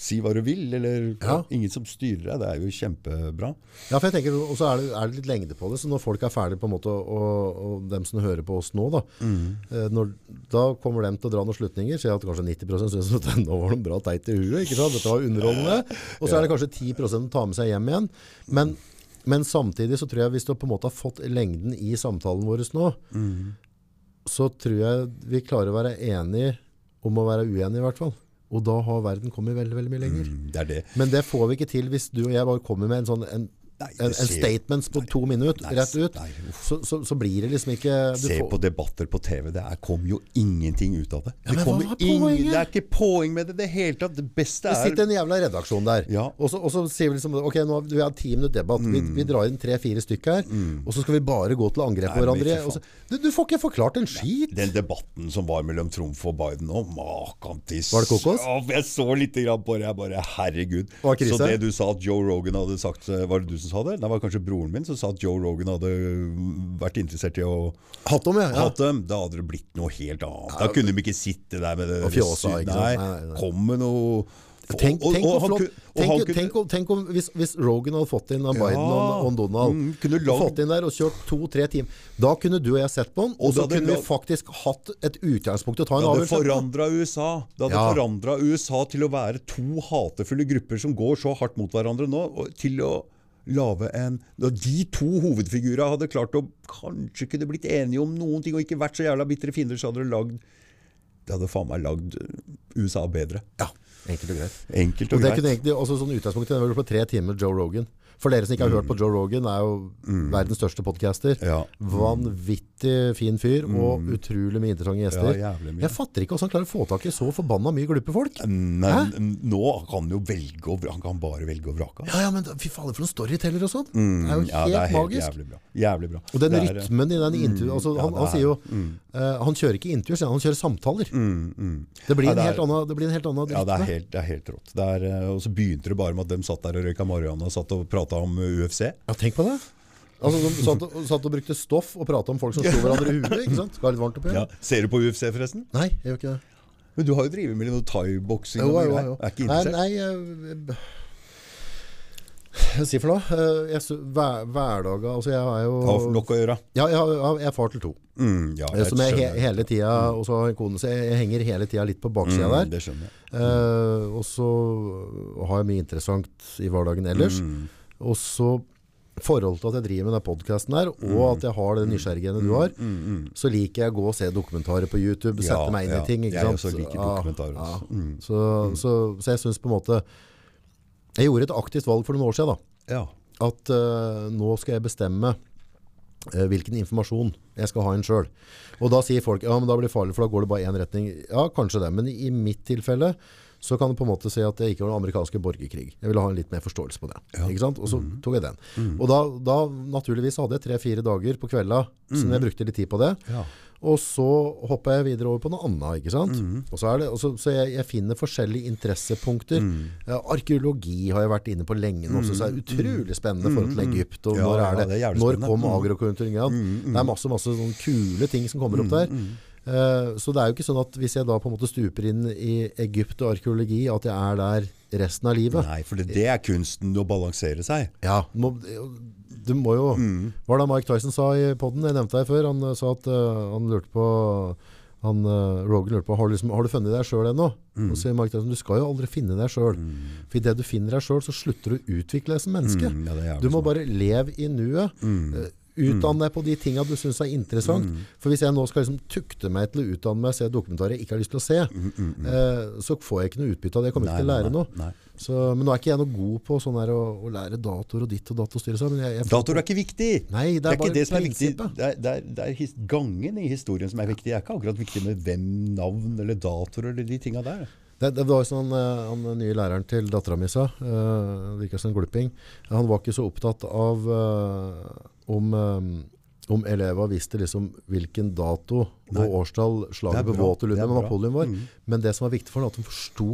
si hva du vil, eller Ja. ingen som styrer deg. Det er jo kjempebra. Ja, for jeg tenker, og så er det, er det litt lengde på det, så når folk er ferdige på en måte, og, og dem som hører på oss nå, da, mm. når, da kommer de til å dra noen slutninger, jeg at kanskje 90% synes at [laughs] nå var det bra teit i huet, ikke sant? Dette var underholdende, og så er det kanskje 10% som tar med seg hjem igjen, men, men samtidig så tror jeg hvis du på en måte har fått lengden i samtalen vår nå, så tror jeg vi klarer å være enige om å være uenige i hvert fall. Og da har verden kommet veldig, veldig mye lenger. Mm, Det er det. Men det får vi ikke til hvis du og jeg bare kommer med en sånn en, Nei, en, en statements på to minutter Nei, rett ut. nei, så, så, så blir det liksom ikke du Se får- på debatter på TV. Det er, kom jo ingenting ut av det. Ja, det, men hva er ingen, det er ikke poeng med det i det hele tatt. Det beste er Det er sitter en jævla redaksjon der, Ja. og, så, og så sier vi liksom Ok, nå har vi har ti minutter debatt. Vi, Mm. vi drar inn tre-fire stykker her, og så skal vi bare gå til angrep på hverandre. Og så, du, du får ikke forklart en skit! Den debatten som var mellom Trumf og Biden nå, makan til Var det kokos? Jeg så litt grann på det, jeg bare Herregud. Så det du sa at Joe Rogan hadde sagt Var det du som sa det? Det var kanskje broren min som sa at Joe Rogan hadde vært interessert i å Hatt dem, ja. ja. hatt dem. Da hadde det blitt noe helt annet. Da kunne de ikke sitte der med det Og fjåsa, ikke sant? Nei, Nei, kom med noe Tenk, tenk, og og, flott, han tenk, kunne- tenk, om- tenk om hvis, hvis Rogan hadde fått inn av Ja. Biden og, og Donald Mm, kunne og Fått inn der og kjørt to-tre timer Da kunne du og jeg sett på den, og, så kunne vi faktisk hatt et utgangspunkt å ta en Det hadde avgjørelse. forandra USA. Det hadde Ja. forandra USA til å være to hatefulle grupper som går så hardt mot hverandre nå, til å lage en Når de to hovedfigurene hadde klart å kanskje kunne blitt enige om noen ting, og ikke vært så jævla bitre fiender, så hadde det lagd Det hadde faen meg lagd USA bedre. Ja, enkelt og greit. Enkelt Og og det greit. kunne egentlig, også sånn utgangspunkt, det var på tre timer Joe Rogan. For dere som ikke har hørt på Joe Rogan, er jo verdens største podcaster. Mm. Ja. Vanvittig fin fyr, og utrolig mye interessante gjester. Ja. Jeg fatter ikke hvordan han klarer å få tak i så forbanna mye glupe folk. Nei, nå kan han jo velge vrake. Han kan bare velge og vrake. Ja, ja, men fy fader for noen storyteller og sånn. det er jo helt Mm, Ja, det er helt magisk. jævlig bra. Jævlig bra. Og den er- rytmen i den intervjuet altså, ja, han, han er- sier jo uh, Han kjører ikke intervjuer, han, kjører samtaler. Det, blir en helt annen, det blir en helt annen Ja, det er helt, det er helt rått. Eh, og så begynte det bare med at de satt der og røyka marihuana og satt og prata om eh, UFC. Ja, tenk på det. Altså, de satt, satt og brukte stoff og prata om folk som slo [laughs] hverandre i huet. ikke sant? Skal ha litt varmt oppi. Ja. Ser du på UFC, forresten? Nei, jeg gjør ikke det. Men du har jo drevet med noe thaiboksing. Jo, jo, jo. Er ikke Nei, interessert? nei jeg, jeg sier for noe. Eh, Jeg, hver, Altså, jeg er jo Har nok å gjøre. Ja, jeg, har- jeg er far til to. Mm, ja, jeg Som jeg he, hele tida Og så har jeg kone, så jeg, henger hele tida litt på baksida Mm, der. det skjønner jeg. Eh, og så har jeg mye interessant i hverdagen ellers. Mm. Og så forhold til at jeg driver med den podkasten her, Mm. og at jeg har den nysgjerrigheten du har, så liker jeg å gå og se dokumentarer på YouTube, Ja, sette meg inn ja. i ting. Ikke Jeg sant? også liker dokumentarer ja. også. Mm. Så, så, så jeg syns på en måte Jeg gjorde et aktivt valg for noen år siden. da Ja. at uh, nå skal jeg bestemme uh, hvilken informasjon jeg skal ha inn sjøl. Og da sier folk ja, men da blir det farlig, for da går det bare én retning. Ja, kanskje det, men i mitt tilfelle så kan du på en måte si at det ikke var den amerikanske borgerkrig. Jeg ville ha en litt mer forståelse på det. Ikke sant? Og så tok jeg den. Og da, da naturligvis hadde jeg tre-fire dager på kvelda som jeg brukte litt tid på det. Ja. Og så hoppa jeg videre over på noe annet. ikke sant? Og så er det, og så, så jeg, jeg finner forskjellige interessepunkter. Ja, arkeologi har jeg vært inne på lenge nå, så det er utrolig spennende forhold til Egypt. Og Ja, når, er det, det er når kom Mm. agrokonjunkturen? Det er masse masse sånne kule ting som kommer opp der. Eh, så det er jo ikke sånn at hvis jeg da på en måte stuper inn i Egypt og arkeologi, at jeg er der resten av livet. Nei, for det, det er kunsten å balansere seg. Ja, må, du må jo Hva var det Mike Tyson sa i podden? Jeg nevnte deg før. Han eh, sa at uh, han lurte på han, uh, Rogan lurte på har du, liksom, har du funnet deg sjøl ennå. Og sier Mike Tyson du skal jo aldri finne deg sjøl. For idet du finner deg sjøl, så slutter du å utvikle deg som menneske. Mm, ja, du må sånn. bare leve i nuet. Eh, Utdann deg på de tinga du syns er interessant. For hvis jeg nå skal liksom tukte meg til å utdanne meg og se dokumentarer jeg ikke har lyst til å se, eh, så får jeg ikke noe utbytte av det. Jeg kommer Nei, ikke til å lære nei, noe. nei. Så, men nå er ikke jeg noe god på sånn her å, å lære datoer og ditt og datostyre. seg. Men jeg, jeg Datoer er ikke viktig. Nei, det er det er bare ikke det som er viktig. Det er, det er, det er his, gangen i historien som er viktig. Det er ikke akkurat viktig med hvem, navn eller datoer eller de tinga der. Det, det var jo sånn eh, han nye læreren til dattera mi sa, uh, virka som en gluping. Han var ikke så opptatt av uh, om, um, om elever visste liksom hvilken dato Nei. og årstall slaget ved. Waterloo er. Mm. Napoleon var. Men det som var viktig for ham, at han forsto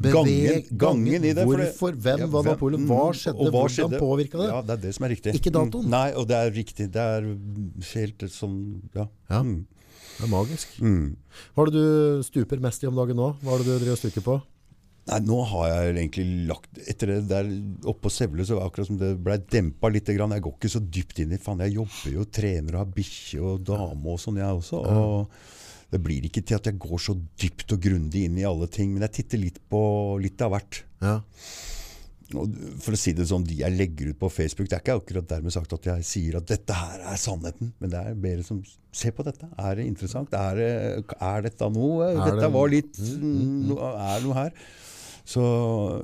Gangen, gangen i det. Hvorfor, det- hvem Ja, var Napoleon, mm, hva skjedde, hva hvordan skjedde? påvirka det? Ja, det er det som er riktig. Ikke datoen. Mm. Nei, og det er riktig. Det er helt sånn Ja. Ja. Mm. Det er magisk. Mm. Hva er det du stuper mest i om dagen nå? Hva er det du driver og stuker på? Nei, nå har jeg egentlig lagt Etter det der oppe på Sevle så var det akkurat som det ble dempa litt. Grann. Jeg går ikke så dypt inn i Faen, jeg jobber jo, trener og har bikkje og dame og sånn, jeg også. Og det blir ikke til at jeg går så dypt og grundig inn i alle ting, men jeg titter litt på litt av hvert. Ja. Og for å si det sånn, De jeg legger ut på Facebook, det er ikke akkurat dermed sagt at jeg sier at dette her er sannheten. Men det er bedre som Se på dette. Er det interessant? Er, det, er dette noe? Er dette det- var litt no- Er det noe her? Så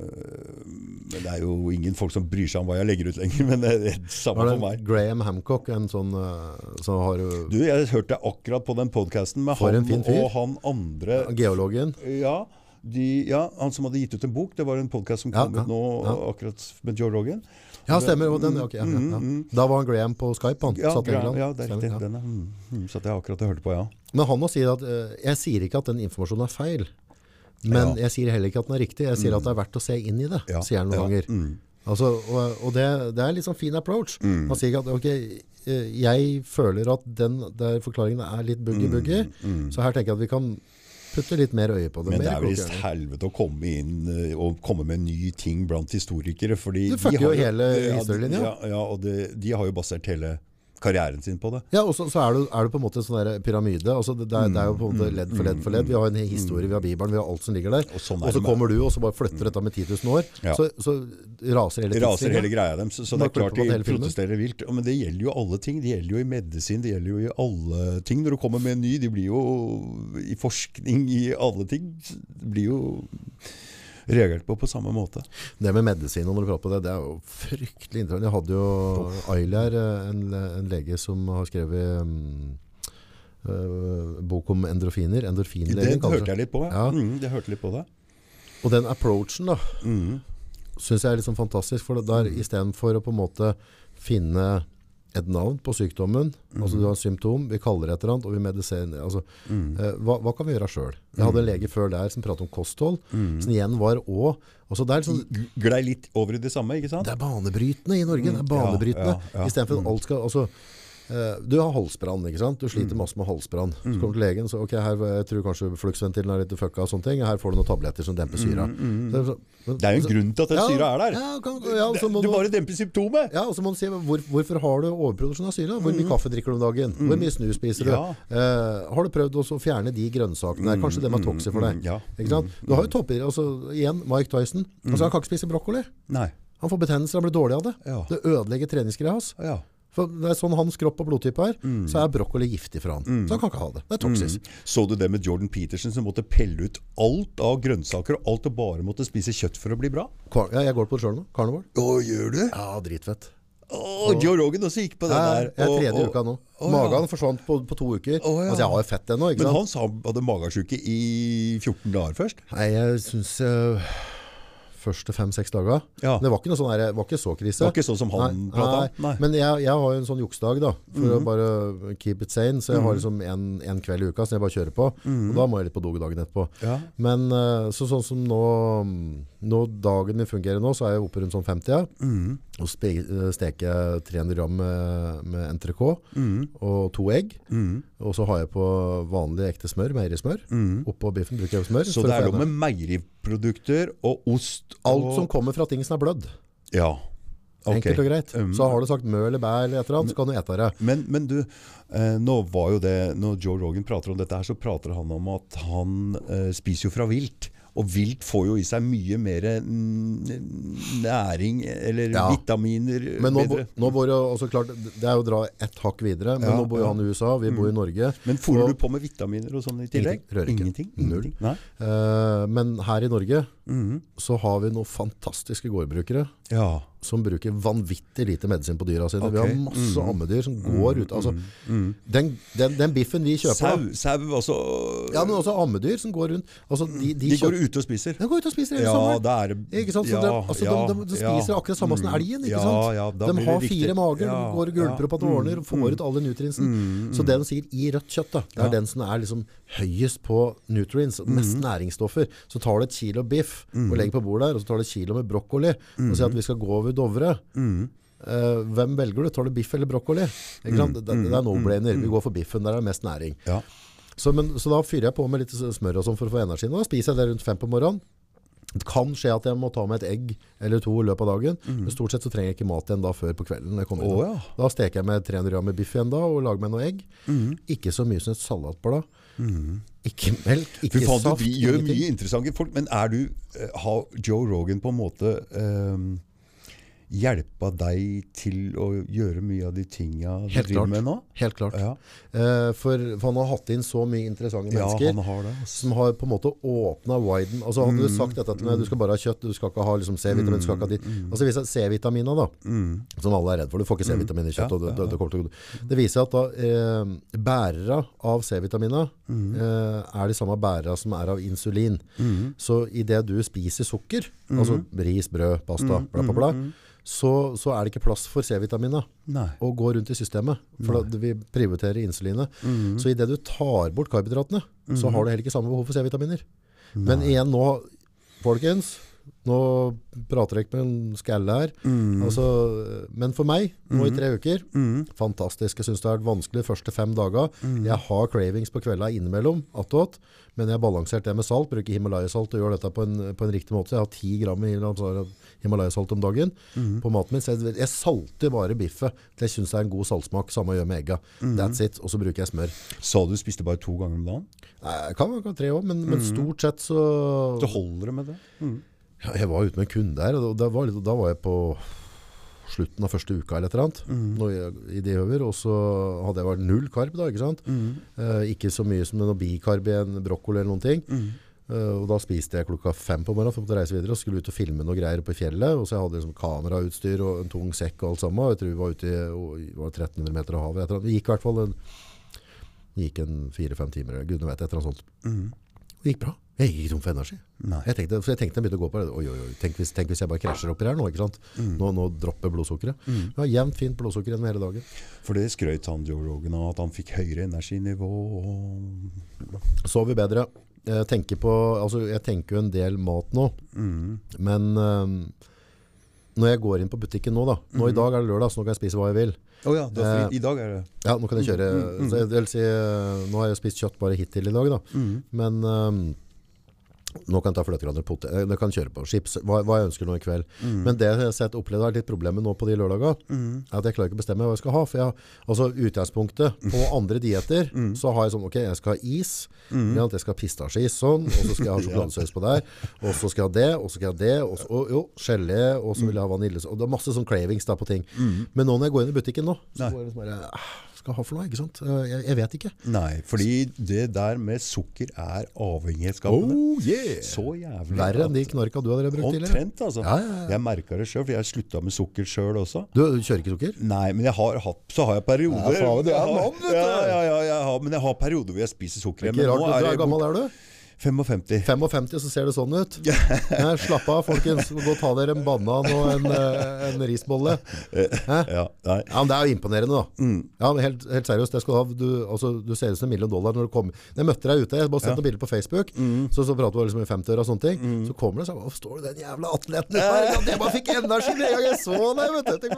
Men det er jo ingen folk som bryr seg om hva jeg legger ut lenger. [laughs] Men det er det samme Var for meg. Graham Hancock, en sånn eh, som har jo Du, Jeg hørte akkurat på den podkasten med han og han andre geologen. Ja, de, ja, han som hadde gitt ut en bok. Det var en podkast som kom ut nå akkurat med Joe Rogan. Ja, stemmer. Og den, okay, ja, ja, ja. Da var han Graham på Skype, han. Mm, Ja, satt i England. ja, det er riktig. Den er, mm, mm, satt jeg akkurat og hørte på, ja. Men han må si at uh, Jeg sier ikke at den informasjonen er feil. Men jeg sier heller ikke at den er riktig. Jeg sier at det er verdt å se inn i det, sier han noen ganger. mm. Altså, og og det, det er en litt sånn fin approach. Mm. Han sier ikke at ok, eh, jeg føler at den der forklaringen er litt buggy-buggy, så her tenker jeg at vi kan putte litt mer øye på det. Men det er visst helvete å komme inn eh, og komme med ny ting blant historikere. Fordi Du fucker jo hele ja, historielinja. Ja, ja, og det, de har jo basert hele karrieren sin på det. Ja, og så, så er, du, er du, på en måte en sånn pyramide. Altså det, det, er, det er jo på en måte ledd for ledd for ledd. Vi har en historie, vi har Bibelen, vi har alt som ligger der. Og sånn Og så kommer du, og så bare flytter dette med 10 000 år. Ja. Så, så raser hele raser hele greia dem. Så, så det er klart de protesterer vilt. Men det gjelder jo alle ting. Det gjelder jo i medisin, det gjelder jo i alle ting. Når du kommer med en ny, de blir jo i forskning i alle ting. Det blir jo reagert på på samme måte. Det med medisin, og når du prater på det, det er jo fryktelig interessant. Jeg hadde jo Ayler, en, en lege som har skrevet um, uh, bok om endorfiner. Endorfinlegen det hørte jeg litt på. Ja. Mm, det hørte litt på det. Og den approachen da, Mm. synes jeg er sånn fantastisk. For der, i stedet for å på en måte finne et navn på sykdommen, altså du har symptom, vi kaller det et eller annet, og vi medisinerer. Altså, eh, hva, hva kan vi gjøre selv? Jeg hadde en lege før der som pratet om kosthold, som igjen var også, altså det er liksom, G- Glei litt over i det samme, ikke sant? Det er banebrytende i Norge. Det er banebrytende. ja, ja. For at alt skal altså, Du har halsbrann, ikke sant? Du sliter masse med halsbrann. Så kommer du til legen, så ok, her, jeg tror kanskje fluksventilen er litt fucka og sånne ting. Her får du noen tabletter som demper syra. Så er så- Det er jo en grunn til at den Ja, syra er der. Ja, kan, ja, du du, bare demper symptomet. ja, og så må du si hvor, hvorfor har du overproduksjon av syre? Hvor mye kaffe drikker du om dagen? Hvor mye snus spiser du? Eh, har du prøvd å fjerne de grønnsakene der? Kanskje dem er toxic for deg? ja. Ikke sant? Du har jo topper, altså igjen, Mike Tyson. Altså, han kan ikke spise brokkoli. Nei. Han får betennelser, han blir dårlig av det. Det ødelegger treningsgreia hans. Ja. For det er sånn hans kropp og blodtype er, så er brokkoli giftig for han. Så han kan ikke ha det. Det er toksisk. Så du det med Jordan Peterson som måtte pelle ut alt av grønnsaker og alt og bare måtte spise kjøtt for å bli bra? Ja, jeg går på det sjøl nå. Carnivore. Å, gjør du? Ja, dritfett. Å, Joe Rogan også gikk på det Ja, der. jeg er tredje og- uka nå. Magen ja. Forsvant på, på to uker. Å, ja. Altså, jeg har jo fett ennå, Men han sa han hadde magesjuke i 14 dager først. Nei, jeg syns uh, første fem-seks dager Ja. Det var ikke sånn der, var ikke så krise. Det var ikke sånn som han pratet om. Mhm. Men jeg, jeg har jo en sånn juksedag, da. For å bare keep it sane. Så jeg har liksom en, en kveld i uka som jeg bare kjører på. Og da må jeg litt på do dagen etterpå. Mhm. Ja. Men eh, så, sånn som nå, nå dagen min fungerer nå, så er jeg oppe rundt sånn 50. ja. Mm. Og spe, eh, steker 300 gram med, med entrecôte mm. og to egg. Og så har jeg på vanlig ekte smør, meierismør. Oppå biffen bruker jeg smør. Så det er noe med meieriprodukter og ost og... Alt som kommer fra ting som er blødd. Ja. Okay. Enkelt og greit. Um, Så har du sagt mø eller bæ eller et eller annet, så kan du ete det. Men, men du, eh, nå var jo det Når Joe Rogan prater om dette her, så prater han om at han eh, spiser jo fra vilt. Og vilt får jo i seg mye mer mm, næring, eller Ja. vitaminer Men nå, nå bor jo også klart, det er jo å dra ett hakk videre, men Ja, nå bor jo. Mm. han i USA, vi bor i Norge. Men fôrer Og- du på med vitaminer og sånn i tillegg? Ingenting. Ingenting? Null. Uh, men her i Norge mm. så har vi noen fantastiske gårdbrukere Ja. som bruker vanvittig lite medisin på dyra sine. Vi har masse mm. ammedyr som går ut. Altså, den, den, den biffen vi kjøper Sau, sau også Ja, men også ammedyr som går rundt. Altså, de, de, De går ute og spiser. De går ut og spiser hele Ja, sommeren. er det Ikke sant? Så ja, de, altså, ja, de, de, de ja. spiser akkurat samme som Mm. elgen. Ikke sant? de har fire mager, de går og gulper opp at det ordner, får ut alle nutrientsen. Så det de sier i rødt kjøtt, da, det er den som er liksom høyest på nutrients, mest næringsstoffer. Så tar du et kilo biff og legger på bordet der, og så tar du et kilo med brokkoli, og sier at vi skal gå over Dovre. Uh, hvem velger du? Tar du biff eller brokkoli? Ikke sant? Det, det er no-brainer. Vi går for biffen, der er det mest næring. Ja. Så, men, så da fyrer jeg på med litt smør og sånn for å få energien. Og da spiser jeg det rundt fem på morgenen. Det kan skje at jeg må ta med et egg eller to i løpet av dagen, men stort sett så trenger jeg ikke mat igjen da før på kvelden. jeg kommer inn. Ja. Da steker jeg med 300 gram med biff igjen da, og lager meg noe egg. Ikke så mye som et salatblad. Ikke melk, ikke faen, saft, du gjør mye interessante folk, men er du eh, Har Joe Rogan på en måte eh, hjelpa deg til å gjøre mye av de tinga du Helt driver klart. med nå? Helt klart. Ja. Eh, for, for han har hatt inn så mye interessante Ja, mennesker. han har det. som har på en måte åpna widen. Altså Hadde du Mm. sagt dette til meg, du skal bare ha kjøtt, du skal ikke ha liksom C-vitamin, du skal ikke ha ditt. Mm. Altså hvis C-vitamina da, som alle er redd for, du får ikke C-vitamin i kjøtt, Ja, det, det, det viser at da eh, bærere av C-vitamina Mm. eh, er de samme bærere som er av insulin. Mm. Så i det du spiser sukker, altså ris, brød, pasta, Mm, bla bla bla, så, så er det ikke plass for C-vitaminet å gå rundt i systemet. For vi prioriterer insulinet. Mm. Så idet du tar bort karbohydratene, så har du heller ikke samme behov for C-vitaminer. Men igjen nå, folkens, nå prater jeg ikke med en skalle her. Mm. Altså, men for meg, nå i tre uker, fantastisk. Jeg synes det har vært vanskelig de første fem dager. Mm. Jeg har cravings på kvelda innimellom, attåt, men jeg har balansert det med salt, bruker Himalaya-salt og gjør dette på en, på en riktig måte. Jeg har ti gram Himalaya- Himalaya-salt om dagen Mm. på maten min. Så jeg, jeg salter bare biffet til jeg synes det er en god saltsmak, samme gjør med egga. Mm. That's it. Og så bruker jeg smør. Sa du spiste bare to ganger om dagen? Nei, kan være tre òg, men, men Mm. stort sett så Så holder det med det? Jeg var ute med en kunde her, og da var, da var jeg på slutten av første uka eller et eller annet, Mm. jeg, i det over, og så hadde jeg vært null karb da, ikke sant? Mm. Eh, ikke så mye som noe bikarb i en brokkoli eller noen ting. Mm. Eh, og da spiste jeg klokka fem på morgenen for å reise videre, og skulle ut og filme noe greier oppe i fjellet, og så jeg hadde liksom kamerautstyr og en tung sekk og alt sammen, jeg tror vi var ute i og, var 1300 meter av havet. Vi gikk i hvert fall en, gikk en fire-fem timer, gudene vet, et eller annet sånt. Det gikk bra. Jeg gikk ikke tom for energi. Jeg tenkte, for jeg tenkte jeg begynte å gå på det. Oi, oi, oi. Tenk hvis, tenk hvis jeg bare krasjer oppi her nå, ikke sant? Nå, nå dropper blodsukkeret. Jeg har jevnt fint blodsukker gjennom hele dagen. For det skrøt han Joe Rogan av, at han fikk høyere energinivå. Og... Sover bedre. Jeg tenker, på, altså, jeg tenker jo en del mat nå, men um, når jeg går inn på butikken nå da, nå i dag er det lørdag, så nå kan jeg spise hva jeg vil. Oh ja, Eh, i dag er det Ja, nå kan jeg kjøre, så jeg, det vil si, øh, nå har jeg spist kjøtt bare hittil i dag da, men øhm, nå kan jeg ta fløtegraner potet, jeg kan kjøre på. Chips, hva, hva jeg ønsker nå i kveld. Men det jeg har sett opplevd er litt problemet nå på de lørdager, er at jeg klarer ikke å bestemme hva jeg skal ha, for jeg, altså utgangspunktet på andre dieter, så har jeg sånn, ok, jeg skal ha is, ja, jeg skal ha pistasjeis sånn, og så skal jeg ha [laughs] sjokoladesaus på der, og så skal jeg ha det, og så skal jeg ha det, og, så, og jo, gelé, og så vil jeg ha vaniljesaus. det er masse sånn cravings da på ting. Men nå når jeg går inn i butikken nå, så går jeg liksom bare, ah, skal ha for noe, ikke sant? Jeg, jeg vet ikke. Nei, fordi det der med sukker er avhengighetsskapende. Oh, yeah! Så jævlig. Verre enn de knarka du hadde brukt tidligere. Omtrent, altså. Ja, ja, ja. Jeg merka det sjøl, for jeg slutta med sukker sjøl også. Du kjører ikke sukker? Nei, men jeg har hatt, så har jeg perioder Ja, faen, du er mann, vet du. Ja, ja, ja, jeg har, men jeg har perioder hvor jeg spiser sukker. Ikke Men rart, nå du er gammel er du? 55. 55, så ser det sånn ut. [laughs] Nei, slapp av, folkens. Gå og ta dere en banan og en, eh, en risbolle. [laughs] Ja. Ja, men Det er jo imponerende, da. Ja, men helt, helt seriøst, det skal du ha. Du, altså, du ser ut som en million dollar når du kommer. Jeg møtte deg ute, jeg bare sett noen bilder på Facebook, så, så prater vi liksom i 50 og sånne ting. Så kommer det sånn, hvorfor står du den jævla atleten ute her? Ja, Jeg bare fikk energi med en gang jeg så deg, vet du.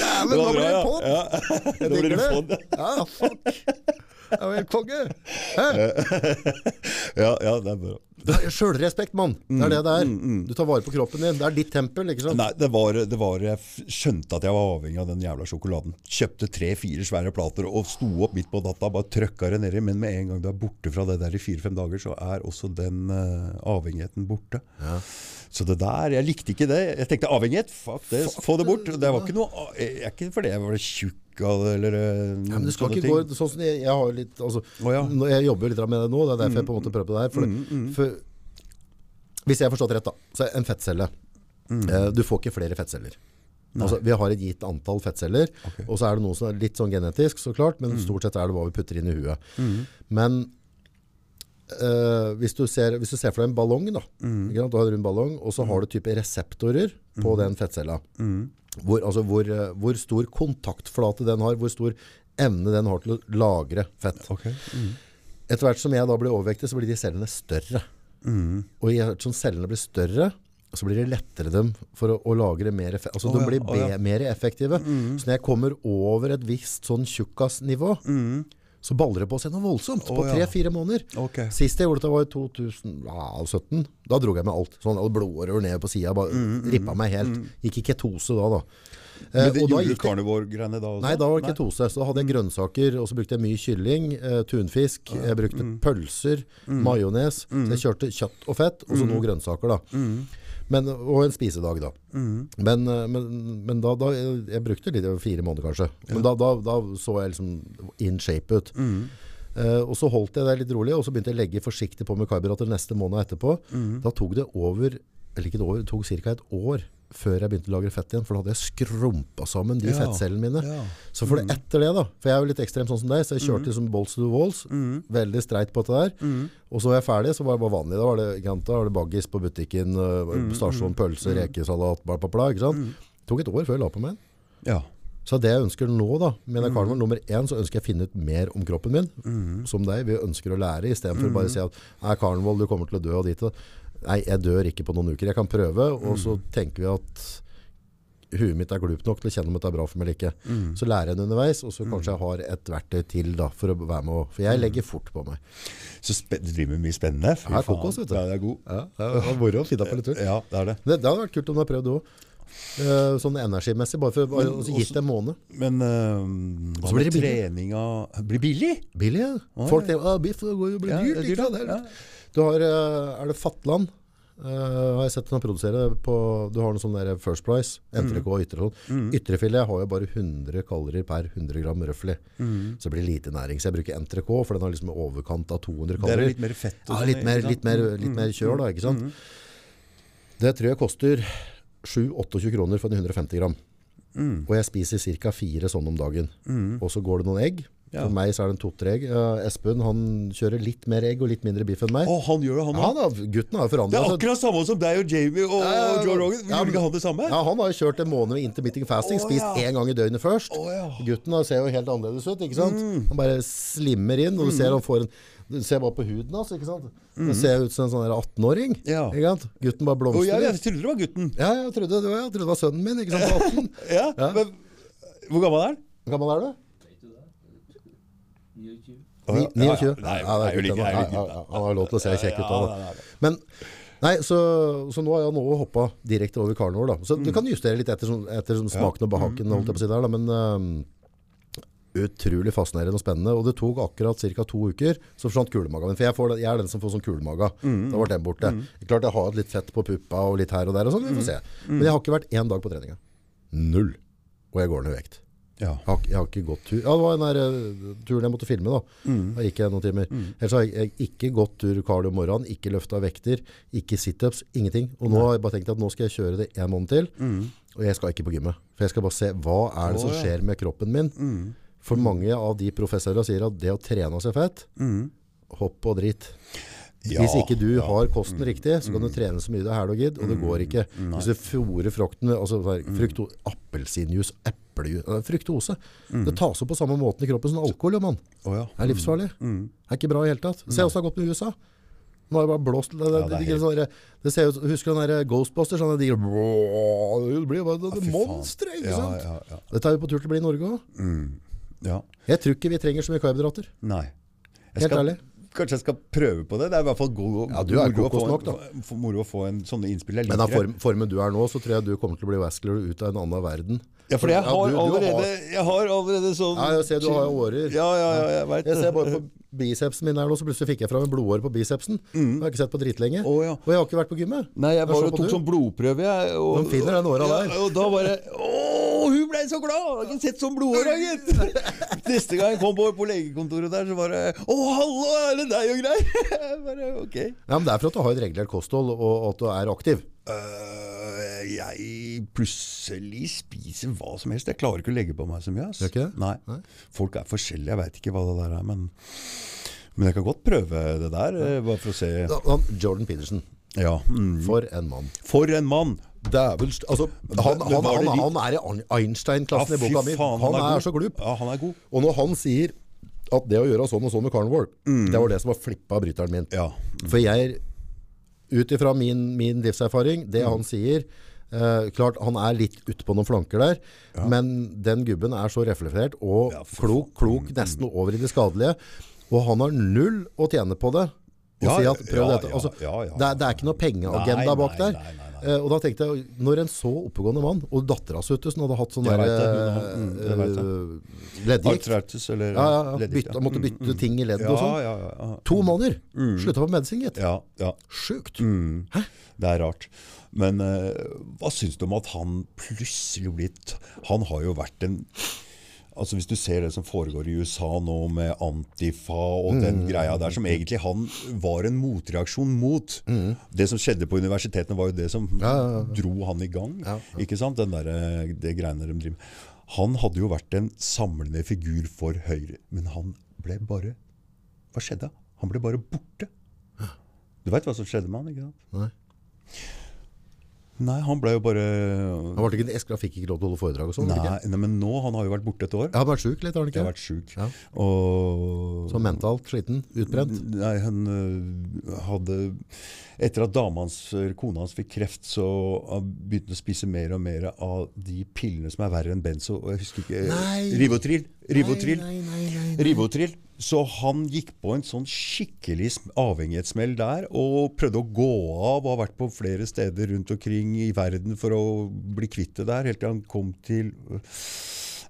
Dæven, nå blir det ja. på! Ja. [laughs] Jeg digger det. Ja, fuck. Jeg er jo helt konge. [laughs] Ja, ja, det er bra. Sjølrespekt, mann. Det er det det er. Du tar vare på kroppen din. Det er ditt tempel, ikke sant? Nei, det var, det var Jeg skjønte at jeg var avhengig av den jævla sjokoladen. Kjøpte tre-fire svære plater og sto opp midt på natta. Bare trøkka det nedi. Men med en gang du er borte fra det der i fire-fem dager, så er også den uh, avhengigheten borte. Så det der Jeg likte ikke det. Jeg tenkte avhengighet, fuck det, få det bort. Det var ikke noe jeg, er Ikke fordi jeg var tjukk det, eller eh, Ja, men du skal ikke ting. gå sånn som jeg, jeg har litt altså, oh, ja. Jeg jobber jo litt med det nå, det er derfor jeg på en måte prøver på det her. For, det- for, hvis jeg har forstått rett, da, så er en fettcelle eh, Du får ikke flere fettceller. Altså, vi har et gitt antall fettceller, og så er det noe som er litt sånn genetisk, så klart, men stort sett er det hva vi putter inn i huet. Men eh, hvis, du ser, hvis du ser for deg en ballong, da, ikke sant? du har en ballong, og så har du type reseptorer på den fettcella. Hvor, altså hvor, eh, hvor stor kontaktflate den har, hvor stor evne den har til å lagre fett. Okay. Mm. Etter hvert som jeg da blir overvektig, så blir de cellene større. Og i hvert som cellene blir større, så blir det lettere dem for å, å lagre mer fett. Altså oh, de ja, blir å ja. mer effektive. Så når jeg kommer over et visst sånn tjukkas-nivå, så baller det på seg noe voldsomt på Å, ja. tre-fire måneder. Okay. Sist jeg gjorde det var i 2017. Da dro jeg med alt. Sånn blodårer ned på sida. Bare rippa meg helt. Gikk i ketose da, da. Eh, Mm, Men det gjorde du gikk carnivore-greiene da også? Nei, da var det ketose. Så da hadde jeg grønnsaker, og så brukte jeg mye kylling, eh, tunfisk. Jeg brukte Mm. pølser, majones. Så jeg kjørte kjøtt og fett, og så Mm. noen grønnsaker, da. Men, og en spisedag, da. Mm. Men, eh, men, men da, da jeg, brukte litt over fire måneder, kanskje. Men da, da, da så jeg liksom in shape ut. Mm. Uh, og så holdt jeg det litt rolig, og så begynte jeg å legge forsiktig på med karbohydrater neste måned etterpå. Mm. Da tok det over, eller ikke et år, det tok ca. et år før jeg begynte å lagre fett igjen. For da hadde jeg skrumpa sammen de Ja, fettcellene mine. ja. Så for det etter det, da For jeg er jo litt ekstrem sånn som deg, så jeg kjørte liksom balls to the walls. Veldig streit på dette der. Og så var jeg ferdig, så var det bare vanlig. Da var det, da var det baggis på butikken, mm. stasjon, pølse, rekesalat, bla, bla, bla. Ikke sant? Det Tok et år før jeg la på meg. Ja. Så det jeg ønsker nå, da, med carnival, nummer én, så ønsker jeg å finne ut mer om kroppen min. Som deg. Vi ønsker å lære, istedenfor bare å si at carnival, du kommer til å dø og dit. og- Nei, jeg dør ikke på noen uker. Jeg kan prøve, og så tenker vi at huet mitt er glupt nok til å kjenne om det er bra for meg eller ikke. Så lærer jeg det underveis, og så kanskje jeg har et verktøy til da, for å være med. For jeg legger fort på meg. Så du driver med mye spennende. Fy Ja, faen. kokos, vet du. Ja, det er god. Ja, det moro å finne på litt tur. Ja, det er det. Det, det hadde vært kult om du har prøvd det òg. sånn energimessig, bare for bare, altså, gitt det en måned. Men uh, hva med treninga Blir billig? Billig, ja. Folk tenker at biff går jo blir Ja, dyrt. det er ikke dyrt, Du har, eh, er det Fatland? Uh, har jeg sett den produsere på Du har noe sånn der First Price, entrecôte og ytre. Sånn. Ytrefilet har jo bare 100 kalorier per 100 gram røffelig. Så det blir lite næring. Så jeg bruker entrecôte, for den har liksom i overkant av 200 kalorier. Det er litt mer fett. Ja, sånn, litt mer, litt mer, litt mer kjør da, ikke sant? Det tror jeg koster 7-28 kroner for en 150 gram. Og jeg spiser ca. fire sånne om dagen. Og så går det noen egg. Ja. For meg så er det en to-tre egg. Uh, Espen han kjører litt mer egg og litt mindre biff enn meg. Å, han gjør det, han Ja, da, gutten har jo Det er akkurat samme som deg og Jamie og Ja, Joe Rogan. ja, Gjorde ikke han det samme? Ja, han har jo kjørt en måned med intermitting fasting, Oh, spist ja. én gang i døgnet først. Oh, ja. Gutten ser jo helt annerledes ut, ikke sant? Mm. Han bare slimmer inn, og du ser han får en Du ser bare på huden hans, ikke sant? Det ser ut som en sånn der 18-åring. Mm. Ja. Ikke sant? Gutten bare blomstrer. Oh, jeg, jeg trodde det var gutten. Ja, jeg trodde det var, jeg trodde det var sønnen min, ikke sant? På 18. [laughs] Ja, Ja. men Hvor gammel er han? Hvor gammel er du? 29. Oh, ja. Ni- Ja, 29? Nei, det er jeg er jo litt like- han. har lov til å se kjekk ut av òg, da. nei, nei. Men Nei, så, så nå har jeg nå hoppa direkte over carnivore. Da. Så du kan justere litt etter, sånn- etter sånn smaken og behaken. Holdt jeg på å si der, da. Men uh, utrolig fascinerende og spennende. Og det tok akkurat ca. to uker, så forsvant kulemagen min. For jeg, får, jeg er den som får sånn kulemage. Da ble den borte. Klart jeg har litt fett på puppa og litt her og der, og sånn, vi får se. Men jeg har ikke vært én dag på treninga. Null. Og jeg går ned i vekt. Ja. Jeg har, jeg har ikke gått tur. Ja, det var den der uh, turen jeg måtte filme da. Da gikk jeg noen timer. Ellers har jeg, jeg ikke gått tur cardio om morgenen, ikke løfta vekter, ikke situps, ingenting. Og nå har jeg bare tenkt at nå skal jeg kjøre det en måned til, og jeg skal ikke på gymmet. For jeg skal bare se, hva er det som skjer med kroppen min? For mange av de professorene sier at det å trene seg fett, hopp og drit. Ja, Hvis ikke du ja. Mm. har kosten riktig, så kan du trene så mye du er hæl og gidd, og det går ikke. Hvis du fôrer frukten altså, sånn Mm. frukto, appelsinjuice, eplejus Fruktose. Mm. Det tas opp på samme måten i kroppen som alkohol, jo, mann. Oh, ja. Det er livsfarlig. Mm. Det er ikke bra i hele tatt. Se åssen det har gått med USA. Nå har jeg bare blåst det, det, Ja, det det, sånne det ser ut, Husker du den der Ghostbusters? Sånne digre Det blir bare det, Fy faen. monstre, ikke sant? ja, ja. Dette er vi på tur til å bli i Norge òg. ja. Jeg tror ikke vi trenger så mye karbohydrater. Helt skal, ærlig. Kanskje jeg skal prøve på det. Det er i hvert fall god, Ja, du er moro å få nok, en- da. Moro å få en sånne innspill. Men av form, formen du er nå, så tror jeg du kommer til å bli vascular ut av en annen verden. Ja, for jeg Ja, har du- du allerede Jeg har allerede sånn Ja, jeg ser du har jo årer. Ja, ja, ja, jeg vet Jeg ser bare på bicepsen min her nå, så plutselig fikk jeg fram en blodåre på bicepsen. Jeg har ikke sett på dritlenge. Oh, ja. Og jeg har ikke vært på gymmet. Nei, jeg bare tok sånn blodprøve, jeg. Og, De finner den åra ja, der. Og da bare Å, hun ble så glad! Jeg har ikke sett sånn blodåre, gitt! [laughs] Neste gang jeg kom på, på legekontoret der, så bare Å, hallo, er det deg og greier? [laughs] Bare, ok. Ja, men det er for at du har et regulert kosthold, og at du er aktiv. Øh, jeg plutselig spiser hva som helst. Jeg klarer ikke å legge på meg så mye. det? Nei. Nei. Folk er forskjellige. Jeg veit ikke hva det der er, men Men jeg kan godt prøve det der, ja. bare for å se. Da- Jordan Peterson, Ja. Mm. for en mann. For en mann! Dævel altså, han, han, han, han er i Einstein-klassen i boka mi. Han, er, er så glup. Ja, han er god. Og når han sier at det å gjøre sånn og sånn med carnivore, det var det som var flippa bryteren min. Ja. For jeg, ut ifra min, min livserfaring, det han sier, Eh, klart, han er litt ute på noen flanker der, men den gubben er så reflektert og Ja, klok, klok nesten over i det skadelige. Og han har null å tjene på det. Ja, si at prøv ja, dette. Altså, ja, ja. Det, er, det er ikke noe pengeagenda bak der. nei, nei, nei. Eh, og da tenkte jeg, når en så oppegående mann, og dattera Suttesen hadde hatt sånn der mm, eh, leddgikt. Arthritis eller Ja, ja, ja. leddgikt, Ja. måtte bytte ting i leddet Ja, og sånn. To måneder. Slutta på medisin, gitt. Ja, ja. Sjukt. Mm. Det er rart. Men eh, hva syns du om at han plutselig blitt Han har jo vært en Altså Hvis du ser det som foregår i USA nå med Antifa og Mm. den greia der, som egentlig han var en motreaksjon mot. Det som skjedde på universitetene, var jo det som Mm. Ja, ja, ja. dro han i gang. Ikke sant? Den der, det greiene de driver med. Han hadde jo vært en samlende figur for Høyre, men han ble bare Hva skjedde? Han ble bare borte. Du veit hva som skjedde med han? ikke sant? Nei. Nei, han ble jo bare Han ble ikke, Eskra fikk ikke lov til å holde foredrag og sånn? Nei, ikke? nei, men nå Han har jo vært borte et år. Jeg har vært sjuk litt, har han ikke? Jeg har vært syk. Ja. Og Så mentalt sliten? Utbrent? Nei, han øh, hadde Etter at dama hans, kona hans fikk kreft, så han begynte han å spise mer og mer av de pillene som er verre enn benzo. Og jeg husker ikke Nei. Rivotril. Rivotril. Nei, nei, nei, nei. Rivotril. Så han gikk på en sånn skikkelig avhengighetssmell der, og prøvde å gå av, og har vært på flere steder rundt omkring i verden for å bli kvitt det der, helt til han kom til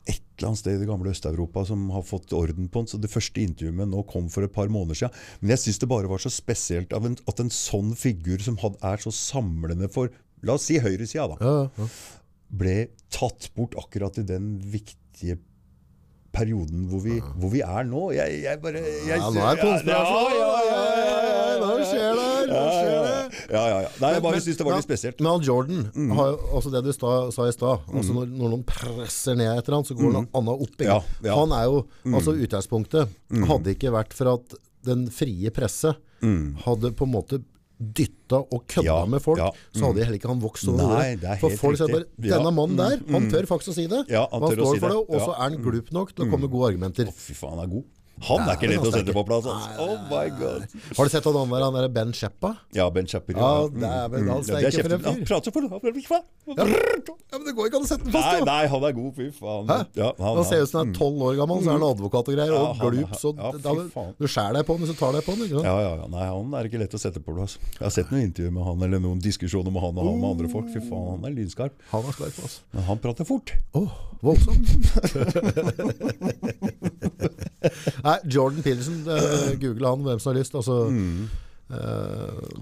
et eller annet sted i det gamle Øst-Europa som har fått orden på den. Så det første intervjuet med nå kom for et par måneder siden. Men jeg syns det bare var så spesielt av en, at en sånn figur som had, er så samlende for La oss si høyresida, da Ja, ja. ble tatt bort akkurat i den viktige perioden hvor vi, hvor vi er nå. Jeg, jeg bare jeg, Ja, nå er det konspirasjon. Ja, ja, ja, ja, ja, ja, Nå skjer det, nå skjer det. Ja, ja, ja. Nei, jeg bare syns det var litt spesielt. Men Jordan, har jo, det du sta, sa i stad altså når, når noen presser ned et eller annet, så går noe annet opp. Ja, ja. Han er jo, altså utgangspunktet, hadde ikke vært for at den frie presse hadde på en måte dytta og kødda Ja, med folk, ja, så hadde heller ikke han vokst over Nei, det. det er For helt folk sier bare, denne mannen der, han tør faktisk å si det. Ja, han å står si for det, det. og så er han glup nok til å komme med gode argumenter. Fy faen, han er god. Han er ikke lett å sette sterke. på plass. Altså. Oh my god. Har du sett han der, han der Ben Sheppa? Ja, Ben Shapiro. Ja, mm. han Ja, det er steiker for en fyr. Han prater for. Han faen. Ja, men det går ikke an å sette den fast, Nei, jo! nei, han er god, fy faen. Ja, Han ser ut som han er tolv år gammel, så er han advokat og greier, og glup, så du skjærer deg på den, du tar deg på sant? Ja, ja, ja. Nei, han er ikke lett å sette på plass. Jeg har sett noen intervjuer med han, eller noen diskusjoner med han og han med andre folk. Fy faen, han er lynskarp. Han er skarp, altså. Men han prater fort. Åh, voldsomt. [laughs] Nei, Jordan Peterson, eh, google han, hvem som har lyst. Altså, Mm.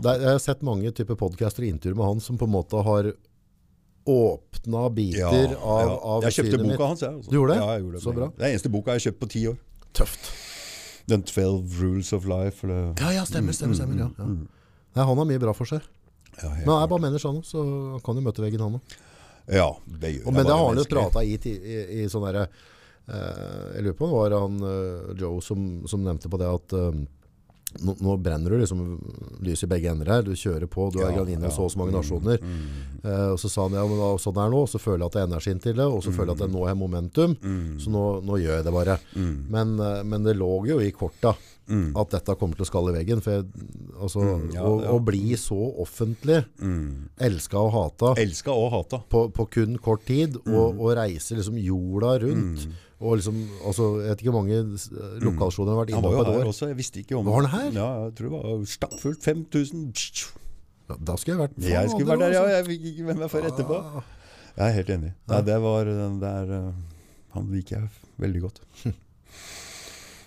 der, jeg har sett mange typer podcaster og intervjuer med han som på en måte har åpna biter av, av Jeg kjøpte boka mitt. hans, jeg. Også. Du gjorde det? Ja, jeg gjorde det. Så bra. Det er eneste boka jeg har kjøpt på ti år. Tøft. Den 12 Rules of Life. Eller, Ja, ja, stemmer, stemmer, stemmer. Ja, ja. Nei, han har mye bra for seg. ja, Men han er bare menneske, han òg, så han kan jo møte veggen, han òg. ja, det gjør Og, men det har han jo prata i, ti- i, i sånn derre Jeg lurer på om det var han eh, Joe som, som nevnte på det at eh, nå, nå brenner du liksom lys i begge ender her. Du kjører på, du er Ja, inne i ja. så og så mange nasjoner. Eh, og så sa han ja, men da, sånn er det nå, og så føler jeg at det er energien til det, og så føler jeg at det nå har jeg momentum, så nå, nå gjør jeg det bare. Men, eh, men det lå jo i korta at dette kommer til å skalle i veggen. For altså, ja, å, ja. å bli så offentlig, elska og hata, Elska og hata. på, på kun kort tid, Mm. og, og reise liksom jorda rundt. Og liksom, altså, jeg vet ikke hvor mange lokalsjoner han har vært Han var jo her år. også, jeg visste ikke om Var han her? Ja, jeg tror det var stappfullt. 5000. da, Da skulle jeg vært Jeg skulle vært der, ja. Jeg fikk ikke med meg før etterpå. Ah. Jeg er helt enig. Nei, det var den der eh, Han liker jeg veldig godt. [laughs]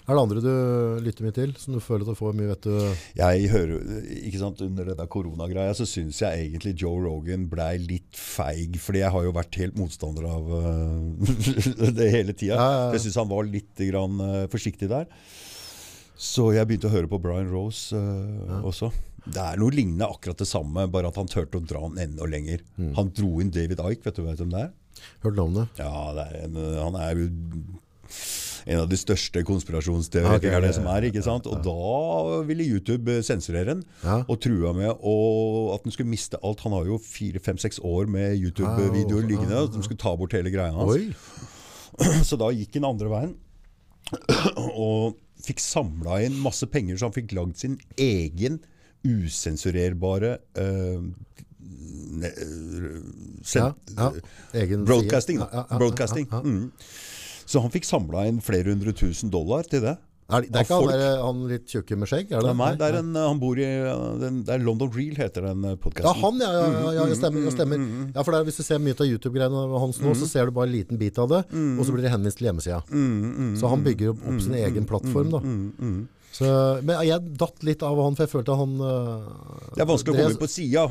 Er det andre du lytter mye til, som du føler at du får mye, vet du? Jeg hører, ikke sant, Under denne koronagreia så syns jeg egentlig Joe Rogan blei litt feig. Fordi jeg har jo vært helt motstander av uh, [laughs] det hele tida. Ja, ja, ja. Jeg syns han var litt grann, uh, forsiktig der. Så jeg begynte å høre på Brian Rose eh, også. Det er noe lignende akkurat det samme, bare at han turte å dra den enda lenger. Mm. Han dro inn David Ike, vet du hvem det er? Hørt navnet? Ja, det er en, han er jo en av de største konspirasjonsteoretikerne ja, som er. ikke sant? Og da ville YouTube sensurere den, og trua med å, at den skulle miste alt. Han har jo fire-fem-seks år med YouTube-videoer liggende, og de skulle ta bort hele greia hans. Oi! [clears throat] Så da gikk han andre veien, [clears throat] og fikk samla inn masse penger, så han fikk lagd sin egen usensurerbare uh, ne, øh, Ja, ja. Egen Broadcasting. Ja, Broadcasting. Mm. Så han fikk samla inn flere hundre tusen dollar til det. Er det, det er ikke han, er, han litt tjukke med skjegg? Er det? Nei, det er en, han bor i øh, den, Det er London Real, heter den Ja, han, ja. ja, ja, ja det stemmer. Det stemmer. Ja, for det er, Hvis du ser mye av YouTube-greiene hans nå, så ser du bare en liten bit av det, og så blir det henvist til hjemmesida. Så han bygger opp, opp sin egen plattform, da. Så, men jeg datt litt av han, for jeg følte han øh, Det er vanskelig å komme på sida,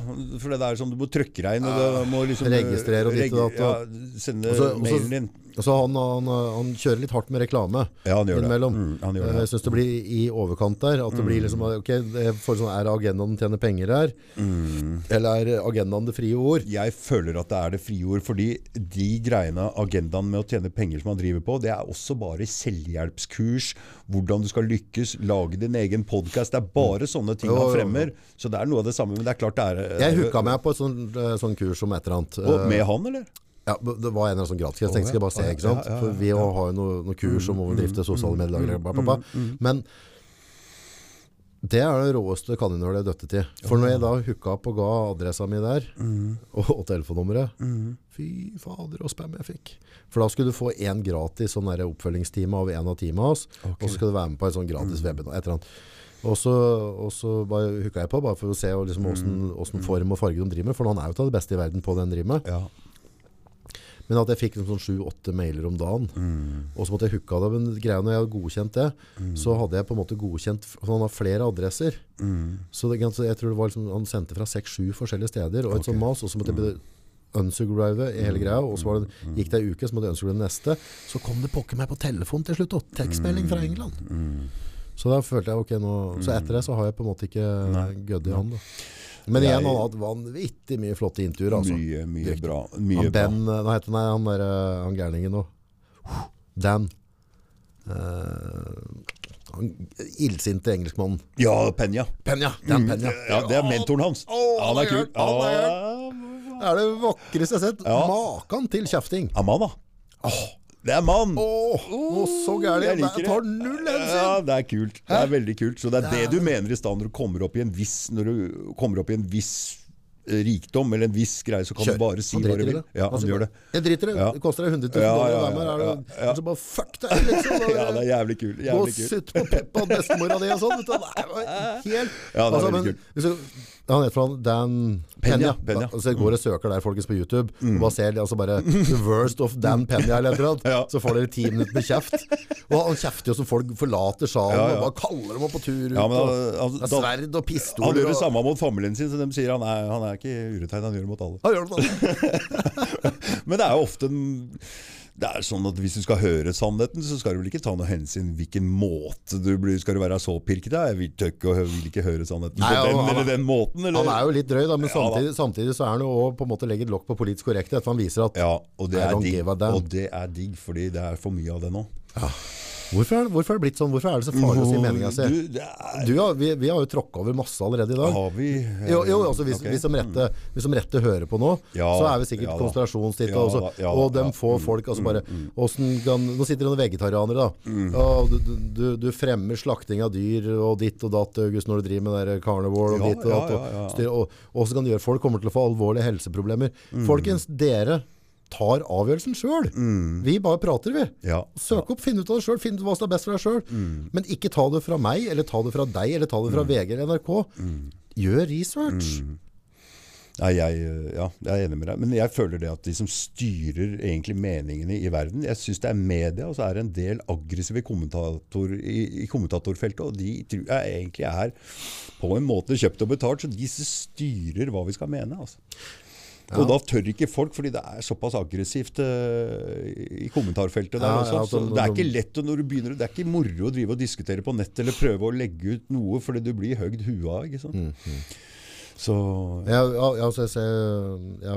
for det er sånn du må trykke deg inn. Og du må liksom Registrere og ditt og datt, og- sende mailen din. Altså han, han, han kjører litt hardt med reklame Ja, han gjør det. innimellom. Mm, han gjør Eh, det. Jeg syns det blir i overkant der. At det blir liksom Ok, det for sånn, er agendaen tjener penger her? Mm. Eller er agendaen det frie ord? Jeg føler at det er det frie ord, fordi de greiene, agendaen med å tjene penger som han driver på, det er også bare selvhjelpskurs, hvordan du skal lykkes, lage din egen podkast. Det er bare sånne ting Jo, han jo. fremmer. Så det er noe av det samme, men det er klart det er Jeg hooka meg på et sånt, eh, sånn kurs om et eller annet. Og Eh, Med han, eller? Ja, det var en eller annen sånn gratis. Jeg tenkte skal jeg bare se, ikke sant? For vi har jo noen noe kurs om å drifte sosiale medier. Bla, bla, bla. Men det er det råeste kaninhullet jeg døtte til. For når jeg da hooka opp og ga adressa mi der, og, og telefonnummeret Fy fader, og spam jeg fikk. For da skulle du få en gratis sånn oppfølgingstime av en av teamene hans, og så skal du være med på en sånn gratis webinar. Et eller annet. Og så, og så bare hooka jeg på, bare for å se liksom, form og farge de driver med. For han er jo av det beste i verden på det han driver med. Ja. Men at jeg fikk sånn sju-åtte mailer om dagen. Og så måtte jeg hooka det. Men greia når jeg hadde godkjent det, så hadde jeg på en måte godkjent han har flere adresser. Så det, jeg tror det var liksom, han sendte fra seks-sju forskjellige steder. Og et sånt mas. Og så måtte jeg unsubscribe i hele greia. Og så var det, gikk det ei uke, så måtte jeg unsubscribe neste. Så kom det pokker meg på telefon til slutt. Og tekstmelding fra England. Så da følte jeg ok nå Så etter det så har jeg på en måte ikke gødd i han. da Men Jeg- igjen, han har hatt vanvittig mye flotte intervjuer. Altså. Mye, mye bra. Mye Han. Ben, bra. hva heter han, han, der, eh, han gærningen nå? Dan. Uh, han illsinte engelskmannen. Ja, Penja. Penja. Dan Penja. Ja, det er mentoren hans. Oh, han er han kul. han er Det er det vakreste jeg har sett. Ja. Makan til kjefting. Er Oh. Det er mann! Åh, noe så gærent. Jeg Jeg det. tar null Ja, det er kult. Det er veldig kult. Så det er det du mener i stedet når du kommer opp i en viss Når du kommer opp i en viss eh, rikdom eller en viss greie, så kan Kjør. du bare si hva du vil. det. Ja, han gjør det. Jeg driter i det. Det koster deg 100 000 dollar ja, ja, ja. Ja, det, ja, ja. Så bare fuck deg, liksom. [laughs] Ja, det er jævlig kult. Gå og sutt på peppa og bestemora di og sånn. Det er helt Ja, det er veldig men kult. hvis du- Han heter han Dan Penya. Penya. Da, så jeg går og søker der folkens på YouTube og bare ser altså bare The [laughs] worst of Dan Penya' eller noe. [laughs] Ja. Så får dere ti minutter med kjeft. Og han kjefter jo som folk forlater salen Ja, ja. og bare kaller dem opp på tur ut. Ja, men og, er da- sverd og pistoler. Han gjør det og- samme mot familien sin, så de sier han er, han er ikke uretegn, han gjør det mot alle. Han gjør det sånn. [laughs] Men det er jo ofte en- det er sånn at Hvis du skal høre sannheten, så skal du vel ikke ta noe hensyn hvilken måte du blir Skal du være så pirkete? Jeg vil, tøkke og vil ikke høre sannheten Nei, på den han- eller den måten. Eller? Han er jo litt drøy, da, men Ja, da. samtidig, samtidig så er han jo på en måte legger et lokk på politisk korrekthet. At han viser at Ja, og det er digg. Og det er digg, fordi det er for mye av det nå. Hvorfor, hvorfor er det blitt sånn? Hvorfor er det så farlig å si meninga si? Vi, vi har jo tråkka over masse allerede i dag. har vi Jo, jo altså hvis, okay. hvis, de rette, hvis de rette hører på nå, Ja, så er vi sikkert ja da. Ja også. ja og da, de ja. får folk altså bare kan, Nå sitter det noen vegetarianere, da. Mm. Du, du, du fremmer slakting av dyr og ditt og datt, August, når du driver med der carnivore og ditt og datt. Og, styr, og, og så kan du gjøre folk kommer til å få alvorlige helseproblemer. Mm. Folkens, dere tar avgjørelsen sjøl. Vi bare prater, vi. Mm. Ja. Søk opp, finn ut av det sjøl, finn ut hva som er best for deg sjøl. Mm. Men ikke ta det fra meg, eller ta det fra deg, eller ta det fra VG eller NRK. Mm. Gjør research. Nei, jeg, ja, jeg er enig med deg. Men jeg føler det at de som styrer egentlig meningene i verden Jeg syns det er media, og så er det en del aggressive kommentator, i, i kommentatorfeltet. Og de tror jeg egentlig er på en måte kjøpt og betalt, så de styrer hva vi skal mene. Altså. Og da tør ikke folk, fordi det er såpass aggressivt uh, i kommentarfeltet der Ja, også. ja, så det er ikke lett å- når du begynner Det er ikke moro å drive og diskutere på nett eller prøve å legge ut noe fordi du blir høgd huet av. ikke sant? Mm, Så Ja, ja, altså, jeg ser, ja,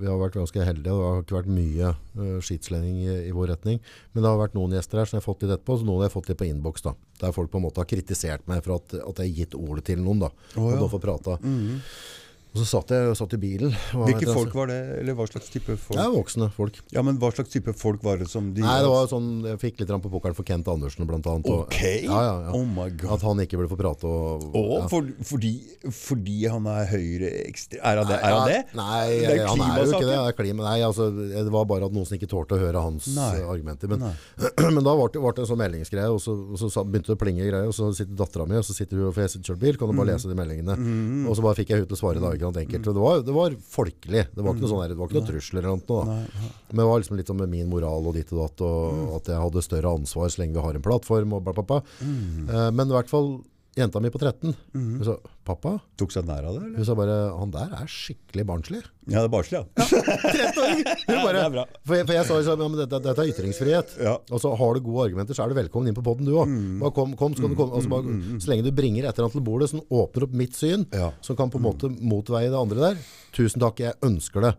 vi har vært ganske heldige. Det har ikke vært mye uh, skitslending i, i vår retning. Men det har vært noen gjester her som jeg har fått litt etterpå, så noen har jeg fått litt på innboks. da. Der folk på en måte har kritisert meg for at, at jeg har gitt ordet til noen. da. og ja. nå får prata. Og så satt jeg satt i bilen. Hvilke vet folk var det? Eller hva slags type folk? Ja, voksne folk. Ja, men hva slags type folk var det som de Nei, det var sånn, Jeg fikk litt på pokeren for Kent Andersen, blant annet. og- Ok! Ja, ja, ja. Oh my god. At han ikke burde få prate. Og, og ja. for, fordi, fordi han er høyreekstrem Er han det? Er han det? Nei, Det er han er jo ikke det. det er klima. Nei, altså, det var bare at noen som ikke tålte å høre hans Nei. eh, argumenter. Men, [clears throat] men da ble det, ble det en sånn meldingsgreie, og så, og så begynte det å plinge greier. Og så sitter dattera mi, og så sitter hun og får kjørt bil, kan du Mm. bare lese de meldingene. Og så bare fikk jeg henne til å svare i ikke sant, enkelt. Og det var, det var folkelig. Det var ikke noe sånn det var ikke noe trusler eller noe. Da. Men det var liksom litt med min moral og ditt og datt, og at jeg hadde større ansvar så lenge vi har en plattform og bla, bla, bla. Eh, Men i hvert fall jenta mi på 13, mm. sa 'pappa'. Tok seg nær av det, eller? Hun sa bare 'han der er skikkelig barnslig'. Ja, det er barnslig, ja. 13-åring! Hun bare, er. For, jeg, for jeg sa liksom, ja, men dette, dette er ytringsfrihet. Ja. så har du gode argumenter, så er du velkommen inn på podden du òg. Mm. kom, kom, så komme. Altså, bare, så lenge du bringer et eller annet til bordet som åpner opp mitt syn, Ja. som kan på en måte motveie det andre der. Tusen takk, jeg ønsker det.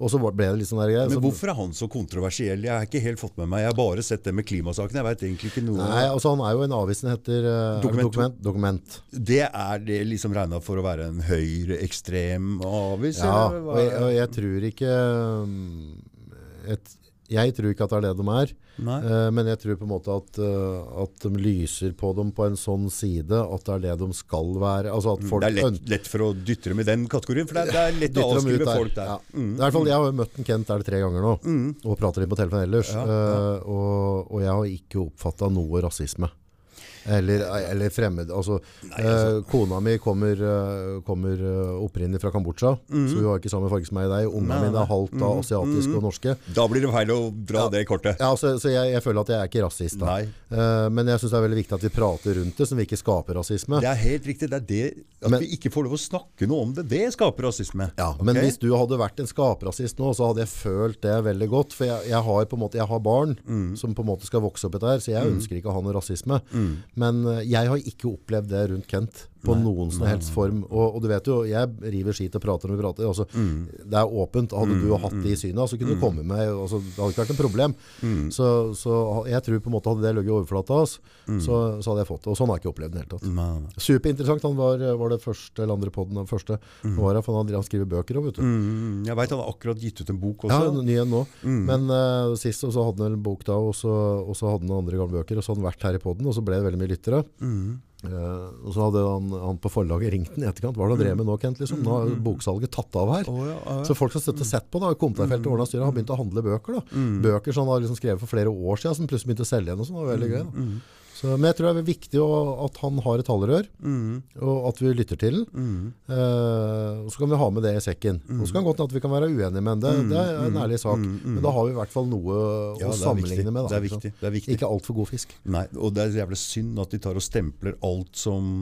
Og så ble det litt sånn der greier. Men hvorfor er han så kontroversiell? Jeg har ikke helt fått med meg. Jeg har bare sett det med klimasaken. Jeg veit egentlig ikke noe Nei, altså Han er jo en avisen heter er Dokument dokument. dokument. Det er det liksom regna for å være en høyreekstrem avis? Ja, og jeg, og jeg tror ikke um, et, Jeg tror ikke at det er det de er. Eh, men jeg tror på en måte at, eh, at de lyser på dem på en sånn side at det er det de skal være. Altså Mm, det er lett, lett for å dytte dem i den kategorien, for det er, det er lett å avskrive der. folk der. Ja. I hvert fall, Jeg har jo møtt en Kent der tre ganger nå, og prater litt på telefonen ellers. eh, og, og jeg har ikke oppfatta noe rasisme. Eller, eller fremmed altså, eh, Kona mi kommer, eh, kommer eh, opprinnelig fra Kambodsja, så hun har ikke samme farge som meg og deg. Ungene mine er halvt av asiatiske og norske. Da blir det feil å dra det kortet. Ja, så, så jeg, jeg føler at jeg er ikke rasist. da Nei. Men jeg syns det er veldig viktig at vi prater rundt det, så vi ikke skaper rasisme. Det er helt riktig. Det er det at Men- vi ikke får lov å snakke noe om det. Det skaper rasisme. Ja, okay? Men hvis du hadde vært en skaprasist nå, så hadde jeg følt det veldig godt. For jeg, jeg har på en måte Jeg har barn som på en måte skal vokse opp etter her, så jeg ønsker ikke å ha noe rasisme. Men eh, jeg har ikke opplevd det rundt Kent på noen som helst form. Og, og du vet jo, jeg river skit og prater når vi prater. Altså, Det er åpent. Hadde du hatt det i synet, så kunne du komme med altså, Det hadde ikke vært et problem. Så, så jeg tror på en måte hadde det ligget i overflata hans, så, så hadde jeg fått det. Og sånn har jeg ikke opplevd det i det hele tatt. Nei, nei. Superinteressant. Han var, var det første eller andre podden, den første. Han var her, for han, han skriver bøker òg, vet du. Mm, jeg veit han har akkurat gitt ut en bok Ja, også. en ny en nå. Men uh, sist så hadde han en bok da, og så, og så hadde han andre gamle bøker, og så hadde han vært her i podden, og så ble det veldig mye lyttere. Eh, og så hadde han, han på forlaget ringt den i etterkant. Hva er det han drev med nå, Kent? Liksom? Nå har boksalget tatt av her. Oh, ja, ja. Så folk som støtter sett på da, i kommentarfeltet ordnet styret, har begynt å handle bøker. da. Bøker som han har liksom skrevet for flere år siden, som plutselig begynte å selge igjen. og sånn, var veldig gøy da. Så, men jeg tror det er viktig å, at han har et talerør, og at vi lytter til den. Eh, og så kan vi ha med det i sekken. Og så kan det godt hende at vi kan være uenige med det. Det er en ærlig sak. Men da har vi i hvert fall noe Ja, å sammenligne med. Da, Det er viktig. Det er viktig. Ikke altfor god fisk. Nei, og det er jævlig synd at de tar og stempler alt som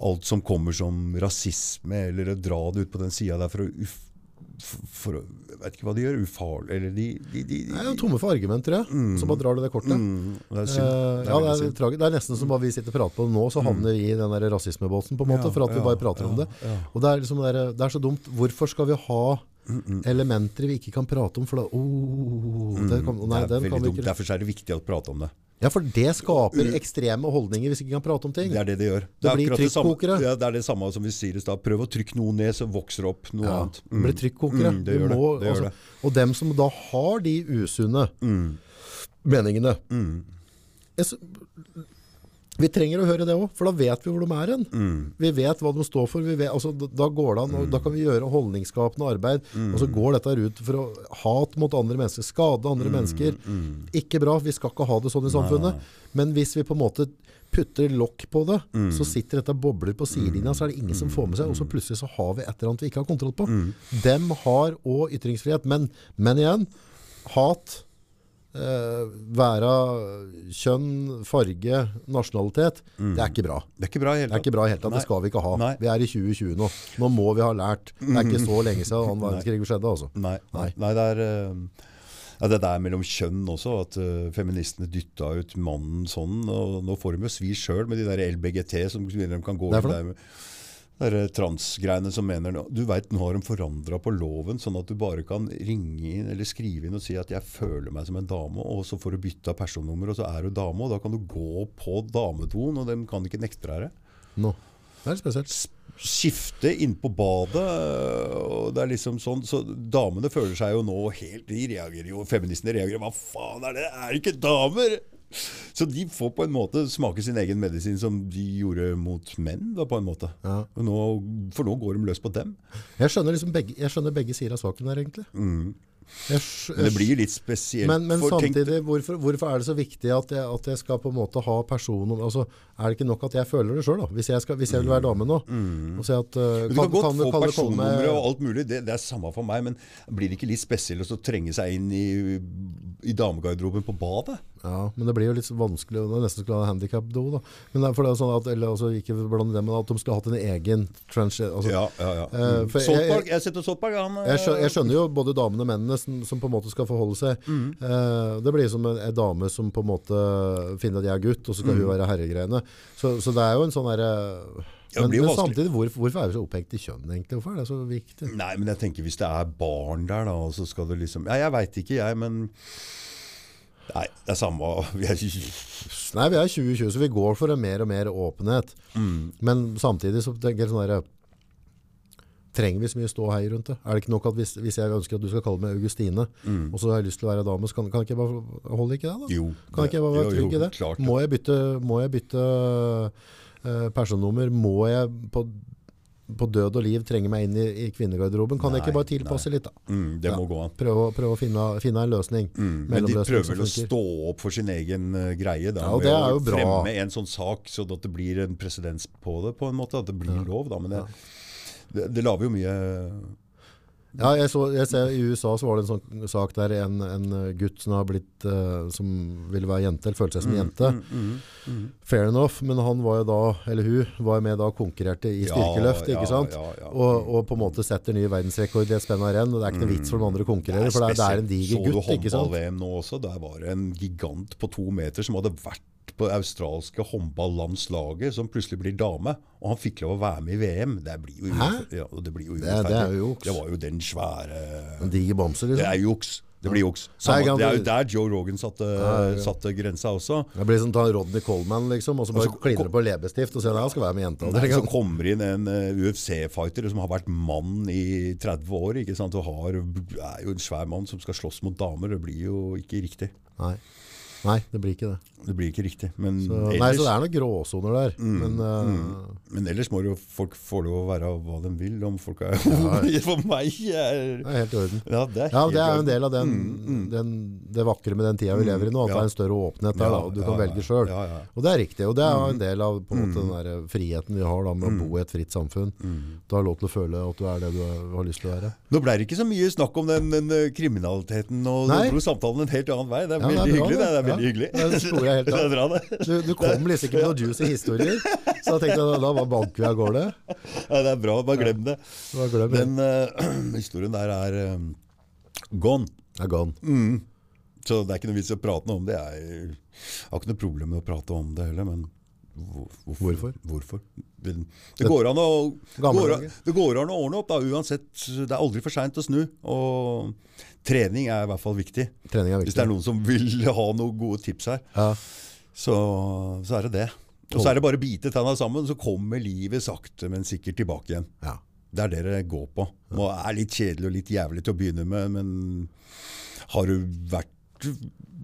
Alt som kommer som rasisme, eller å dra det ut på den sida der for å uf, for, Jeg vet ikke hva de gjør. Ufarlig Eller de, de, de, de Nei, tomme for argumenter, jeg. Så bare drar du det kortet. mm, Det er synd. Er ja, det er, det er nesten som bare vi sitter og prater på det nå, så havner vi i den der rasismebåten, på en måte, Ja, for at vi bare prater om ja, det. Og det er, liksom det, der, det er så dumt. Hvorfor skal vi ha elementer vi ikke kan prate om? For da, oh, det kan, nei, det er den veldig kan vi dumt. ikke Derfor er det viktig å prate om det. Ja, for det skaper ekstreme holdninger hvis vi ikke kan prate om ting. Det er det det gjør. Det det blir trykkokere. det. Det er det samme som vi sier i stad. Prøv å trykke noe ned, så vokser det opp noe Ja, annet. det blir trykkokere. Mm, det gjør det. må, Det gjør altså, det. Og dem som da har de usunne meningene Mm. Jeg Vi trenger å høre det òg, for da vet vi hvor de er hen. Mm. Vi vet hva de står for. Vi vet, altså, da- går det an, og da kan vi gjøre holdningsskapende arbeid. Mm. Og så går dette ut for å hat mot andre mennesker, skade Mm. andre mennesker. Ikke bra, vi skal ikke ha det sånn i samfunnet. Men hvis vi på en måte putter lokk på det, Mm. så sitter dette bobler på sidelinja, så er det ingen som får med seg, og så plutselig så har vi et eller annet vi ikke har kontroll på. Mm. Dem har òg ytringsfrihet, men, men igjen, hat, eh, væra, kjønn, farge, nasjonalitet, det er ikke bra. Det er ikke bra i Det hele tatt, det skal vi ikke ha. Nei. Vi er i 2020 nå. Nå må vi ha lært. Det er ikke så [laughs] lenge siden annen verdenskrig skjedde, altså. Nei, nei. Nei. det er Uh... ja, det der mellom kjønn også, at uh, feministene dytta ut mannen sånn. Og nå får de jo svi sjøl med de der LBGT som de kan gå er der med. De transgreiene som mener Du veit, nå har de forandra på loven, sånn at du bare kan ringe inn eller skrive inn og si at 'jeg føler meg som en dame', og så får du bytta personnummer, og så er du dame, og da kan du gå på damedoen, og de kan ikke nekte deg det. No. Det er litt spesielt. skifte inn på badet. Og det er liksom sånn Så damene føler seg jo nå helt De reagerer jo, feministene reagerer Hva faen er det? Det er ikke damer! Så de får på en måte smake sin egen medisin som de gjorde mot menn, da, på en måte. Ja. Og nå, for nå går de løs på dem. Jeg skjønner, liksom begge, jeg skjønner begge sider av saken der, egentlig. Jeg jeg, Men det blir litt spesielt. Men, men samtidig, hvorfor, hvorfor er det så viktig at jeg, at jeg skal på en måte ha personer altså, Er det ikke nok at jeg føler det sjøl, hvis, jeg skal- hvis jeg vil være dame nå? Og si at, uh, Du kan, godt få kan det komme personnumre og alt mulig, det, det er samme for meg. Men blir det ikke litt spesielt å trenge seg inn i, i damegarderoben på badet? Ja, men det blir jo litt vanskelig Det er nesten skulle ha handikap-do. da. Men det er sånn at, eller altså, Ikke blande det, men at de skulle hatt en egen trench. Altså, Ja, ja, ja. Mm. for jeg, jeg- jeg sitter på Han, Jeg skjønner, jeg skjønner jo både damene og mennene som, som på en måte skal forholde seg. Mm. Uh, det blir som en, en dame som på en måte finner at jeg er gutt, og så skal Mm. hun være herregreiene. Så, så det er jo en sånn herre Ja, men, men samtidig, hvorfor, hvorfor er vi så opphengt i kjønn, egentlig? Hvorfor er det så viktig? Nei, men jeg tenker hvis det er barn der, da, så skal det liksom Ja, jeg veit ikke, jeg, men Nei, det er samme [laughs] vi er, Nei, vi er 2020, så vi går for en mer og mer åpenhet. Mm. Men samtidig så tenker jeg sånn der, Trenger vi så mye ståhei rundt det? Er det ikke nok at hvis, hvis jeg ønsker at du skal kalle meg Augustine, og så har jeg lyst til å være dame, så kan, kan ikke jeg bare holde ikke det, da? Mm. Jo. Kan ikke jeg bare være trygg i det? klart ja. Må jeg bytte, må jeg bytte uh, personnummer? Må jeg på, på død og liv trenger meg inn i, i kvinnegarderoben? Kan jeg ikke bare tilpasse litt, da? Mm, det Ja. må gå an. Prøve, prøve å finne, finne en løsning. Mm, men de prøver vel å stå opp for sin egen uh, greie. Da, Ja, det er å jo bra. fremme en sånn sak, så at det blir en presedens på det, på en måte. At det blir lov. Da, men det, det, det lager jo mye Ja, jeg, så, jeg ser I USA så var det en sånn sak der en, en gutt som har blitt uh, Som ville være jente, eller følte seg som Mm, jente. Fair enough, men han var jo da, eller hun, var jo med da og konkurrerte i styrkeløft, ja, ikke sant? ja, ja. Og, og på en måte setter ny verdensrekord i et spenn av renn. og Det er ikke noe vits for de andre å konkurrere, for det er, det er en diger gutt, Så du ikke sant? håndball-VM nå også? Der var det en gigant på to meter som hadde vært på det australske håndballandslaget, som plutselig blir dame. Og han fikk lov å være med i VM. Det blir jo, ja, det blir jo Det- det er jo juks. Det var jo den svære En diger bamse, Det liksom. er juks. Det blir juks. Samme, det er jo der Joe Rogan satte, Ja, ja. satte grensa også. Det blir som ta Rodney Coleman, liksom, og så bare kliner du på leppestift og sier at han skal være med jenta. Nei, så kommer inn en uh, UFC-fighter som har vært mann i 30 år, ikke sant? og har, er jo en svær mann som skal slåss mot damer. Det blir jo ikke riktig. Nei. Nei, det blir ikke det. Det blir ikke riktig. Men, Så, ellers, nei, så det er noen gråsoner der. Mm, Men eh, men ellers må jo folk få lov å være hva de vil. Om folk er [laughs] For meg er det er helt i orden. Ja, det er, Ja, det er jo en del av den, Mm, den, det vakre med den tida vi lever i nå, at ja. det er en større åpenhet der, da, og du Ja, kan ja, velge sjøl. ja, ja. Og det er riktig, og det er en del av måte, den der friheten vi har da, med Mm. å bo i et fritt samfunn. Du har lov til å føle at du er det du har lyst til å være. Nå ble det ikke så mye snakk om den, den eh, kriminaliteten, og nå dro samtalen en helt annen vei. Det er Ja, veldig hyggelig. Det, er veldig Ja, hyggelig. Det helt av. bra. Du, du kom liksom ikke med noen juicy historier, så da tenkte da bare banker vi av gårde. Ja, det er bra. Bare glem det. Bare glem det. Den uh, [clears throat] historien der er eh, gone. Er gone. Så det er ikke noe vits i å prate noe om det. Jeg har ikke noe problem med å prate om det heller, men hvor- Hvorfor? Hvorfor? Det, det, går an å, går, det går an å ordne opp, da, uansett. Det er aldri for seint å snu. Og trening er i hvert fall viktig. Trening er Hvis det er noen som vil ha noen gode tips her, Ja. så, så er det det. Og så er det bare å bite tenna sammen, så kommer livet sakte, men sikkert tilbake igjen. Ja. Det er det det går på. Det er litt kjedelig og litt jævlig til å begynne med, men har du vært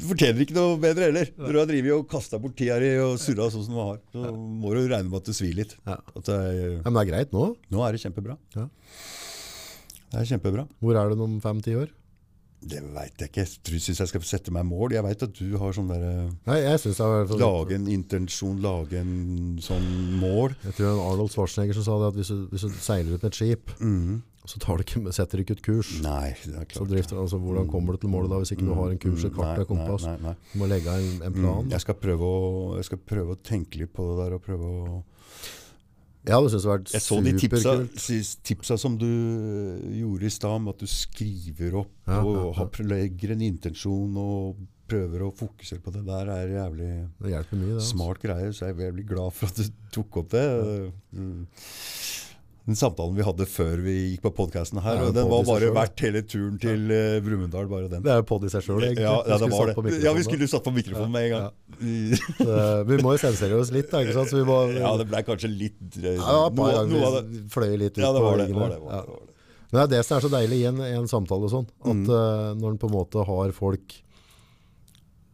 fortjener ikke noe bedre heller. Når du har drevet og kasta bort tida di og surra sånn som du har, så må du regne med at det svir litt. Ja. Det, er- Ja, men det er greit nå. nå er det kjempebra. Ja. Det er kjempebra. Hvor er du om fem-ti år? Det veit jeg ikke. Jeg Hvis jeg skal sette meg mål Jeg veit at du har sånn derre er Lage en intensjon, lage en sånn mål. Jeg tror det var Arnold Schwarzenegger som sa det at hvis du, hvis du seiler ut med et skip, så tar du ikke, setter du ikke ut kurs. Nei, det er Så klart. drifter, altså, hvordan kommer du til målet da hvis ikke du har en kurs, et kart og et kompass? Nei, nei, nei. Du må legge en, en plan. Mm, Jeg skal, å, jeg skal prøve å tenke litt på det der og prøve å Ja, det synes jeg har vært Jeg så de tipsa, tipsa som du gjorde i stad, om at du skriver opp Ja, og ja, ja. har- legger en intensjon og prøver å fokusere på det. Der er jævlig Det mye, det. Altså. smart greie, så jeg er veldig glad for at du tok opp det. Mm. Den samtalen vi hadde før vi gikk på podkasten her. Ja, og den var bare verdt hele turen til uh, Brumunddal. Bare den. Det er jo podd i seg sjøl. Ja, ja, det var det. Ja, vi skulle satt på mikrofonen med en gang. Så, vi må jo sensere oss litt, da, ikke sant? Må, Ja, det ble kanskje litt eh, Ja, på en noe, noe av det. vi fløy litt ut Ja, det var det. Var det, var det, Ja. var det. Men det er det som er så deilig i en, en samtale sånn, at Mm. uh, når en på en måte har folk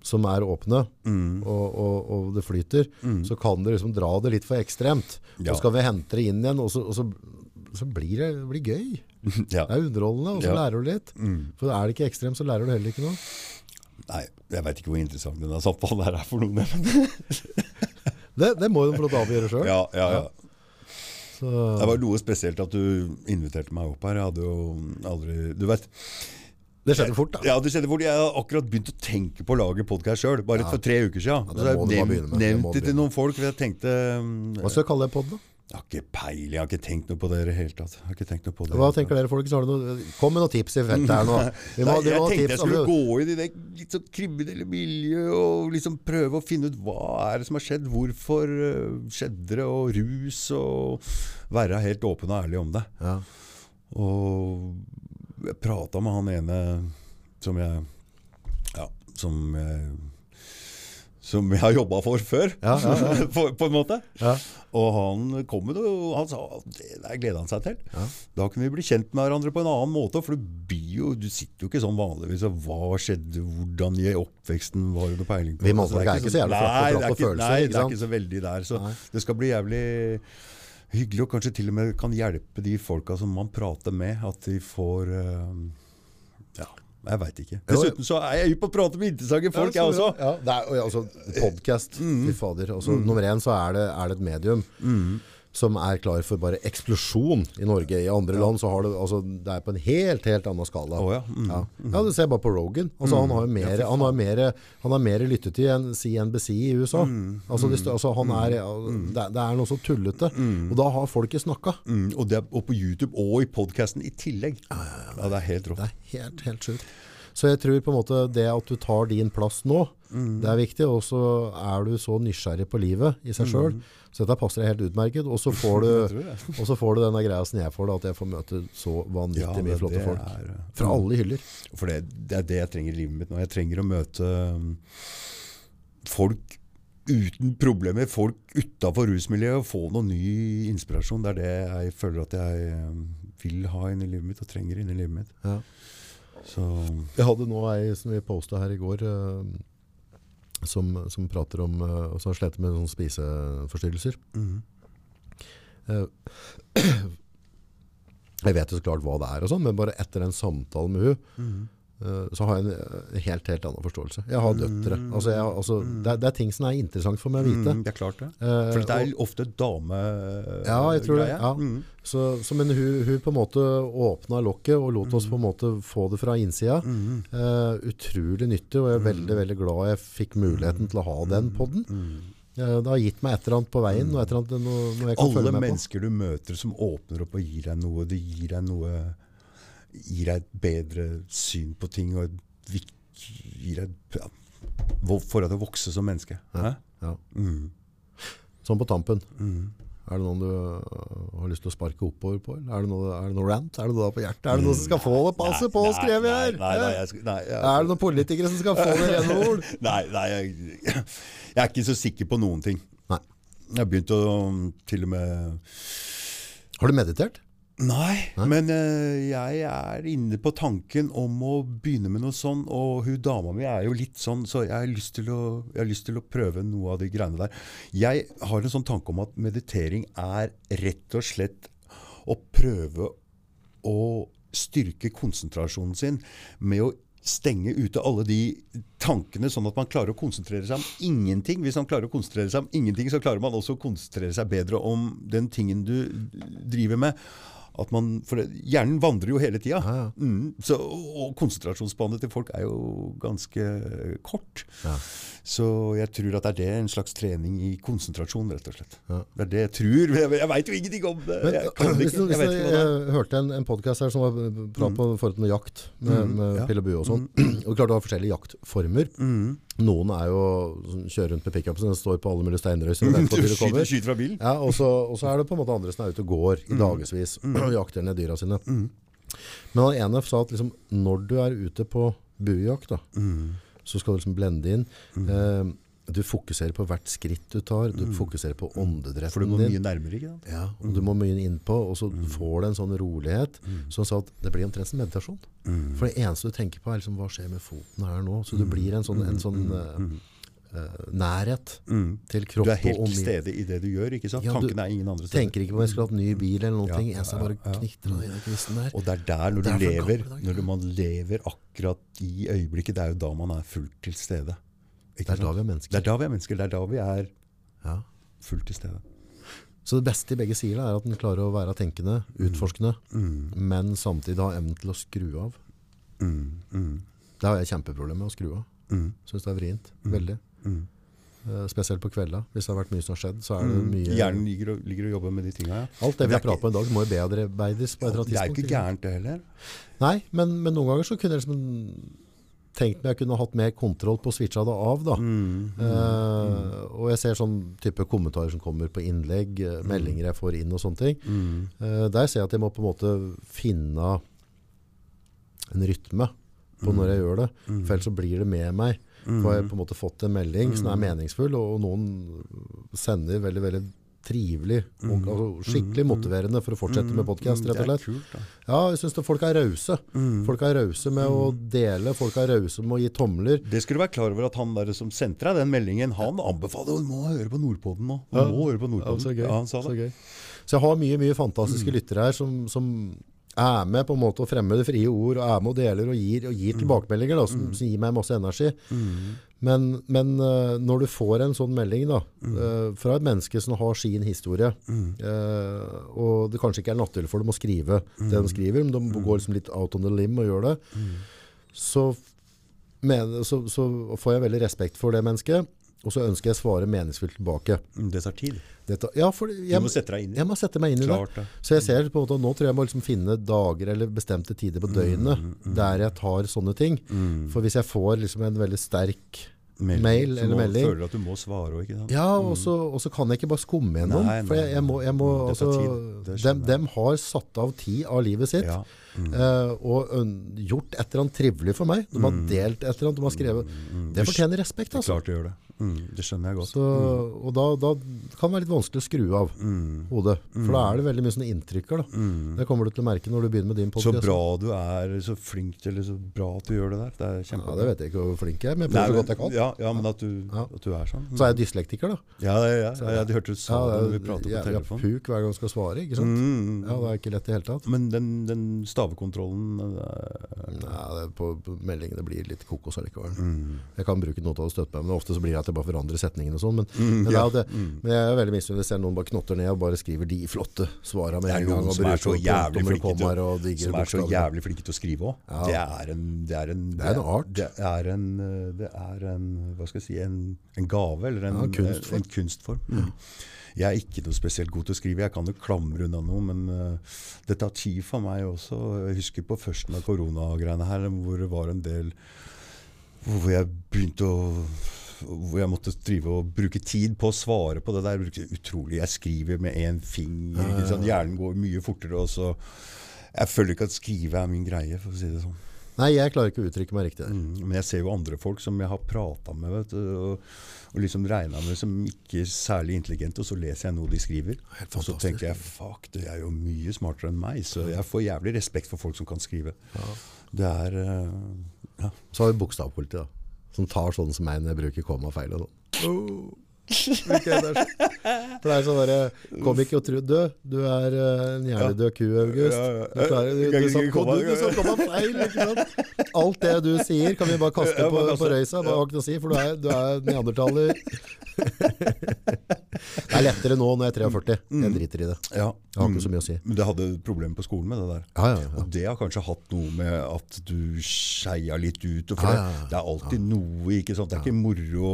som er åpne, Mm. og, og, og det flyter, så kan det liksom dra det litt for ekstremt. Ja. Så skal vi hente det inn igjen, og så, og så, så blir det, det blir gøy. [laughs] Ja. Det er underholdende, og så Ja. Mm. lærer du litt. For er det ikke ekstremt, så lærer du heller ikke noe. Nei, jeg veit ikke hvor interessant denne samtalen her er for noen. [laughs] Det, det må du få lov til å avgjøre sjøl. ja, ja, ja. Det var noe spesielt at du inviterte meg opp her. Jeg hadde jo aldri Du vet Det skjedde fort, da. Ja, det skjedde fort. Jeg har akkurat begynt å tenke på å lage podkast sjøl. Bare for tre uker siden. Ja, det jeg må du med. Nevnt det til noen folk. Jeg tenkte um, Hva skal du kalle det pod, da? Jeg har ikke peiling. Jeg har ikke tenkt noe på det i det hele tatt. Jeg har ikke tenkt noe på det. Hva tenker dere, folkens? Noe, kom med noen tips i feltet her nå. [laughs] Må, Nei, jeg tenkte tips. jeg skulle altså. gå inn i det litt sånn kriminelle miljøet og liksom prøve å finne ut hva er det som har skjedd, hvorfor øh, skjedde det, og rus, og være helt åpen og ærlig om det. Ja. Og jeg prata med han ene som jeg Ja, som jeg som jeg har jobba for før, Ja, ja, ja. [laughs] på, på en måte. Ja. Og han kom med det, og han sa det der gleda han seg til. Ja. Da kunne vi bli kjent med hverandre på en annen måte. For du, jo, du sitter jo ikke sånn vanligvis og Hva skjedde, hvordan i oppveksten var det peiling på? Vi mannfolk er ikke så jævlig er ikke- følelser, Nei, det er ikke så veldig der. Så Nei. det skal bli jævlig hyggelig, og kanskje til og med kan hjelpe de folka som man prater med, at de får eh, Ja, jeg veit ikke. Dessuten så er jeg hypp på å prate med interessante folk, jeg også. Ja, det er, altså, podcast, Mm. fy fader. Altså, Nummer én så er det, er det et medium som er klar for bare eksplosjon i Norge. I andre land så har det, altså, det er på en helt, helt annen skala. Oh, ja. Mm. Ja. ja, du ser bare på Rogan. Altså, han har jo mer, han har mer, han har mer lyttetid enn CNBC i USA. Mm. Altså, det, altså, han er, det, er- det er noe så tullete. Og da har folket snakka. Mm, og, og på YouTube og i podkasten i tillegg. Ja, det er helt rått. Det er helt, helt sjukt. Så jeg tror på en måte det at du tar din plass nå, det er viktig. Og så er du så nysgjerrig på livet i seg sjøl. Så dette passer deg helt utmerket. Og så [laughs] får du, og så får du denne greia som jeg får, da, at jeg får møte så vanvittig Ja, mye flotte folk. er, uh, Fra alle hyller. For det, det er det jeg trenger i livet mitt nå. Jeg trenger å møte um, folk uten problemer, folk utafor rusmiljøet, og få noe ny inspirasjon. Det er det jeg føler at jeg um, vil ha inn i livet mitt, og trenger inn i livet mitt. Ja. Så Jeg hadde nå ei som vi posta her i går, uh, som, som prater om eh, Som sliter med sånne spiseforstyrrelser. Eh, [clears throat] jeg vet jo så klart hva det er, og sånn, men bare etter en samtale med hun eh, så har jeg en eh, helt helt annen forståelse. Jeg har døtre. Altså, jeg, altså, det, er, det er ting som er interessant for meg å vite. mm, det er klart det. Eh, For det er ofte damegreie. Ja, jeg tror det. Ja. Mm. Så, så, men hun, hun på en måte åpna lokket og lot oss på en måte få det fra innsida. Eh, utrolig nyttig, og jeg er veldig veldig glad jeg fikk muligheten til å ha den podden. Eh, det har gitt meg et eller annet på veien, noe, noe kan Alle mennesker du møter som åpner opp og gir deg noe, det gir deg noe Gir deg et bedre syn på ting og gir deg ja, Får deg til å vokse som menneske. Ja, Ja. Mm. Sånn på tampen. Er det noen du øh, har lyst til å sparke oppover på? eller Er det noe, er det noe rant? Er det noe på hjertet? Er det noen som skal få det? passet på, skrev jeg her! Er det noen politikere som skal få det rene [laughs] ord? nei, nei jeg, jeg er ikke så sikker på noen ting. Nei. Jeg har begynt å til og med Har du meditert? Nei, men uh, jeg er inne på tanken om å begynne med noe sånn, og hun dama mi er jo litt sånn, så jeg har lyst til å, jeg har lyst til å prøve noe av de greiene der. Jeg har en sånn tanke om at meditering er rett og slett å prøve å styrke konsentrasjonen sin med å stenge ute alle de tankene, sånn at man klarer å konsentrere seg om ingenting. Hvis man klarer å konsentrere seg om ingenting, så klarer man også å konsentrere seg bedre om den tingen du driver med. At man, for Hjernen vandrer jo hele tida. Ja, ja. Mm, og konsentrasjonsspannet til folk er jo ganske kort. Ja. Så jeg tror at det er det, en slags trening i konsentrasjon, rett og slett. Ja. Det er det jeg tror. Jeg, jeg veit jo ingenting om det. Men, jeg ikke. hvis Jeg er. jeg hørte en, en podcast her som var prat på forhold til jakt med, med ja. pille og bue og sånn. [clears throat] Og klart du har forskjellige jaktformer. Noen er jo kjører rundt med pickupen sin, står på alle mulige steinrøyser og [laughs] Skyter, skyter fra bilen. Ja, og så, og så er det på en måte andre som er ute og går i dagevis og jakter ned dyra sine. Men han ene sa at liksom, når du er ute på buejakt, da, så skal du liksom blende inn. Eh, du fokuserer på hvert skritt du tar. Du fokuserer på For du må din. mye nærmere, ikke sant? Ja, og du må mye innpå, og så får du en sånn rolighet. Så han at det blir omtrent som meditasjon. For det eneste du tenker på er liksom, hva skjer med foten her nå? Så du blir en sånn, en sånn eh, nærhet til kropp Du er helt og til stede i det du gjør, ikke sant? Ja, Tankene er ingen andre steder. Tenker ikke på om jeg skulle hatt ny bil eller noen Ja, ting. Jeg skal bare ja, knitre i den kvisten der. Og det er der, når du Det er lever, når man lever akkurat i øyeblikket, det er jo da man er fullt til stede. Det er da vi er mennesker. Det er da vi er mennesker. Det er da vi er Ja. fullt til stede. Så det beste i begge sider er at den klarer å være tenkende, utforskende, men samtidig ha evnen til å skru av. Det har jeg kjempeproblemer med å skru av. Syns det er vrient. Veldig. Uh, Spesielt på kvelda. Hvis det har vært mye som har skjedd, så er det mye Hjernen ligger og, ligger og jobber med de tinga. Ja. Alt det vi det har pratet om i dag, må jo bearbeides på et eller annet Det er ikke gærent, det heller. Nei, men, men noen ganger så kunne jeg liksom tenkt meg jeg kunne hatt mer kontroll på å switche det av. da. Eh, og jeg ser sånn type kommentarer som kommer på innlegg, mm, meldinger jeg får inn og sånne ting. Uh, der ser jeg at jeg må på en måte finne en rytme på når jeg gjør det. For ellers så blir det med meg. For jeg har på en måte fått en melding som er meningsfull, og, og noen sender veldig, veldig trivelig og og skikkelig motiverende for å fortsette med podkast, rett og slett. kult. Ja, jeg syns folk er rause. Folk er rause med å dele, folk er rause med å gi tomler. Det skulle du være klar over at han der som sendte deg den meldingen, han anbefaler du må høre på Nordpodden nå. Du må høre på Ja, Nordpodden. så gøy. Ja, han sa Så det. gøy. Så jeg har mye, mye fantastiske lyttere her som, som er med på en måte å fremme det frie ord, og er med og deler og gir, og gir tilbakemeldinger da, som, som gir meg masse energi. Men, men eh, når du får en sånn melding da, eh, fra et menneske som har sin historie, eh, og det kanskje ikke er naturlig for dem å skrive det de skriver, men de går liksom litt out on the limb og gjør det, så, mener, så, så får jeg veldig respekt for det mennesket, og så ønsker jeg å svare meningsfullt tilbake. Mm, Det tar tid. Dette, ja, for jeg, Du må sette deg inn i jeg må sette meg inn i Klart det. det. Så jeg ser på en måte, nå tror jeg jeg må liksom finne dager eller bestemte tider på døgnet Mm, der jeg tar sånne ting. For hvis jeg får liksom en veldig sterk mail eller melding føler du at du må svare òg, ikke sant? ja, og så, og så kan jeg ikke bare skumme gjennom. For jeg, jeg må, jeg må Det tar altså, det dem, dem har satt av tid av livet sitt Ja. Eh, og uh, gjort et eller annet trivelig for meg. De har delt et eller annet, de har skrevet. Det fortjener respekt, Det altså. klart du gjør det. Mm, det skjønner jeg godt. Så, og da, da kan det være litt vanskelig å skru av hodet. For da er det veldig mye sånne inntrykker. Da. Det kommer du til å merke når du begynner med din Så bra du er, så flink til, eller så bra at du gjør det der. Det er Ja, det vet jeg ikke hvor flink jeg er, men jeg prøver så godt jeg kan. Ja, ja, men at du, Ja. at du er sånn. Så er jeg dyslektiker, da. Ja, ja, ja, ja, ja, du hørte du sa Ja, det når vi pratet på telefon. jeg har puk hver gang jeg skal svare, ikke sant? Mm, Ja, det er ikke lett i det hele tatt. Men den, den stavekontrollen eh, Nei, det, på, på meldingene blir litt kokos allikevel. Mm. Jeg kan bruke noe til å støtte meg, men ofte så blir det at jeg bare forandrer setningen og sånn. Men, men, ja. det, men jeg er veldig misunnelig ser noen bare knotter ned og bare skriver de flotte svara med Det en gang. som er så jævlig flinke til, som er så jævlig flinke til å skrive òg. Ja. Det er en Det er en, Det er en art. Det er en, eh, det er en Hva skal jeg si En, en gave, eller en, Ja, kunstform. En kunstform. Mm. Jeg er ikke noe spesielt god til å skrive. Jeg kan jo klamre unna noe, men uh, det tar tid for meg også. Jeg husker på førsten av koronagreiene her, hvor det var en del hvor jeg begynte å hvor jeg måtte drive og bruke tid på å svare på det der. Utrolig. Jeg skriver med én finger. Hjernen går mye fortere. Og så Jeg føler ikke at skrive er min greie, for å si det sånn. Nei, jeg klarer ikke å uttrykke meg riktig. der. Mm, men jeg ser jo andre folk som jeg har prata med, vet du, og, og liksom regna med som ikke er særlig intelligente, og så leser jeg noe de skriver. Og så tenker jeg fuck, du er jo mye smartere enn meg. Så jeg får jævlig respekt for folk som kan skrive. Det er uh, ja. Så har vi bokstavpoliti, da. Som tar sånn som meg når jeg bruker komma feil og sånn. Så- For det er sånn derre Kom ikke og tro Du, du er en jævlig død ku, August. Du, klarer, du, du, sa kom- du, du sa komma feil, ikke sant? Alt det du sier, kan vi bare kaste på, på røysa. Bare har ikke noe å si, for du er, du er neandertaler. [laughs] Det er lettere nå når jeg er 43. Jeg driter i det. Ja. Jeg har ikke så mye å si. Men du hadde problemer på skolen med det der? Ja, ja. Og det har kanskje hatt noe med at du skeia litt ut? For det, er alltid noe, ikke sant? Det er ikke moro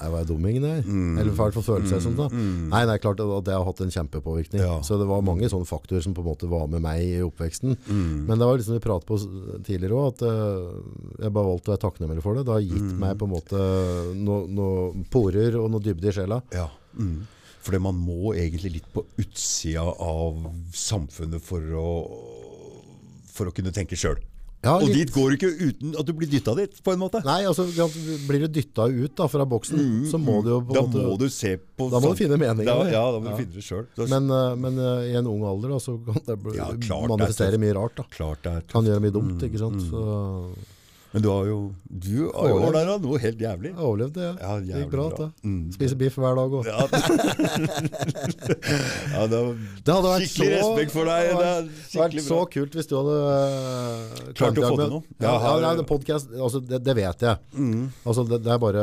Jeg var dummingen Mm. Eller i hvert fall følelse seg som det. Nei, det er klart at det har hatt en kjempepåvirkning. Ja. Så det var mange sånne faktorer som på en måte var med meg i oppveksten. Mm. Men det var liksom vi pratet på tidligere også, at eh, jeg bare valgte å være takknemlig for det. Det har gitt Mm. meg på en måte noen no porer og noe dybde i sjela. Ja. Mm. Fordi man må egentlig litt på utsida av samfunnet for å, for å kunne tenke sjøl. Ja, og dit går du ikke uten at du blir dytta dit, på en måte. Nei, altså blir du dytta ut da, fra boksen, så må du jo på en måte Da må du se på Da må du finne meningen, Da, ja, da må Ja. du finne det sjøl. Men, eh, men eh, i en ung alder da, så kan det Ja, klart det er manifestere mye rart. da. Klart det er Kan gjøre mye dumt, ikke sant? Så Men du har jo Du har jo ordna noe helt jævlig. jeg overlevde. Ja. Ja, det gikk bra. bra. Mm. Spiser biff hver dag. òg. Ja. [laughs] ja, det Det hadde vært skikkelig så, respekt for deg. det hadde vært, vært så kult hvis du hadde uh, Klart å få til noe. Ja, ja, nei, det, podcast, altså, det, det vet jeg. Mm. Altså, det, det er bare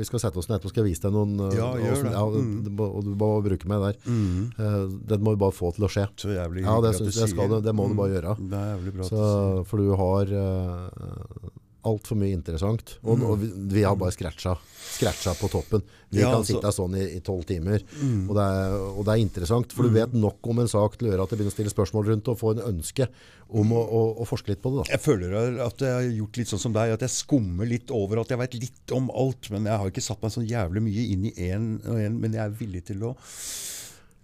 Vi skal sette oss ned etterpå, skal jeg vise deg noen uh, Ja, gjør også, det. ja, Mm. det må- Og du må bruke meg der. Uh, det må du bare få til å skje. Så jævlig Ja, det synes det, skal det. Det må du bare Mm. gjøre. Det er jævlig bra Så, for du har uh, altfor mye interessant. Og, og vi, vi har bare scratcha, scratcha på toppen. Vi Mm. Ja, kan altså- sitte her sånn i tolv timer, Mm. og, det er, og det er interessant. For du vet nok om en sak til å gjøre at det begynner å stille spørsmål rundt og få en ønske om å, å, å forske litt på det. Da. Jeg føler at jeg har gjort litt sånn som deg, at jeg skummer litt over at jeg vet litt om alt. Men jeg har ikke satt meg så jævlig mye inn i én og én. Men jeg er villig til å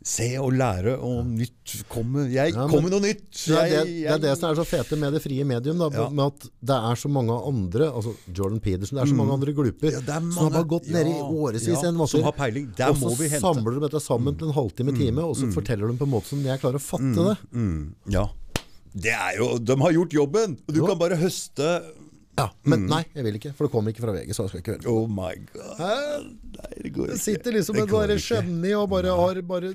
se og lære, og nytt kommer. Jeg Ja, men- kommer noe nytt! Det er det, det er det som er så fete med det frie medium, da, Ja. med at det er så mange andre, altså Jordan Peterson, det er så mange andre glupper Mm. Ja, er som har gått nede i årevis en masse og må så. Mm. samler de dette sammen til en halvtime, time, og så forteller de på en måte som jeg klarer å fatte det. Mm, ja. Det er jo, de har gjort jobben! Og du Jo. kan bare høste Ja, men nei, jeg vil ikke, for det kommer ikke fra VG, så jeg skal ikke høre på. Oh my god. Nei, det går ikke. sitter liksom med bare ikke. og bare har bare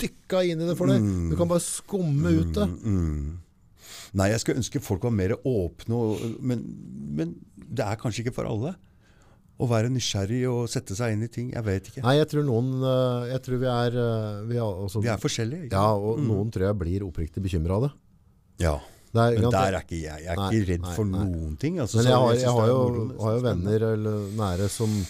dykka inn i det for deg. Mm. Du kan bare skumme ut det. Nei, jeg skulle ønske folk var mer åpne, og, men, men det er kanskje ikke for alle. Å være nysgjerrig og sette seg inn i ting. Jeg vet ikke. Nei, jeg tror noen øh, Jeg tror vi er øh, Vi er, også, Vi er forskjellige. Ikke? Ja, og noen tror jeg blir oppriktig bekymra av det. ja. Er, Men der er ikke jeg. Jeg er Nei, ikke redd nei, for noen ting. Altså, Men jeg har, jeg, jeg har, jo, har jo venner eller nære som,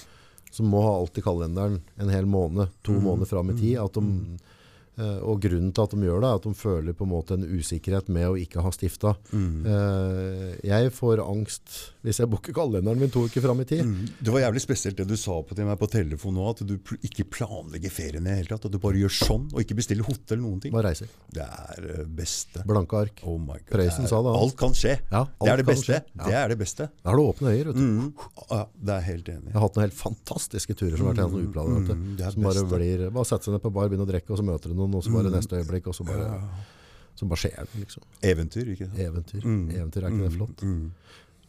som må ha alt i kalenderen en hel måned, to Mm. måneder fram i tid. At de, eh, og grunnen til at de gjør det, er at de føler på en måte en usikkerhet med å ikke ha stifta. Mm. Eh, jeg får angst hvis jeg booker kalenderen min to uker fram i tid. Mm. Det var jævlig spesielt det du sa på til meg på telefon nå, at du ikke planlegger ferien i det hele tatt. At du bare gjør sånn, og ikke bestiller hotell noen ting. Bare reiser. Det er det beste. Blanke ark. Oh my God. Prøysen sa det, Altså. Alt kan skje. Ja, det er det beste. Ja. Det er det beste. Da har du åpne øyer. Vet du. Mm. Ja, det er helt enig. Jeg har hatt noen helt fantastiske turer som har vært helt sånn uplanet. Mm, er Som bare blir Bare sette seg ned på bar, begynne å drikke, og så møter du noen, og så Mm. bare neste øyeblikk, og så bare Så bare skjer det, liksom. Eventyr, ikke sant? Eventyr. Mm. Eventyr, er ikke det flott? Mm.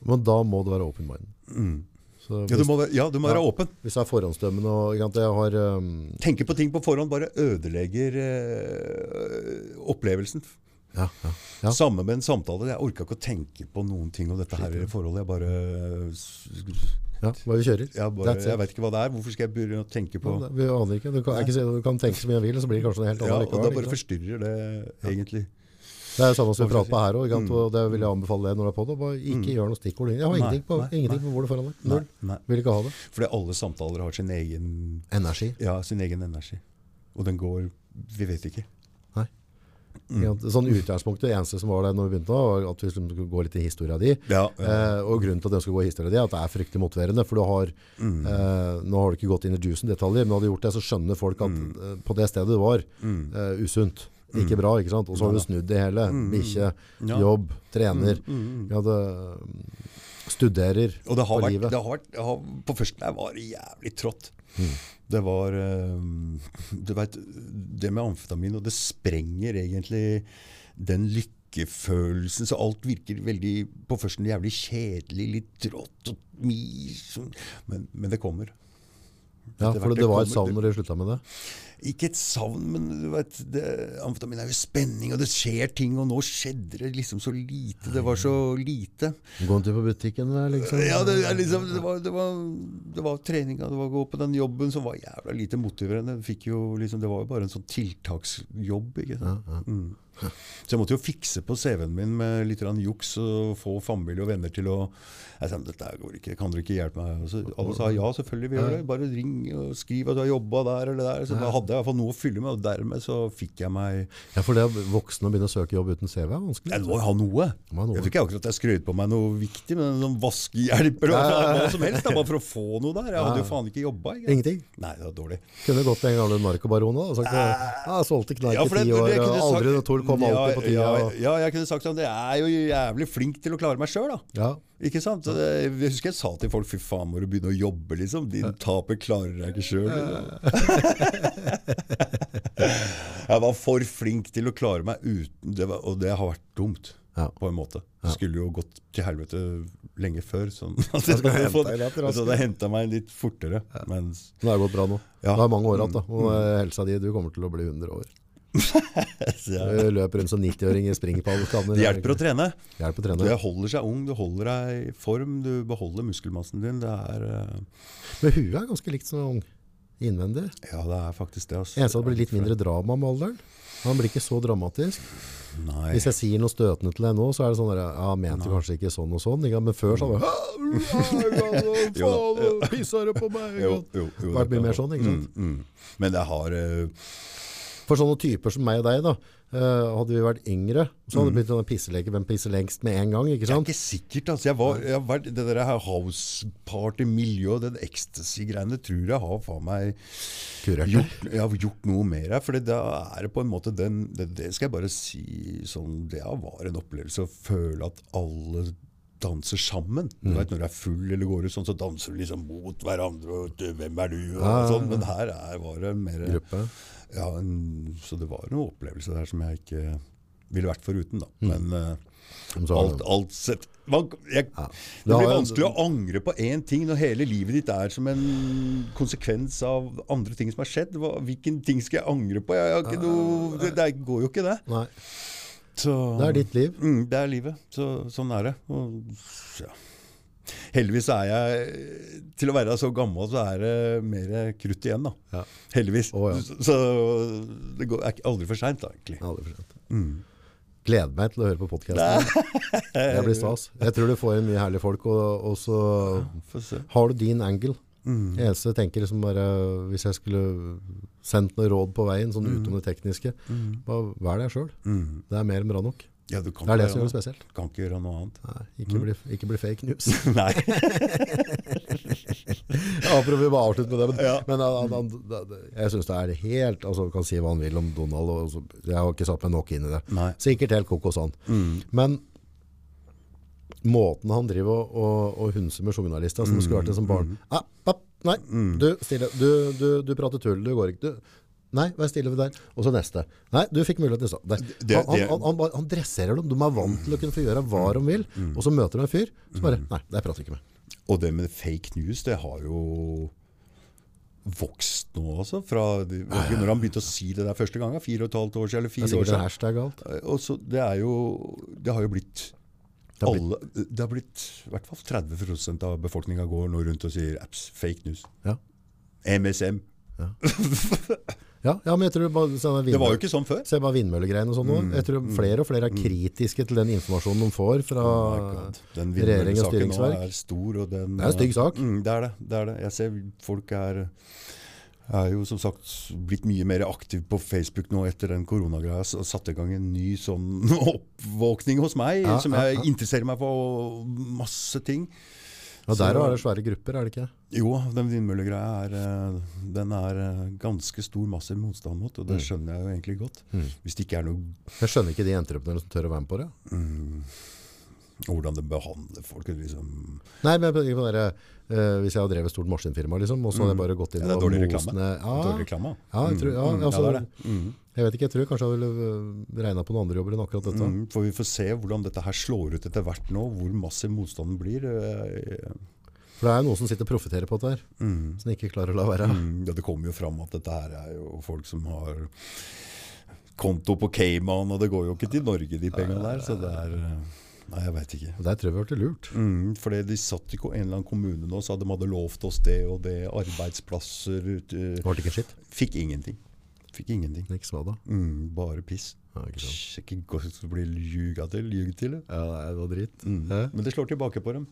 Men da må det være open mind. Mm. Så Ja, du må, være- ja, du må Ja. åpen. hvis jeg er forhåndsdømmende og Jeg har um, Tenke på ting på forhånd bare ødelegger uh, opplevelsen. ja, ja, ja. Samme med en samtale. Jeg orka ikke å tenke på noen ting om dette her i forholdet. Jeg bare, ja, bare vi kjører. jeg, bare jeg vet ikke hva det er. Hvorfor skal jeg begynne å tenke på Ja, Vi aner ikke. Du kan, ikke si, du kan tenke så mye jeg vil, og så blir det kanskje noe helt ja, annet Og da bare forstyrrer det, egentlig. Det er jo samme som vi prater på her òg, Mm. og det vil jeg anbefale deg når du er på det. Bare ikke gjør noe stikkord. Jeg har Nei, ingenting på, nei, ingenting nei. på bordet foran deg. Nei, Null. nei. Vil ikke ha det. Fordi alle samtaler har sin egen, Energi. ja, sin egen energi. Og den går Vi vet ikke. Sant? Sånn utgangspunktet, Det eneste som var der når vi begynte, var at vi skulle gå litt i historia di. Ja, Eh, og grunnen til at det skal gå i historia di, er at det er fryktelig motiverende. For du har, eh, nå har du ikke gått inn i juicen detaljer, men hadde du gjort det, så skjønner folk at eh, på det stedet du var, eh, usunt. Ikke bra, ikke sant? Og så har du snudd det hele. Bikkje, Ja. jobb, trener. Ja, det, studerer Og det har på vært, livet. det har vært det har, På første der var det jævlig trått. Det var eh, Du vet, det med amfetamin, og det sprenger egentlig den lykkefølelsen. Så alt virker veldig på førsten jævlig kjedelig, litt trått og sånn. men, men det kommer. Ja, for det, det var et savn når dere slutta med det. Ikke et savn, men du vet, det, amfetamin er jo spenning, og det skjer ting, og nå skjedde det liksom så lite. Det var så lite. Gå en tur på butikken, liksom. Ja, det, liksom, det, var, det, var, det var treninga, det var å gå på den jobben som var jævla lite motiverende. Jo liksom, det var jo bare en sånn tiltaksjobb. ikke sant? Ja, Mm. Så jeg måtte jo fikse på CV-en min med litt juks og få familie og venner til å Jeg sa dette går ikke, kan dere ikke hjelpe meg? Og så, alle sa ja, selvfølgelig, vi gjør det. Bare ring og skriv at du har jobba der eller der. Så da hadde jeg i hvert fall noe å fylle med, og dermed så fikk jeg meg Ja, for det voksne å begynne å søke jobb uten CV er vanskelig. Jeg må jo ha noe. Noe. Jeg tror ikke akkurat jeg skrøt på meg noe viktig, men noen vaskehjelp eller hva, som helst. Da, bare for å få noe der. Jeg hadde jo faen ikke jobba. Ingenting. Nei, det var dårlig. Kunne gått en gammel narkobaron og sagt at jeg solgte knark i ti år, og aldri Tor kom ja, alltid på tida. Ja, ja, jeg kunne sagt sånn Jeg er jo jævlig flink til å klare meg sjøl, da. Ja. Ikke sant? Så det- Jeg husker jeg sa til folk fy faen, må du begynne å jobbe, liksom. Din taper klarer deg ikke sjøl. [laughs] jeg var for flink til å klare meg uten, det var, og det har vært dumt. Ja. På en måte. Det skulle jo gått til helvete lenge før. Sånn. at [laughs] jeg hadde fått- det henta meg litt fortere. Mens Det har gått bra nå. Ja. Det er mange år igjen. Mm. Og eh, helsa di, du kommer til å bli 100 år. [laughs] jeg, Du løper rundt som 90-åring i springpallkanner. det hjelper å trene. Hjelper å Du holder seg ung, du holder deg i form, du beholder muskelmassen din. Det er uh... Men huet er ganske likt som ung. Innvendig. Ja, det er faktisk det. Altså. Eneste at det blir litt mindre drama med alderen. Han blir ikke så dramatisk. Nei. Hvis jeg sier noe støtende til deg nå, så er det sånn der, ja, mente kanskje ikke sånn og sånn. Men før så var det [laughs] Jo da, Faen, pissa du på meg? Jo, jo, jo, Vært mye mer sånn, ikke sant? Mm, mm. Men det har eh, For sånne typer som meg og deg, da, eh, hadde vi vært yngre, så hadde det blitt en pisseleke. Hvem pisser lengst med en gang? ikke Det er ikke sikkert. altså. Jeg, var, jeg var, Det der her house party-miljøet, den ecstasy-greiene, tror jeg har faen meg gjort, jeg har gjort noe mer her. For da er det på en måte den det, det skal jeg bare si sånn Det var en opplevelse å føle at alle danser sammen. Du vet Når du er full eller går ut sånn, så danser du liksom mot hverandre. og 'Hvem er du?' og sånn. Men her er, var det mer Gruppe. Ja, en, Så det var noen opplevelser der som jeg ikke ville vært foruten, da. Men uh, alt, alt sett man, jeg, Det Det blir vanskelig å angre på én ting når hele livet ditt er som en konsekvens av andre ting som har skjedd. Hva, hvilken ting skal jeg angre på? Jeg ikke noe, det, det går jo ikke, det. Nei, Så, det er ditt liv. Mm, det er livet. Så, sånn er det. Og, ja. Heldigvis er jeg Til å være så gammel, så er det mer krutt igjen, da. Ja. Heldigvis. Oh, ja. Så, så det går, er aldri for seint, egentlig. Aldri for sent. Mm. Gleder meg til å høre på podkasten. Det blir stas. Jeg tror du får inn mye herlige folk, og, og så ja, har du din angle. Mm. Eneste jeg tenker liksom bare Hvis jeg skulle sendt noe råd på veien, sånn utenom det tekniske, bare vær deg sjøl. Mm. Det er mer enn bra nok. Ja, du kan Det er det som gjør det spesielt. Kan ikke gjøre noe annet. Nei, ikke, bli, ikke bli fake news. [laughs] Nei. [laughs] Ja, prøver vi bare avslutte med det. Men, Ja. men han, han, han, jeg syns det er helt altså, kan si hva han vil om Donald. Og, så, jeg har ikke satt meg nok inn i det. Nei. Sikkert helt kokos, han. Men måten han driver og, og, og hunser med journalister som skulle vært det som barn ah, papp, Nei, du, stille. Du, du, du prater tull. Du går ikke. Du, Nei, vær stille ved der. Og så neste. Nei, du fikk mulighet til det. Det- Han, han, han, han, dresserer dem. De er vant til å kunne få gjøre hva de vil. Og så møter de en fyr som bare Nei, det prater jeg ikke med. Og det med fake news, det har jo vokst nå, altså. Fra de, når han begynte å si det der første gangen, fire og et halvt år siden, eller Det fire år siden. hashtag alt. Og så, det er jo Det har jo blitt har blitt- alle, det har blitt i hvert fall 30% av befolkninga går nå rundt og sier apps, fake news. Ja. MSM. Ja, [laughs] ja, men jeg tror bare sånn Det var jo ikke sånn før. Se bare vindmøllegreiene og sånn Mm. Jeg tror flere og flere er kritiske til den informasjonen de får fra Oh styringsverk. Den regjering og vindmøllesaken nå er stor. Og den, Det er en stygg sak. Mm, det er det. det er det. Jeg ser folk er, er jo som sagt blitt mye mer aktiv på Facebook nå etter den koronagreia. Og satte i gang en ny sånn [laughs] oppvåkning hos meg, Ja, som jeg ja. interesserer meg for masse ting. Og der er det svære grupper, er det ikke? Jo, den vindmøllegreia er, eh, den er eh, ganske stor massiv motstand mot, og Mm. det skjønner jeg jo egentlig godt. Hvis det ikke er noe Jeg skjønner ikke de entreprenørene som tør å være med på det. Hvordan det behandler folk. Liksom. Nei, men jeg tenker på dere, eh, hvis jeg hadde drevet stort maskinfirma, liksom, og så hadde jeg bare gått inn Mm. Ja, det er dårlig reklame. Ja, Dårlig reklame. ja, jeg tror, ja, Mm, altså, ja, det det. Mm. Jeg vet ikke, jeg tror kanskje jeg ville regna på noen andre jobber enn akkurat dette. Mm, for vi får se hvordan dette her slår ut etter hvert nå, hvor massiv motstanden blir. Eh, For det er jo noen som sitter og profitterer på dette her, som ikke klarer å la være. Mm, ja, det kommer jo fram at dette her er jo folk som har konto på Cayman, og det går jo ikke til Norge, de pengene der. Så det er eh, Nei, jeg veit ikke. Der tror jeg vi ble lurt. Mm, fordi de satt i en eller annen kommune nå, så de hadde lovt oss det og det, arbeidsplasser ute. Det ble ikke skitt. Fikk ingenting. Fikk ingenting. Niks hva da? Mm, bare piss. Ja, ikke sant. Ikke godt å bli ljuga til. Ljug til. det. Ja, det var dritt. Mm. Men det slår tilbake på dem.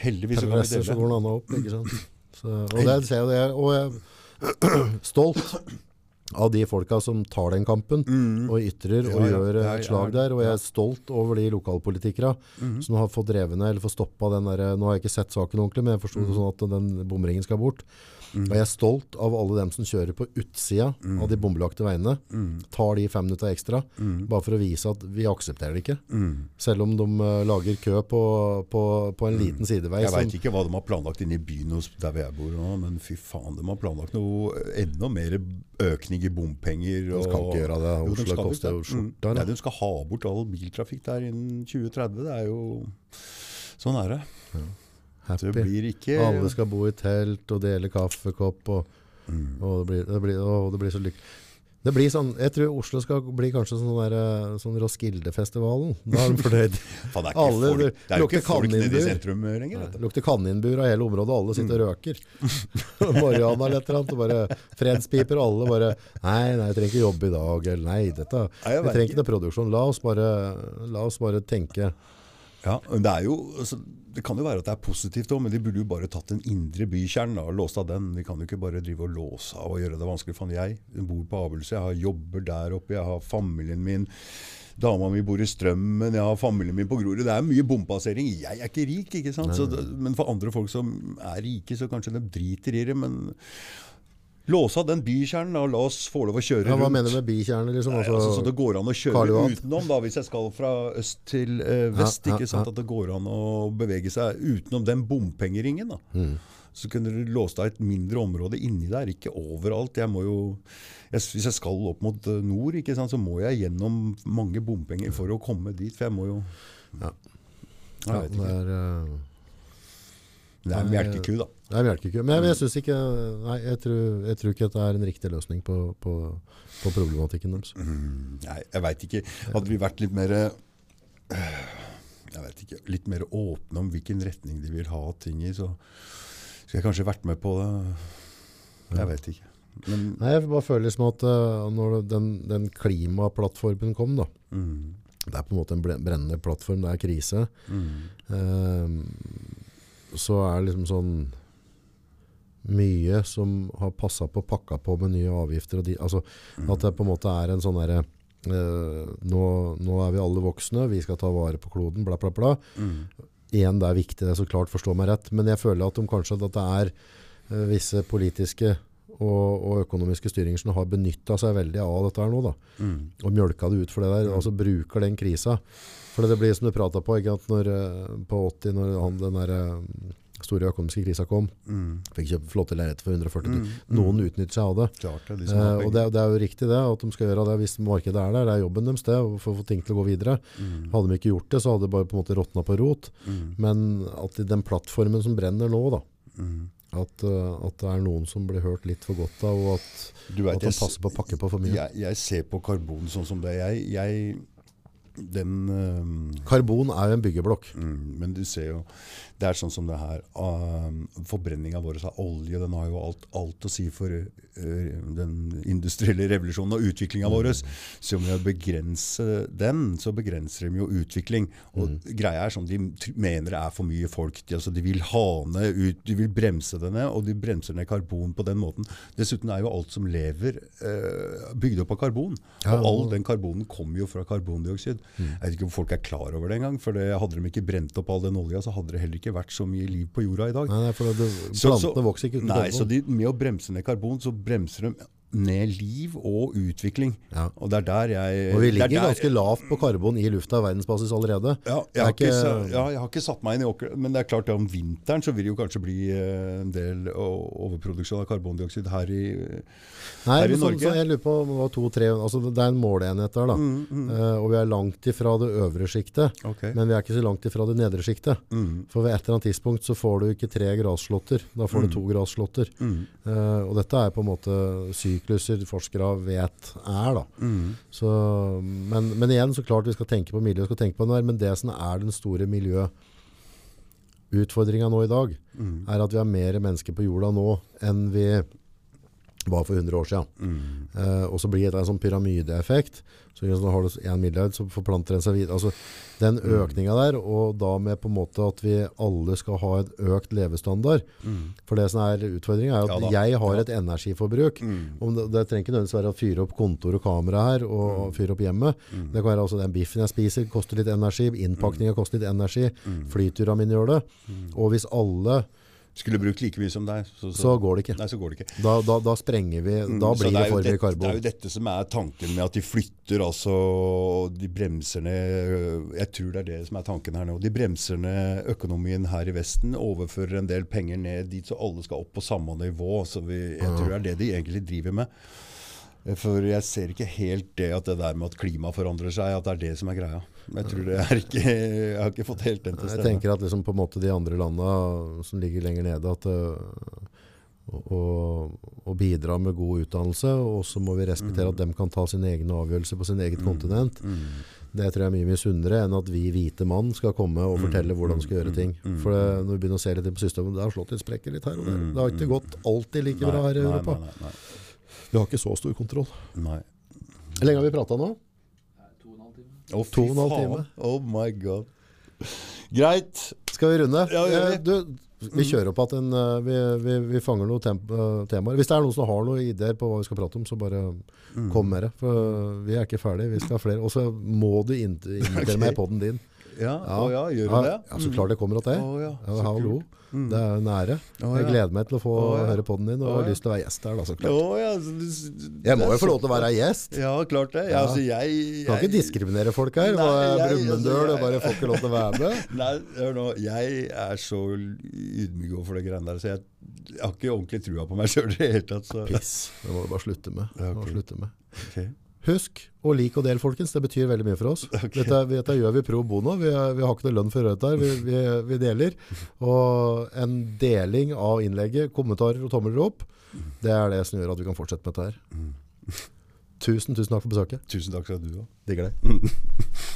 Heldigvis så kan vi dele. så går den andre opp, ikke sant? Så, og det det, og jeg er [clears throat] stolt av de folka som tar den kampen, og ytrer og Mm. Ja, ja. gjør et slag er- der, og jeg. Mm. er stolt over de lokalpolitikere som har fått drevet ned, eller fått stoppa den der, nå har jeg ikke sett saken ordentlig, men jeg forstod Mm. sånn at den bomringen skal bort. Og jeg er stolt av alle dem som kjører på utsida Mm. av de bombelagte veiene, tar de fem minutter ekstra, Mm. bare for å vise at vi aksepterer det ikke. Selv om de eh, lager kø på, på, på en liten sidevei. Mm. Jeg veit ikke hva de har planlagt inne i byen hos der vi jeg bor nå, men fy faen, de har planlagt noe enda mer økning i bompenger. De skal ikke gjøre det. Jo, de koster jo. Mm. skjorta. Nei, de skal ha bort all biltrafikk der innen 2030. Det er jo Sånn er det. Happy. Det blir ikke Alle skal bo i telt og dele kaffekopp. Og, Mm. og det, blir, det, blir, å, det blir så lykkelig. Det blir sånn, jeg tror Oslo skal bli kanskje sånn, der, eh, sånn Roskilde-festivalen. [laughs] Da er de fornøyd. Faen, det er ikke Alle folk, det er jo ikke folk nede i sentrum lenger. vet du. Lukter kaninbur av hele området, og alle sitter og røker. [laughs] Mariana eller et eller annet, og bare fredspiper, og alle bare Nei, nei, jeg trenger ikke jobbe i dag, eller nei, dette Vi trenger ikke noe produksjon. La oss bare, la oss bare tenke. Ja, det er jo altså, Det kan jo være at det er positivt òg, men de burde jo bare tatt den indre bykjernen og låst av den. De kan jo ikke bare drive og låse av og gjøre det vanskelig. for jeg bor på Abelse, jeg har jobber der oppe, jeg har familien min. Dama mi bor i Strømmen, jeg har familien min på Grorud. Det er mye bompassering. Jeg er ikke rik, ikke sant? Så men for andre folk som er rike, så kanskje de driter i det. Men låse av den bykjernen og la oss få lov å kjøre Ja, hva rundt. mener du med bykjerne? Liksom? Altså, altså, så det går an å kjøre Karl utenom da, hvis jeg skal fra øst til eh, vest. Ja, ja, ikke sant? At det går an å bevege seg utenom den bompengeringen. da. Mm. Så kunne du låst av et mindre område inni der, ikke overalt. Jeg må jo, jeg, hvis jeg skal opp mot eh, nord, ikke sant, så må jeg gjennom mange bompenger for å komme dit. For jeg må jo Ja. Jeg vet ikke. det er... uh, Det er melkeku, da. Det hjelper ikke. Men jeg synes ikke Nei, jeg tror, jeg tror ikke at det er en riktig løsning på, på, på problematikken deres. Nei, jeg veit ikke. Hadde vi vært litt mer Jeg vet ikke, litt mer åpne om hvilken retning de vil ha ting i, så skulle jeg kanskje vært med på det. Jeg vet ikke. Men Nei, jeg bare føler liksom at eh, når den, den klimaplattformen kom da, mm, det er på en måte en brennende plattform, det er krise, mm, eh, så er det liksom sånn mye som har passet på pakka på med nye avgifter. Og de, altså, At det på en måte er en sånn derre eh, nå, nå er vi alle voksne, vi skal ta vare på kloden, bla, bla, bla. mm, Igjen, det er viktig, det er så klart, forstå meg rett. Men jeg føler at de kanskje at det er eh, visse politiske og, og økonomiske styringer som har benytta seg veldig av dette her nå. da. mm, Og mjølka det ut for det der. Altså bruker den krisa. For det blir som du prata på ikke når, eh, på 80, når han, den der eh, store økonomiske krisa kom. mm. Fikk kjøpt flotte leiligheter for 140 000. Mm, mm. Noen utnytter seg av det. Klart det, de Eh, og det, det er jo riktig det, at de skal gjøre det hvis markedet er der. Det er jobben deres det, for å få ting til å gå videre. Mm, Hadde de ikke gjort det, så hadde det bare på en måte råtna på rot. mm, Men at i den plattformen som brenner nå, da, mm. at, eh, at det er noen som blir hørt litt for godt av, og at, vet, at de passer på å pakke på for mye. jeg, jeg ser på karbon sånn som det. Jeg, jeg den uh, Karbon er jo en byggeblokk. Mm, men du ser jo, det er sånn som det her. Uh, Forbrenninga vår av olje den har jo alt, alt å si for den industrielle revolusjonen og utviklinga vår. Så med å begrense den, så begrenser de jo utvikling. Og greia er sånn, De mener det er for mye folk. De, altså, de vil ha ned ut, de vil bremse det ned, og de bremser ned karbon på den måten. Dessuten er jo alt som lever, eh, bygd opp av karbon. Ja, og all den karbonen kommer jo fra karbondioksid. Jeg vet ikke om folk er klar over det engang. For det, hadde de ikke brent opp all den olja, så hadde det heller ikke vært så mye liv på jorda i dag. Nei, for det, plantene så- vokser ikke uten Nei, så de, med å bremse ned karbon, så bremser de ned liv og utvikling. Ja. Og det er der jeg Og vi er ligger ganske lavt på karbon i lufta i verdensbasis allerede. ja, jeg har, ikke, ja, jeg har ikke satt meg inn i åker, men det er klart at om vinteren så vil det jo kanskje bli eh, en del overproduksjon av karbondioksid her i Nei, Her i sånn, Norge? så jeg lurer på hva to-tre altså Det er en måleenhet der, da. Mm, Eh, og vi er langt ifra det øvre sjiktet. okay. Men vi er ikke så langt ifra det nedre sjiktet. Mm. For ved et eller annet tidspunkt så får du ikke tre grasslåtter. Da får du to grasslåtter. Mm. Eh, og dette er på en måte sykluser forskere vet er. da. Mm. Så, men, men igjen, så klart vi skal tenke på miljø, skal tenke på det men det som er den store miljøutfordringa nå i dag, Mm. er at vi har mer mennesker på jorda nå enn vi var for 100 år siden. Mm. Uh, og så blir det en sånn pyramideeffekt. Så hvis du har du en milliard, så forplanter den seg videre. Altså, den økninga der, og da med på en måte at vi alle skal ha en økt levestandard. For det som er utfordringa, er at Ja jeg har et energiforbruk. Mm. Om det, det trenger ikke nødvendigvis være å fyre opp kontor og kamera her, og fyre opp hjemmet. Det kan være altså den biffen jeg spiser, koster litt energi. Innpakninga koster litt energi. Flytura mine gjør det. Og hvis alle Skulle brukt like mye som deg, så, Så går det ikke. Nei, så går det ikke. Da, da, da sprenger vi. Da Mm, Så blir det for mye det- Det er jo dette som er tanken med at de flytter, altså De bremser ned Jeg tror det er det som er tanken her nå. De bremser ned økonomien her i Vesten, overfører en del penger ned dit, så alle skal opp på samme nivå. Så vi, jeg tror det er det de egentlig driver med. For jeg ser ikke helt det at det der med at klimaet forandrer seg, at det er det som er greia. Jeg tror det er ikke Jeg har ikke fått helt den til stede. Jeg tenker at liksom på en måte de andre landa som ligger lenger nede, at øh, å, å bidra med god utdannelse, og så må vi respektere at de kan ta sine egne avgjørelser på sin eget kontinent. Det tror jeg er mye mye sunnere enn at vi hvite mann skal komme og fortelle hvordan vi skal gjøre ting. For det, når vi begynner å se litt på systemet, det har slått litt sprekker litt her og der. Det har ikke gått alltid like bra her i Europa. Nei. Nei, nei, Vi har ikke så stor kontroll. nei. Hvor lenge har vi prata nå? To og en halv time. Å, fy faen. time. Oh my god. Greit. Skal vi runde? Ja, ja, vi. Eh, Du, vi kjører opp at en, eh, vi, vi, vi fanger noen eh, temaer. Hvis det er noen som har noen ideer på hva vi skal prate om, så bare kom med det. For vi er ikke ferdige, vi skal ha flere. Og så må du [laughs] invitere okay. meg på den din. Ja, å ja, gjør du det? Ja, så klart det kommer til det. Å hallo. Mm. Det er en ære. Jeg gleder meg til å få Å ja. høre podden din, og har lyst til å være gjest her. Da, så klart. Å ja, så du- Jeg må jo få lov til å være gjest. Ja, klart det. Ja, altså, jeg, jeg Kan ikke diskriminere folk her. Nei, jeg- Brumunddøl altså, og bare får ikke lov til å være med? [laughs] Nei, hør nå. Jeg er så ydmyk overfor det greiene der, så jeg, har ikke ordentlig trua på meg sjøl i det hele tatt. Så. Piss. Det må du bare slutte med. Okay. slutte med. Ok. Husk å like og del, folkens. Det betyr veldig mye for oss. [laughs] Dette, dette gjør vi pro bono. Vi, vi har ikke noe lønn for dette. Vi, vi, vi deler. Og en deling av innlegget, kommentarer og tomler opp, det er det som gjør at vi kan fortsette med dette her. Tusen, tusen takk for besøket. Tusen takk skal du ha. Digger det. [laughs]